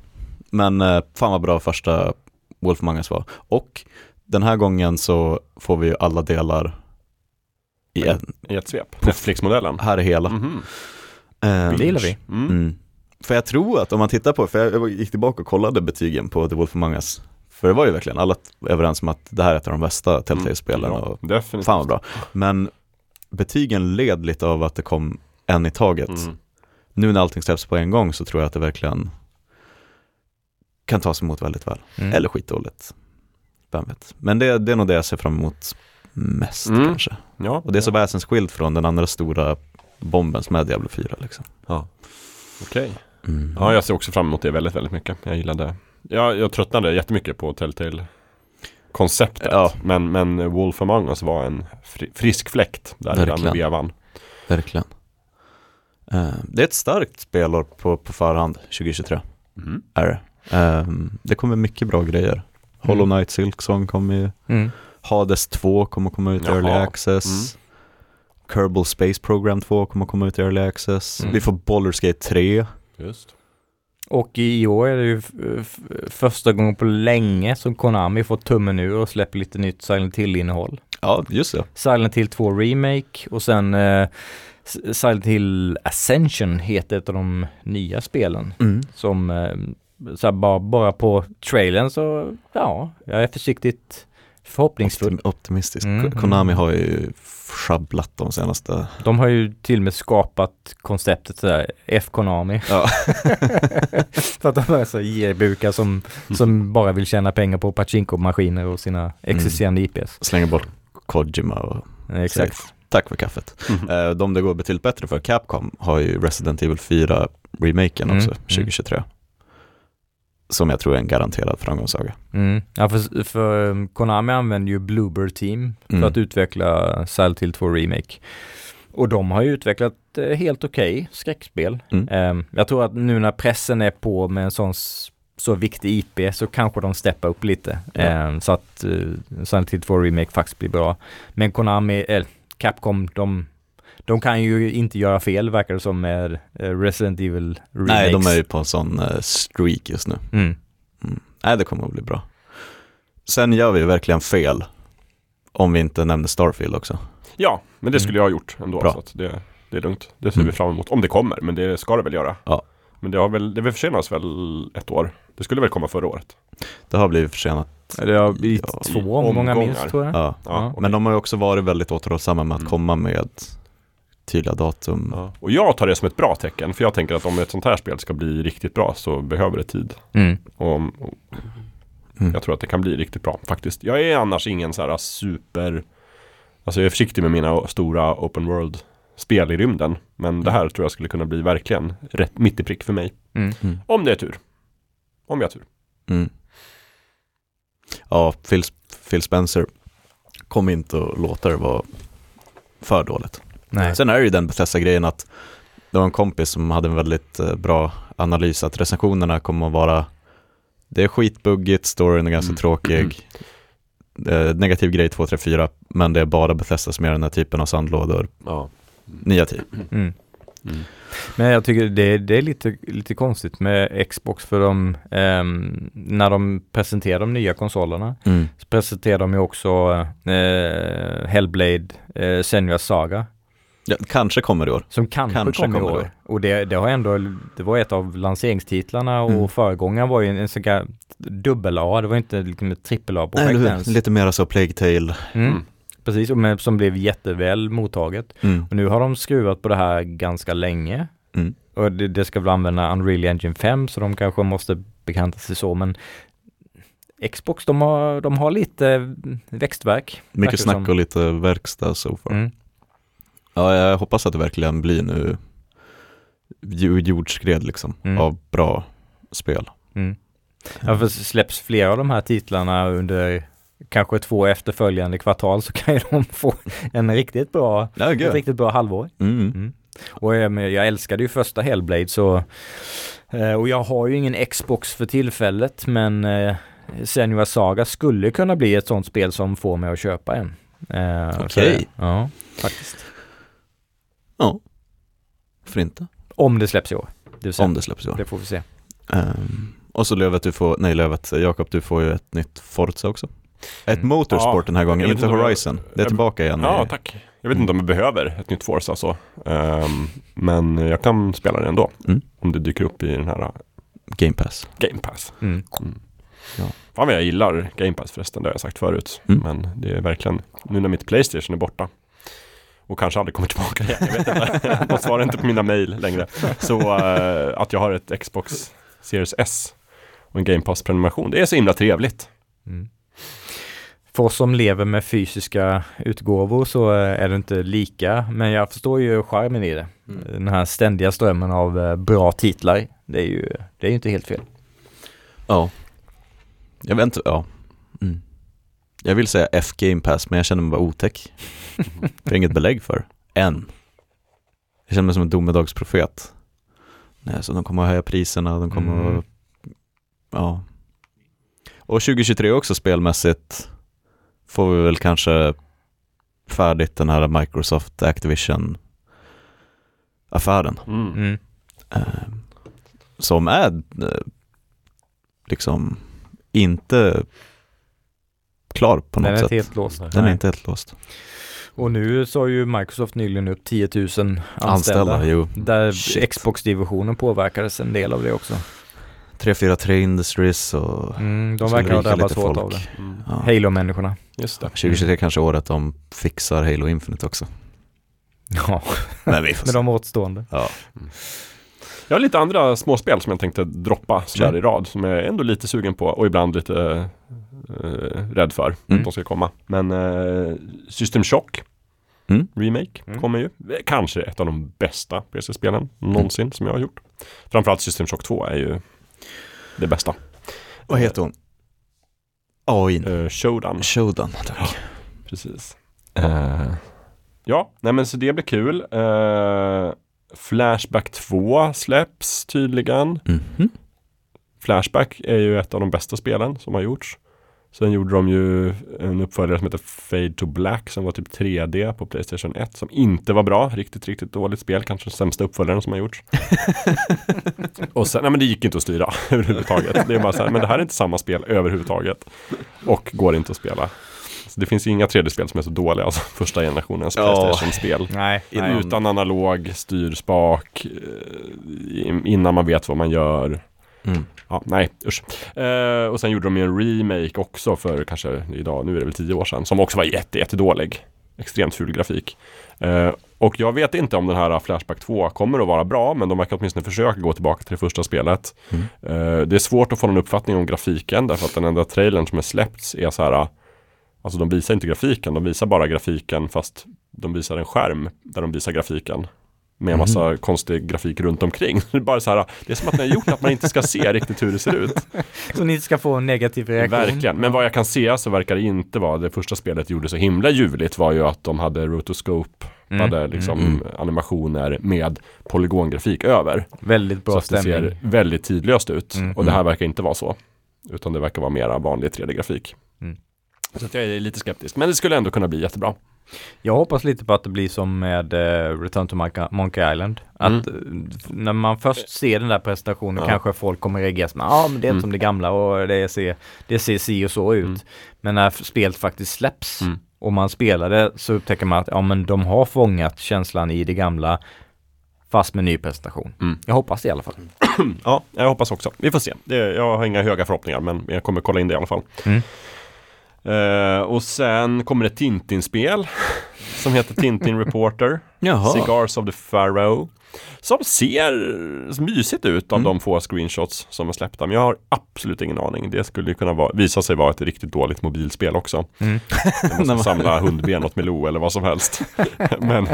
Men eh, fan vad bra första Wolf Among Us var. Och den här gången så får vi ju alla delar i en, I ett svep. Netflix-modellen. här är hela. Mhm. Eh, Det gillar vi. Mm. Mm. För jag tror att om man tittar på, för jag gick tillbaka och kollade betygen på The Wolf Among Us. För det var ju verkligen alla överens om att det här är ett av de bästa Telltale-spelen. Ja, och definitivt. fan vad bra. Men betygen led lite av att det kom en i taget. Mm. Nu när allting släpps på en gång så tror jag att det verkligen kan tas emot väldigt väl. Mm. Eller skitdåligt. Vem vet. Men det, det är nog det jag ser fram emot mest Mm. kanske. Ja, Och det är så väsensskilt från den andra stora bomben som är Diablo 4 liksom. okej. Mm. Ja, jag ser också fram emot det väldigt, väldigt mycket. Jag gillade, ja, jag tröttnade jättemycket på Telltale-konceptet. Ja. Men, men Wolf Among Us var en fri, frisk fläkt där i den Verkligen. vevan. Verkligen. Eh, det är ett starkt spelår på, på förhand 2023. Mm. Är det. Eh, det kommer mycket bra grejer. Hollow Knight Silksong kommer ju. Mm. Hades 2 kommer komma ut i. Early Access. Kerbal Space Program 2 kommer komma ut i Early Access. Mm. Vi får Baldur's Gate 3. Just. Och i år är det ju första gången på länge som Konami får tummen ur och släpper lite nytt Silent Hill-innehåll. Ja, just det. Silent Hill 2 Remake och sen eh, Silent Hill Ascension heter ett av de nya spelen. Mm. Som eh, så här, bara, bara på trailern så ja, jag är försiktigt förhoppningsfull. Optim- optimistisk. Mm. Konami har ju sjabblat de senaste... De har ju till och med skapat konceptet sådär F-Konami. Ja. <laughs> För att de är så gerbukar som, som bara vill tjäna pengar på pachinko-maskiner och sina existerande IPs. Slänger bort Kojima och Exakt. tack för kaffet. Mhm. Eh, De det går betydligt bättre för, Capcom, har ju Resident Evil 4-remaken Mm, också, mm. 2023. Som jag tror är en garanterad framgångssaga. Mm. Ja, för, för um, Konami använder ju Bluebird Team för Mm. att utveckla Silent Hill 2 Remake. Och de har ju utvecklat eh, helt okej skräckspel. Mm. Ehm, jag tror att nu när pressen är på med en sån så viktig IP så kanske de steppar upp lite. Ja. Ehm, så att Silent Hill 2 Remake faktiskt blir bra. Men Konami, eh, Capcom, de, de kan ju inte göra fel verkar det som med eh, Resident Evil Remakes. Nej, de är ju på en sån eh, streak just nu. Mm. Nej, det kommer att bli bra. Sen gör vi verkligen fel om vi inte nämner Starfield också. Ja, men det skulle jag ha gjort ändå. Bra. Så att det, det är lugnt. Det ser Mm. vi fram emot. Om det kommer, men det ska det väl göra. Ja. Men det har väl, det försenas väl ett år. Det skulle väl komma förra året. Det har blivit försenat. Det har blivit Ja, två omgångar minst tror jag. Ja. Ja, Men de har ju också varit väldigt återhållsamma med att Mm. komma med tydliga datum. Ja. Och jag tar det som ett bra tecken. För jag tänker att om ett sånt här spel ska bli riktigt bra så behöver det tid. Mm. Och, och Mm. jag tror att det kan bli riktigt bra faktiskt. Jag är annars ingen så här super... Alltså jag är försiktig med mina stora open world spel i rymden. Men det här tror jag skulle kunna bli verkligen rätt mitt i prick för mig. Mm. Mm. Om det är tur. Om vi har tur. Mm. Ja, Phil, Phil Spencer kom inte att låta det vara för dåligt. Nej. Sen är det ju den Bethesda-grejen att det var en kompis som hade en väldigt eh, bra analys att recensionerna kommer att vara det är skitbuggigt, storyn är ganska Mm. tråkig, eh, negativ grej 2, 3, 4, men det är bara Bethesda som gör den här typen av sandlådor, Ja. 9 av 10. Mm. Mm. Men jag tycker det, det är lite, lite konstigt med Xbox för de, ehm, när de presenterar de nya konsolerna Mm. så presenterar de ju också eh, Hellblade eh, Senua's Saga Ja, kanske kommer i år. som kanske, Kanske kommer kommer i år. år. Och det, det har ändå, det var ett av lanseringstitlarna och Mm. föregångaren var ju en, en sån här dubbel-A, det var inte liksom ett trippel-A-projekt ens. Lite mer så Plague Tale. Mm. Mm. Precis, och med, som blev jätteväl mottaget. Mm. Och nu har de skruvat på det här ganska länge. Mm. Och det, det ska väl använda Unreal Engine 5 så de kanske måste bekanta sig så men Xbox de har, de har lite växtverk. Mycket snack och lite verkstad so far. Mm. Ja, jag hoppas att det verkligen blir nu jordskred liksom Mm. av bra spel. Mm. Ja, för släpps flera av de här titlarna under kanske två efterföljande kvartal så kan ju de få en riktigt bra, Ja, ett riktigt bra halvår. Mm. Och jag, men jag älskade ju första Hellblade så eh, och jag har ju ingen Xbox för tillfället men eh, Senua Saga skulle kunna bli ett sånt spel som får mig att köpa en. Eh, Okej. Ja, faktiskt. Ja, för inte. Om det släpps i år. Det, Om det släpps i år. det får vi se. Ehm, och så Lövet, du får, nej Lövet, Jakob, du får ju ett nytt Forza också. Ett Mm. Motorsport Ja, den här gången, inte om jag- Horizon. Det är tillbaka igen. Ja, i tack. Jag vet inte om jag behöver ett nytt Forza så. Ehm, men jag kan spela det ändå. Mm. Om det dyker upp i den här uh, Game Pass. Game Pass. Mm. Ja. Fan vad jag gillar Game Pass förresten, det har jag sagt förut. Mm. Men det är verkligen, nu när mitt Playstation är borta och kanske aldrig kommer tillbaka igen, jag vet inte. <laughs> De svarar inte på mina mail längre. Så eh, att jag har ett Xbox Series S och en Game Pass-prenumeration, det är så himla trevligt. Mm. För oss som lever med fysiska utgåvor så eh, är det inte lika, men jag förstår ju charmen i det. Den här ständiga strömmen av eh, bra titlar, det är ju, det är ju inte helt fel. Ja. Jag vet inte, ja. Jag vill säga F Game Pass, men jag känner mig bara otäck. <laughs> Det är inget belägg för. Än. Jag känner mig som en domedagsprofet. Nej, så de kommer att höja priserna, de kommer Mm. att... Ja. Och 2023 också spelmässigt får vi väl kanske färdigt den här Microsoft Activision affären. Mm. Mm. Eh, som är eh, liksom inte klar på Den något är sätt. inte helt låst. Den är Nej. inte helt låst. Och nu sa ju Microsoft nyligen upp 10 000 anställda. Anställda, jo. Där. Xbox-divisionen påverkades en del av det också. 343 Industries och Mm, de verkar ha drabbats hårt folk. av det. Mm. ja. Halo-människorna. Just det. 2023 kanske året de fixar Halo Infinite också. Ja, <laughs> Men vi får med de återstående. Ja. Jag har lite andra småspel som jag tänkte droppa sådär i rad. Som jag är ändå lite sugen på och ibland lite eh, rädd för Mm. att de ska komma. Men eh, System Shock Mm. Remake Mm. kommer ju. Kanske ett av de bästa PC-spelen någonsin som jag har gjort. Framförallt System Shock 2 är ju det bästa. Vad heter hon? AI. Eh, Showdown. Showdown, tack. Precis. Eh, ja, nej men så det blir kul. Eh, Flashback 2 släpps tydligen. Mhm. Flashback är ju ett av de bästa spelen som har gjorts. Sen gjorde de ju en uppföljare som heter Fade to Black som var typ 3D på Playstation 1 som inte var bra. Riktigt, riktigt dåligt spel. Kanske den sämsta uppföljaren som har gjorts. <laughs> och sen, nej men det gick inte att styra <laughs> överhuvudtaget. Det är bara så här, men det här är inte samma spel överhuvudtaget. Och går inte att spela. Det finns ju inga 3D-spel som är så dåliga, alltså <laughs> första generationens Ja. Playstation-spel. Nej, nej. Utan analog styrspak, eh, innan man vet vad man gör. Mm. Ja, nej, usch. Eh, och sen gjorde de ju en remake också för kanske idag, nu är det väl tio år sedan, som också var jätte, jättedålig. Extremt ful grafik. Eh, och jag vet inte om den här Flashback 2 kommer att vara bra, men de verkar åtminstone försöka gå tillbaka till det första spelet. Mm. Eh, det är svårt att få någon uppfattning om grafiken, därför att den enda trailern som är släppts är så här, alltså de visar inte grafiken, de visar bara grafiken fast de visar en skärm där de visar grafiken med en massa konstig grafik runt omkring. <laughs> Det är bara så här, det är som att den har gjort att man inte ska se riktigt hur det ser ut. <laughs> Så ni inte ska få en negativ reaktion. Verkligen, men vad jag kan se så verkar det inte vara, det första spelet gjorde så himla ljuvligt var ju att de hade rotoscope, Mm, hade liksom mm. animationer med polygongrafik över. Väldigt bra så att det stämning. ser väldigt tidlöst ut. Mm. Och det här verkar inte vara så. Utan det verkar vara mera vanlig 3D-grafik. Mm. Så att jag är lite skeptisk, men det skulle ändå kunna bli jättebra. Jag hoppas lite på att det blir som med eh, Return to Monkey Island. Att eh, när man först ser den där presentationen Mm. Ja. kanske folk kommer reagera som ja men det är inte Mm. som det gamla och det ser, det ser si och så ut. Mm. Men när spelet faktiskt släpps Mm. och man spelar det så upptäcker man att ja men de har fångat känslan i det gamla fast med ny presentation. Mm. Jag hoppas det i alla fall. <clears throat> Ja, jag hoppas också. Vi får se. Det, jag har inga höga förhoppningar, men jag kommer kolla in det i alla fall. Mm. Eh, och sen kommer det Tintin-spel som heter Tintin <laughs> Reporter. Jaha. Cigars of the Pharaoh. Som ser mysigt ut av Mm. de få screenshots som är släppta. Men jag har absolut ingen aning. Det skulle kunna vara, visa sig vara ett riktigt dåligt mobilspel också. Mm. Jag måste <laughs> samla hundben åt Milou eller vad som helst. <laughs> men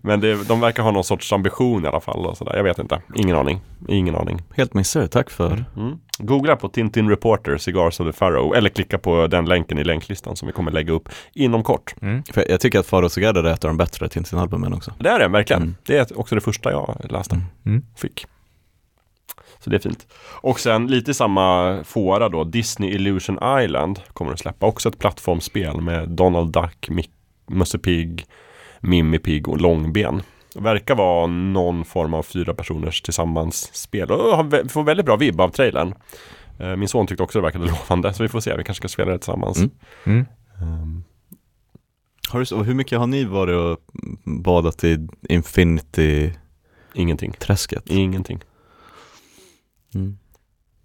men det, de verkar ha någon sorts ambition i alla fall. Och sådär. Jag vet inte. Ingen aning. Ingen aning. Helt missade, tack för. Mm. Googla på Tintin Reporter, Cigars of the Pharaoh. Eller klicka på den länken i länklistan som vi kommer lägga upp inom kort. för jag tycker att Faro Together är ett av de bättre Tintin-albumen också. Det är det, verkligen. Mm. Det är också det första jag läste. Mm. Fick. Så det är fint. Och sen lite samma fåra då, Disney Illusion Island kommer att släppa också ett plattformsspel med Donald Duck, Mick, Musse Pigg, Mimmi Pigg och Långben. Verkar vara någon form av fyra personers tillsammans-spel och har vä- får väldigt bra vibb av trailern. Eh, Min son tyckte också det verkade <laughs> lovande, så vi får se. Vi kanske ska spela det tillsammans. Mm. Mm. Ehm, Har du, hur mycket har ni varit och badat i Infinity-träsket? ingenting. Ingenting. Mm.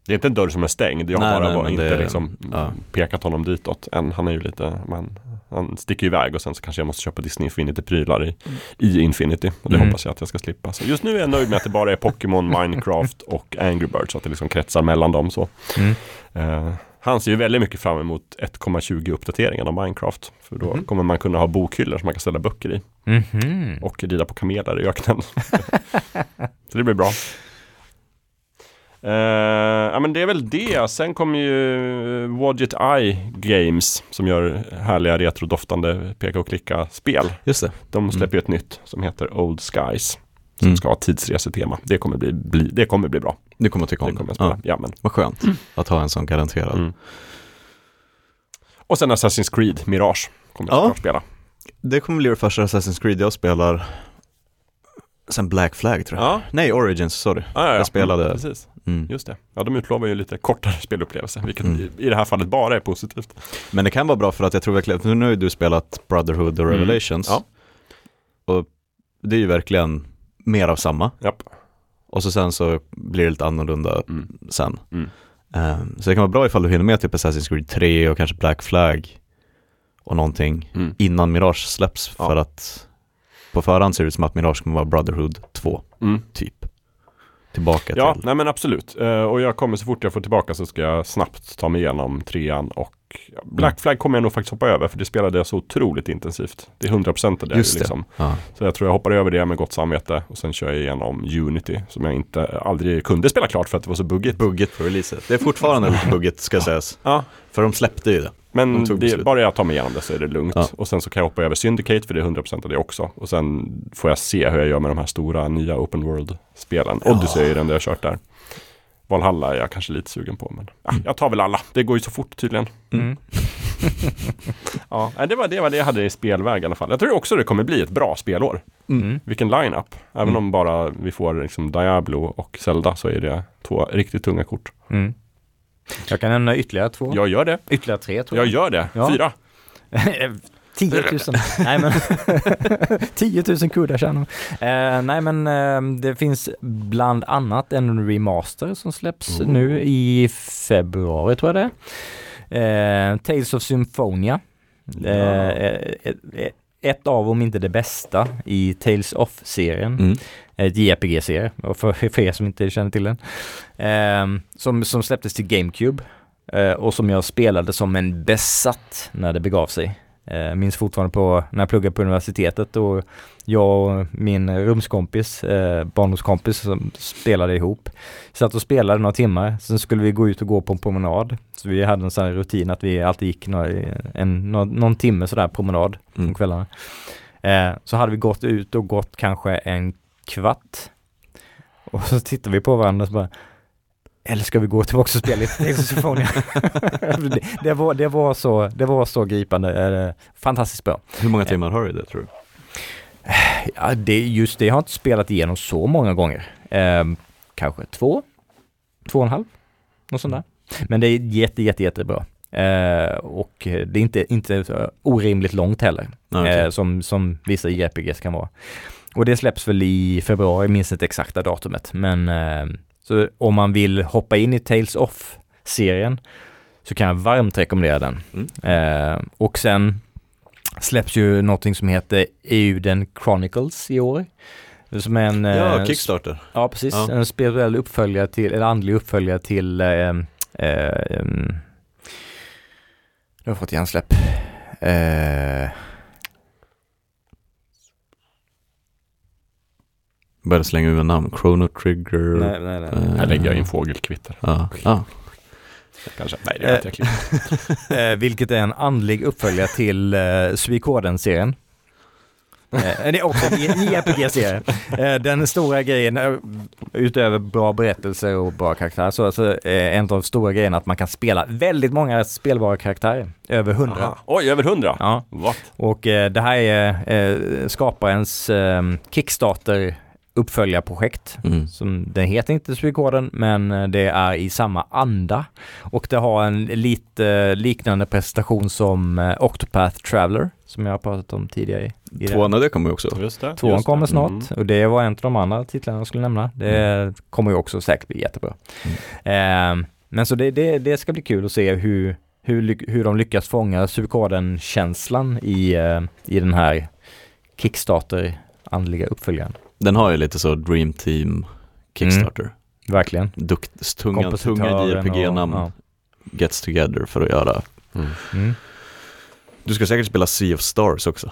Det är inte en dörr som är stängd. Jag har Nej, bara nej, inte det- liksom ja. pekat honom ditåt än. Han är ju lite, men han sticker iväg och sen så kanske jag måste köpa Disney Infinity-prylar i, i Infinity. Och det Mm. hoppas jag att jag ska slippa. Så just nu är jag nöjd med att det bara är Pokémon, <laughs> Minecraft och Angry Birds. Så att det liksom kretsar mellan dem så. Mm. Eh, han ser ju väldigt mycket fram emot 1,20 uppdateringen av Minecraft. För då Mhm. kommer man kunna ha bokhyllor som man kan ställa böcker i. Mhm. Och rida på kameler i öknen. <laughs> så det blir bra. Eh, ja men det är väl det. Sen kommer ju Wadget Eye Games som gör härliga retrodoftande peka och klicka spel. Just det. De släpper ju ett nytt som heter Old Skies. Som Mm. ska ha tidsresetema. Det kommer bli, bli, det kommer bli bra. Du kommer tycka Det om kommer jag det. Ja, Ja, men. vad skönt att ha en sån garanterad. Mm. Och sen Assassin's Creed Mirage kommer jag Ja. spela. Det kommer bli det första Assassin's Creed jag spelar sen Black Flag tror jag. Ja, Nej, Origins, sorry. ja, ja, ja. Jag spelade- Mm, precis. Mm. Just det. Ja, de utlovar ju lite kortare <laughs> spelupplevelse, vilket Mm. i, i det här fallet bara är positivt. Men det kan vara bra för att jag tror verkligen, för nu har ju du spelat Brotherhood och Mm. Revelations. Ja. Och det är ju verkligen mer av samma. Japp. Och så sen så blir det lite annorlunda Mm. sen. Mm. Ehm, så det kan vara bra ifall du hinner med typ Assassin's Creed 3 och kanske Black Flag och någonting Mm. innan Mirage släpps. För att på förhand ser det ut som att Mirage kommer vara Brotherhood 2, Mm. typ. Tillbaka Ja, till. nej men absolut. Eh, och jag kommer så fort jag får tillbaka så ska jag snabbt ta mig igenom trean och ja, Black Mm. Flag kommer jag nog faktiskt hoppa över för det spelade jag så otroligt intensivt. Det är 100% av det. Just det. liksom. Ja. Så jag tror jag hoppar över det med gott samvete och sen kör jag igenom Unity som jag inte aldrig kunde spela klart för att det var så buggigt. Buggigt på releaset. Det är fortfarande lite buggigt ska sägas. Ja, För de släppte ju det. men De det, bara jag tar mig igenom det så är det lugnt. Ja. Och sen så kan jag hoppa över Syndicate för det är 100% av det också. Och sen får jag se hur jag gör med de här stora nya Open World-spelen. Odyssey är ju den där jag har kört där. Valhalla är jag kanske lite sugen på. Men ja, jag tar väl alla. Det går ju så fort tydligen. Mm. <laughs> Ja, nej, det, var, det var det jag hade i spelväg i alla fall. Jag tror också det kommer bli ett bra spelår. Mm. Vilken line-up. Även Mm. om bara vi får liksom Diablo och Zelda så är det två riktigt tunga kort. Mm. Jag kan nämna ytterligare två. Jag gör det. Ytterligare tre tror Jag jag. gör det. Ja. Fyra. <laughs> 10 000. <laughs> nej men <laughs> 10 000 kuddar tjänar eh, Nej men eh, det finns bland annat en remaster som släpps Oh. nu i februari tror jag det är. Eh, Tales of Symphonia. Eh, eh, eh, ett av, om inte det bästa, i Tales of-serien. Mm. Ett JRPG-serie, för, för er som inte känner till den. Eh, som, som släpptes till GameCube. Och som jag spelade som en besatt när det begav sig. Eh, minns fortfarande på när jag pluggade på universitetet och jag och min rumskompis, eh, barndomskompis som spelade ihop. Satt och spelade några timmar, sen skulle vi gå ut och gå på en promenad. Så vi hade en sån här rutin att vi alltid gick några, en, någon, någon timme sådär promenad Mm. kvällarna. Eh, så hade vi gått ut och gått kanske en kvart. Och så tittade vi på varandra och så bara eller ska vi gå tillbaka och spela lite <laughs> Symphonia? det, det, var, det, var så, det var så gripande, eh, fantastiskt bra. Hur många timmar har du det tror du? Ja, det, just det har jag inte spelat igenom så många gånger. Eh, kanske två, två och en halv, något sånt där. Men det är jätte, jätte, jättebra. Eh, och det är inte, inte orimligt långt heller, Ja, okej. eh, som, som vissa JRPGs kan vara. Och det släpps väl i februari, jag minns inte exakta datumet, men eh, så om man vill hoppa in i Tales of-serien så kan jag varmt rekommendera den. Mm. Eh, och sen släpps ju någonting som heter Euden Chronicles i år. Som är en... Ja, eh, Kickstarter. Ja, precis. Ja. En spirituell uppföljare till, eller andlig uppföljare till eh, eh, um, jag har fått hjärnsläpp. Eh, Började slänga ur namn. Chrono Trigger. nej, nej, nej. Eh, Här lägger jag in fågelkvitter. Ja. ja. Kanske. Nej, det vet jag klippt. Eh, vilket är en andlig uppföljare till eh, Suikoden-serien. Eh, det är också en JRPG-serie. Eh, den stora grejen, eh, utöver bra berättelser och bra karaktärer, så alltså, eh, en av de stora grejerna att man kan spela väldigt många spelbara karaktärer. Över hundra. Aha. Oj, över hundra? Ja, What? och eh, det här är eh, skaparens eh, Kickstarter uppföljarprojekt. Mm. Som, den heter inte Suikoden men eh, det är i samma anda. Och det har en lite eh, liknande presentation som eh, Octopath Traveler som jag har pratat om tidigare. i. Tvåan det kommer ju också. Just det. Tvåan kommer snart Mm. och det var en av de andra titlarna jag skulle nämna. Det kommer ju också säkert bli jättebra. Eh, men så det, det, det ska bli kul att se hur, hur, hur de lyckas fånga Suikoden-känslan i, eh, i den här Kickstarter andliga uppföljaren. Den har ju lite så Dream Team Kickstarter. Verkligen. Dukt, tunga, tunga JRPG-namn och- gets together för att göra. Mm. Ja. Mm. Du ska säkert spela Sea of Stars också.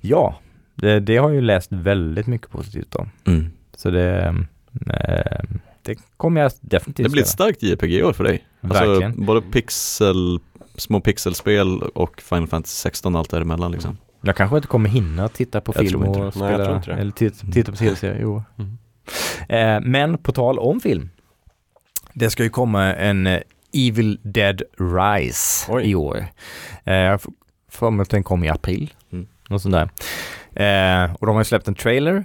Ja, det, det har jag ju läst väldigt mycket positivt om. Mm. Så det, eh, det kommer jag definitivt Det blir ett starkt JRPG-år för dig. Alltså, Verkligen. både pixel, små pixelspel och Final Fantasy 16 och allt däremellan liksom. Jag kanske inte kommer hinna titta på Jag film och. Nej, spela, det. eller titta, titta på tv-serier år. <laughs> Mm. Eh, men på tal om film. Det ska ju komma en eh, Evil Dead Rise Oj. i år. Eh, jag har för mig att den kom i april. Mm. Något sånt där. Eh, och de har ju släppt en trailer.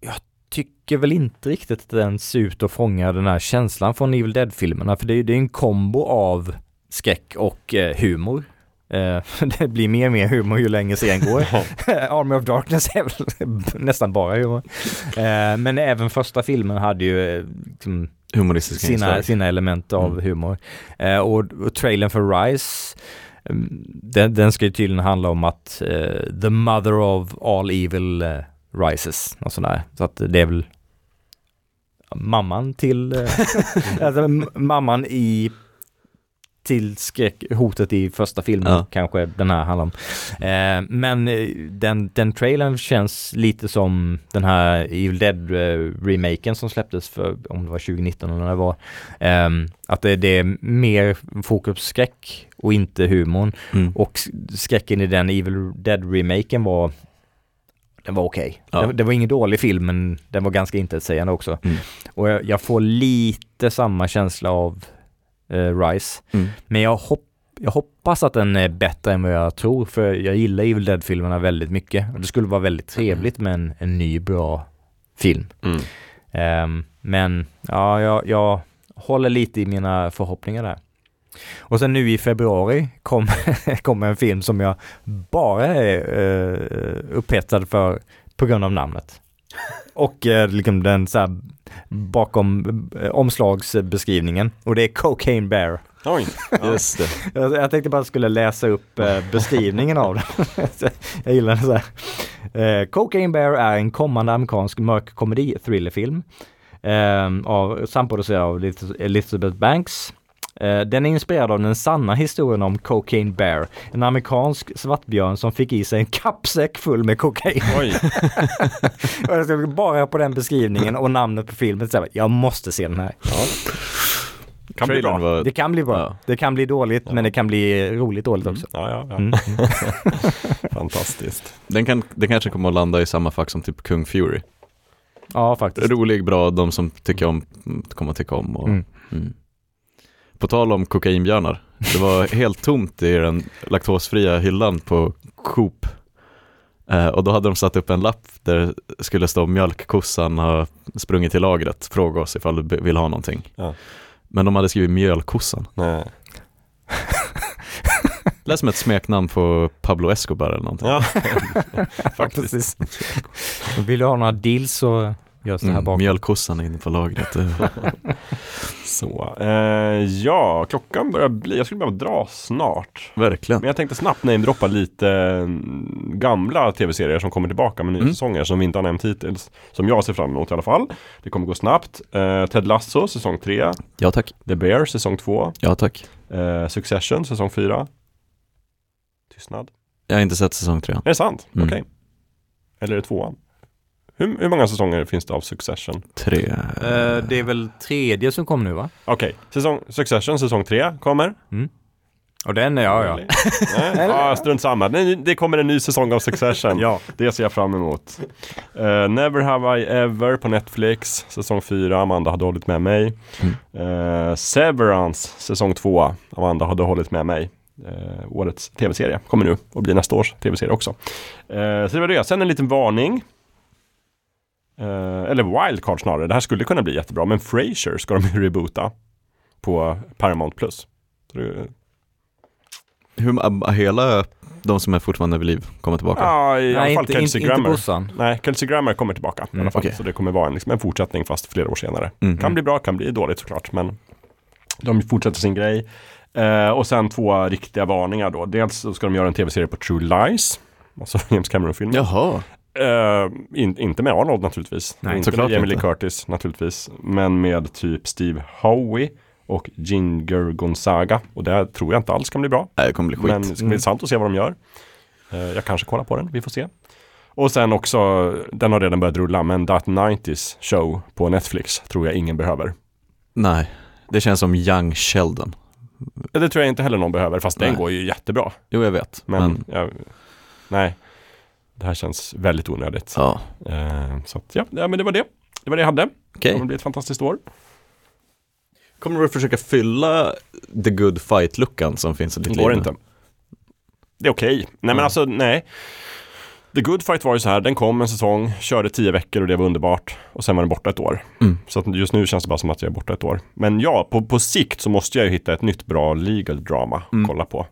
Jag tycker väl inte riktigt att den ser ut att fånga den här känslan från Evil Dead-filmerna. För det är ju en kombo av skräck och eh, humor. Eh, <laughs> det blir mer och mer humor ju längre serien går. <laughs> Army of Darkness är väl <laughs> nästan bara humor. Eh, men även första filmen hade ju eh, liksom, Humoristiska sina, inslag. sina element av Mm. humor. Eh, och, och trailern för Rise, mm, den, den ska ju tydligen handla om att eh, the mother of all evil eh, rises och sådär. Så att det är väl mamman till, alltså, mamman i till skräckhotet i första filmen Ja. kanske den här handlar om. Eh, men eh, den, den trailern känns lite som den här Evil Dead eh, remaken som släpptes för, om det var 2019 eller när det var. Ehm, att det, det är mer fokus på skräck och inte humorn. Mm. Och skräcken i den Evil Dead remaken var den var okej. Ja. Det, det var ingen dålig film men den var ganska intetsägande också. Mm. Och jag, jag får lite samma känsla av eh, Rise. Mm. Men jag, hopp, jag hoppas att den är bättre än vad jag tror för jag gillar Evil Dead-filmerna väldigt mycket. Och det skulle vara väldigt trevligt med en, en ny bra film. Mm. Ehm, men ja, jag, jag håller lite i mina förhoppningar där. Och sen nu i februari kom, <laughs> kom en film som jag bara är uh, upphetsad för på grund av namnet. Och uh, liksom den så här, bakom uh, omslagsbeskrivningen. Och det är Cocaine Bear. Oj. <laughs> Just det. Jag, jag tänkte bara jag skulle läsa upp eh, beskrivningen av den. <laughs> jag gillar det så här. Eh, Cocaine Bear är en kommande amerikansk mörk komedi-thrillerfilm. Eh, av, samproducerad av Elizabeth Banks. Eh, den är inspirerad av den sanna historien om Cocaine Bear, en amerikansk svartbjörn som fick i sig en kappsäck full med kokain. Oj. <laughs> Bara på den beskrivningen och namnet på filmen, så jag måste se den här. Kan bli bra. var, Det kan bli bra. Ja. Det kan bli dåligt, men det kan bli roligt dåligt också. Ja, ja, ja. Mm. <laughs> Fantastiskt. den, kan, den kanske kommer att landa i samma fack som typ Kung Fury. Ja, faktiskt. Rolig, bra, de som tycker om mm, kommer att tycka om. Och, Mm. mm. På tal om kokainbjörnar, det var <laughs> helt tomt i den laktosfria hyllan på Coop. Eh, och då hade de satt upp en lapp där det skulle stå mjölkkossan har sprungit till lagret, fråga oss ifall du vill ha någonting. Ja. Men de hade skrivit mjölkossan. Nej. <laughs> Lät som ett smeknamn på Pablo Escobar eller någonting. Ja, <laughs> Faktiskt. Vill du ha några deals så görs det här Mm, mjölkossan är inne på lagret. <laughs> så. Eh, ja, klockan börjar bli, jag skulle behöva dra snart. Verkligen. Men jag tänkte snabbt namedroppa lite mm, gamla tv-serier som kommer tillbaka med nya Mm. säsonger som vi inte har nämnt hittills. Som jag ser fram emot i alla fall. Det kommer gå snabbt. Eh, Ted Lasso säsong 3. Ja tack. The Bear säsong 2. Ja tack. Eh, Succession säsong 4. Tystnad. Jag har inte sett säsong tre. Är det sant? Mm. Okej. Eller är det tvåan? Hur, hur många säsonger finns det av Succession? Tre. Eh, det är väl tredje som kom nu va? Okej, säsong, Succession säsong 3 kommer. Och den är, ja ja. Nej, ja, strunt samma. Nej, Det kommer en ny säsong av Succession. <laughs> Ja. Det ser jag fram emot. Eh, Never Have I Ever på Netflix, säsong 4. Amanda hade hållit med mig. Eh, Severance, säsong 2. Amanda hade hållit med mig. Eh, årets tv-serie kommer nu och blir nästa års tv-serie också. Så det var det. Sen en liten varning. Eh, eller wildcard snarare. Det här skulle kunna bli jättebra. Men Frasier ska de ju reboota på Paramount Plus. Så det, Hur, hela de som är fortfarande vid liv kommer tillbaka? Ja, i alla fall inte, Kelsey inte, inte Grammer. brorsan. Nej, Kelsey Grammer kommer tillbaka i alla fall. okej. Så det kommer vara en, liksom, en fortsättning fast flera år senare. Mm. Kan bli bra, kan bli dåligt såklart. Men de fortsätter sin grej. Eh, och sen två riktiga varningar då. Dels så ska de göra en tv-serie på True Lies. Alltså <laughs> James Cameron-filmen. Jaha. Eh, in, inte med Arnold naturligtvis. Nej, inte såklart med Jamie Lee inte. Curtis naturligtvis. Men med typ Steve Howie och Ginger Gonzaga. Och det tror jag inte alls kan bli bra. Nej, det kommer bli skit. Men det ska bli intressant att se vad de gör. Eh, jag kanske kollar på den, vi får se. Och sen också, den har redan börjat rulla, men That 90s show på Netflix tror jag ingen behöver. Nej, det känns som Young Sheldon. Det tror jag inte heller någon behöver, fast den Nej. går ju jättebra. Jo, jag vet. Men, Men, jag, nej, det här känns väldigt onödigt. ja, Eh, så att, ja, ja, men det var det. Det var det jag hade. okej. Det kommer bli ett fantastiskt år. Kommer du att försöka fylla the good fight-luckan som finns i ditt Det liv? går nu? inte. Det är okej. Nej men Mm. alltså nej. The Good Fight var ju så här, den kom en säsong, körde tio veckor och det var underbart. Och sen var den borta ett år. Mm. Så att just nu känns det bara som att jag är borta ett år. Men ja, på, på sikt så måste jag ju hitta ett nytt bra legal drama att Mm. kolla på.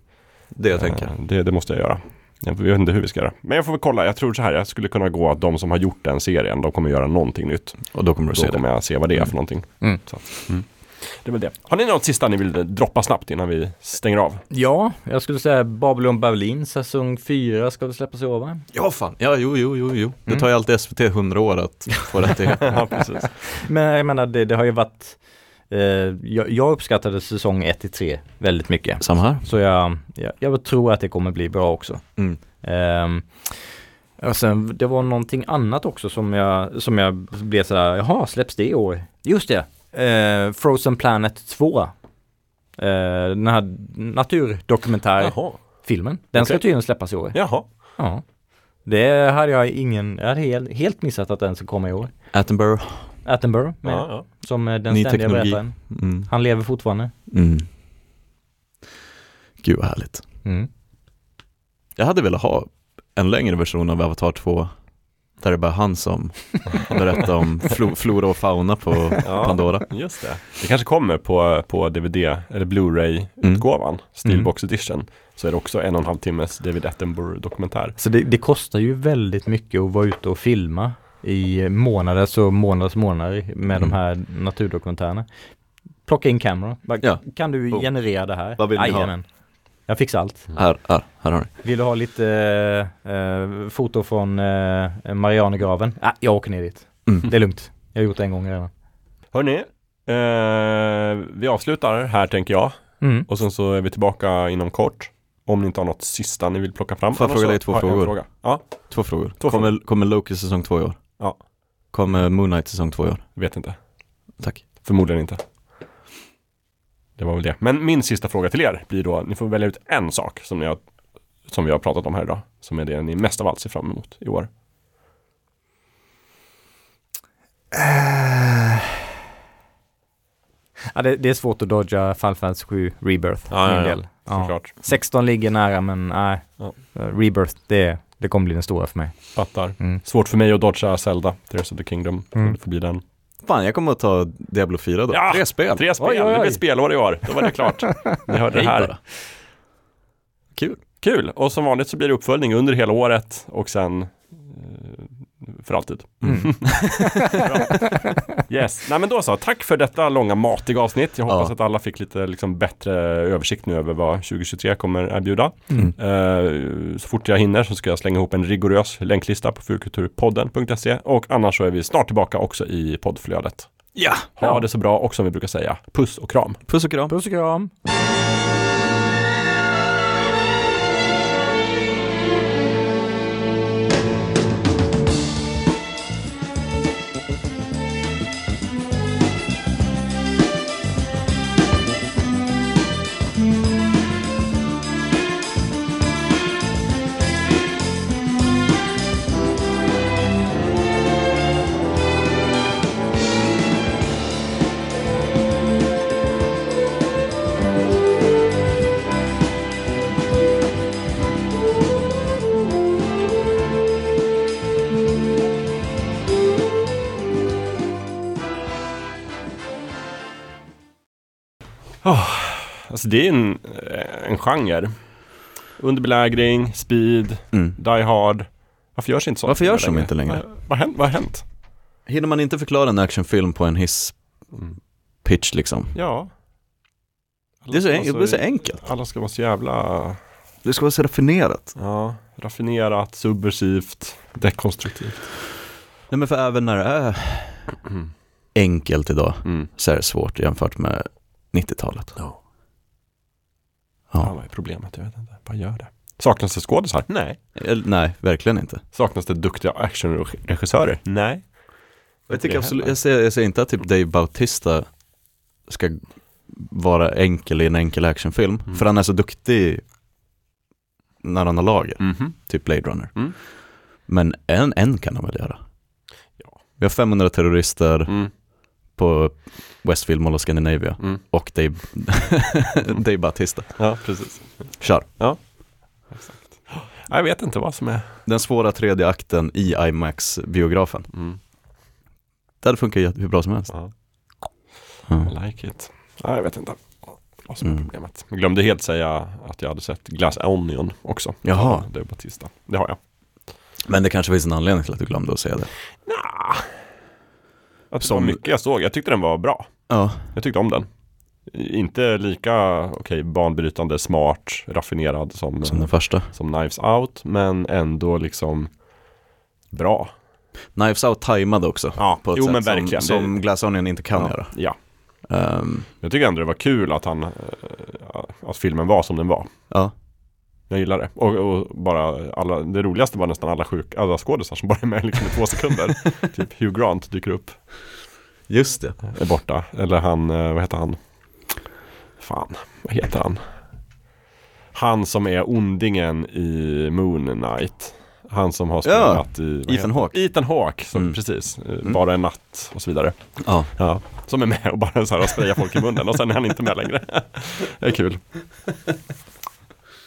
Det jag tänker. Eh, Det, det måste jag göra. Jag vet inte hur vi ska göra. Men jag får väl kolla. Jag tror så här, jag skulle kunna gå att de som har gjort den serien, de kommer göra någonting nytt. Och då kommer du Då se det. kommer jag se vad det är för någonting. Mm. Så att, mm. Det är väl det. Har ni något sista ni vill droppa snabbt innan vi stänger av? Ja, jag skulle säga Babylon Berlin säsong 4 ska väl släppas i år va? Ja, fan. Ja, jo, jo, jo, jo. Det Mm. tar ju alltid SVT 100 år att få rättigheter. <laughs> ja, precis. Men jag menar det, det har ju varit jag, jag uppskattade säsong 1 till 3 väldigt mycket. Samma här. Så jag, jag, jag tror att det kommer bli bra också. Mm. Ehm, och sen det var någonting annat också som jag, som jag blev sådär, jaha släpps det i år? Just det, eh, Frozen Planet 2. Eh, den här naturdokumentärfilmen. Den ska Okej. tydligen släppas i år. Jaha. Ja. Det hade jag ingen, jag hade helt, helt missat att den ska komma i år. Attenborough. Attenborough med, Ja, ja. som den Ny ständiga teknologi. berättaren. Mm. Han lever fortfarande. Mm. Gud vad härligt. Mm. Jag hade velat ha en längre version av Avatar 2 Där är det bara han som <laughs> berättar om flo, flora och fauna på Ja. Pandora. Just det. Det kanske kommer på, på DVD eller Blu-ray-utgåvan, Steelbox edition. Så är det också en och en halv timmes David Attenborough dokumentär. Så det, det kostar ju väldigt mycket att vara ute och filma i månaders och månaders månader med Mm. de här naturdokumentärerna. Plocka in kameran. Ja. Kan du Oh. generera det här? Vad vill ni ha? Jag fixar allt. Här, här, här har ni. Vill du ha lite eh, eh, foto från eh, Marianergraven? Ah, jag åker ner dit. Mm. Det är lugnt. Jag har gjort det en gång redan. Hörni, eh, vi avslutar här tänker jag. Mm. Och sen så är vi tillbaka inom kort. Om ni inte har något sista ni vill plocka fram. Får jag fråga så dig två frågor? Fråga. Ja, Två frågor. Två kommer, kommer Loki säsong två i år? Ja. Kommer Moon Knight säsong två i år? vet inte. Tack. Förmodligen inte. Det var väl det. Men min sista fråga till er blir då, ni får välja ut en sak som, ni har, som vi har pratat om här idag. Som är det ni mest av allt ser fram emot i år. Ja, det, det är svårt att dodga Final Fantasy 7 Rebirth Ja, ja, ja. del. Ja. Såklart. 16 ligger nära men nej. Ja. Rebirth, det, det kommer bli den stora för mig. Fattar. Mm. Svårt för mig att dodga Zelda, Tears of the Kingdom. Mm. Bli den. Fan, jag kommer att ta Diablo 4 då. Ja, Tre spel. Tre spel, Oj, oj, oj. det blir spelår i år. Då var det klart. <laughs> Ni hörde det här. Kul. Kul! Och som vanligt så blir det uppföljning under hela året och sen för alltid. Mm. <laughs> Yes, nej men då så. Tack för detta långa matiga avsnitt. Jag hoppas Ja. att alla fick lite liksom, bättre översikt nu över vad 2023 kommer erbjuda. Mm. Eh, så fort jag hinner så ska jag slänga ihop en rigorös länklista på fulkulturpodden.se och annars så är vi snart tillbaka också i poddflödet. Ja. Ha det så bra och som vi brukar säga, puss och kram. Puss och kram. Puss och kram! Alltså det är en, en genre. Underbelägring, speed, Mm. Die Hard. Varför görs inte sånt? Varför görs de inte längre? Vad, vad, hänt- vad har hänt? Hinner man inte förklara en actionfilm på en hiss Mm. pitch liksom? Ja. Det är, så, en, Alltså, det är så enkelt. Alla ska vara så jävla Det ska vara så raffinerat. ja, raffinerat, subversivt, dekonstruktivt. Nej men för även när det är enkelt idag Mm. så är det svårt jämfört med 90-talet. Ja. Ja. Vad är problemet? Jag vet inte. Vad gör det? Saknas det skådisar? Nej. Eller, nej, verkligen inte. Saknas det duktiga actionregissörer? Nej. Jag, tycker absolut, jag, säger, jag säger inte att typ Dave Bautista ska vara enkel i en enkel actionfilm. Mm. För han är så duktig när han har lager, Mhm. typ Blade Runner. Mm. Men en, en kan han väl göra? Ja. Vi har 500 terrorister Mm. På Westfield Mall of Scandinavia Mm. och Dave, <laughs> Dave Bautista. Ja, precis. Kör. Exakt. Jag vet inte vad som är... Den svåra tredje akten i IMAX-biografen. Mm. Det hade funkat jätte- hur bra som helst. Ja. Mm. I like it. Nej, jag vet inte vad som är Mm. problemet. Jag glömde helt säga att jag hade sett Glass Onion också. Jaha. Det är Batista. Det har jag. Men det kanske finns en anledning till att du glömde att säga det. Nah. Att Som- mycket jag såg. Jag tyckte den var bra. Ja, Jag tyckte om den. Inte lika okej, banbrytande, smart, raffinerad som, som den första. som Knives Out. Men ändå liksom bra. Knives Out tajmade också. Ja, På ett jo sätt men som, verkligen. som Det- Glass Onion inte kan ja. göra. Ja. Ehm, Jag tycker ändå det var kul att han, eh, att filmen var som den var. ja. Jag gillar det. Och, och bara alla, det roligaste var nästan alla sjuk, alla skådisar som bara är med liksom i två sekunder. <laughs> typ Hugh Grant dyker upp, Just det. är borta. Eller han, eh, vad heter han? Fan, vad heter han? Han som är ondingen i Moon Knight. Han som har spelat i... vad Ethan Hawke. Ethan Hawke, som, Mm. precis. Eh, Mm. Bara en natt och så vidare. Ja. Ja, som är med och bara så här sprayar folk i munnen och sen är han inte med längre. <laughs> Det är kul.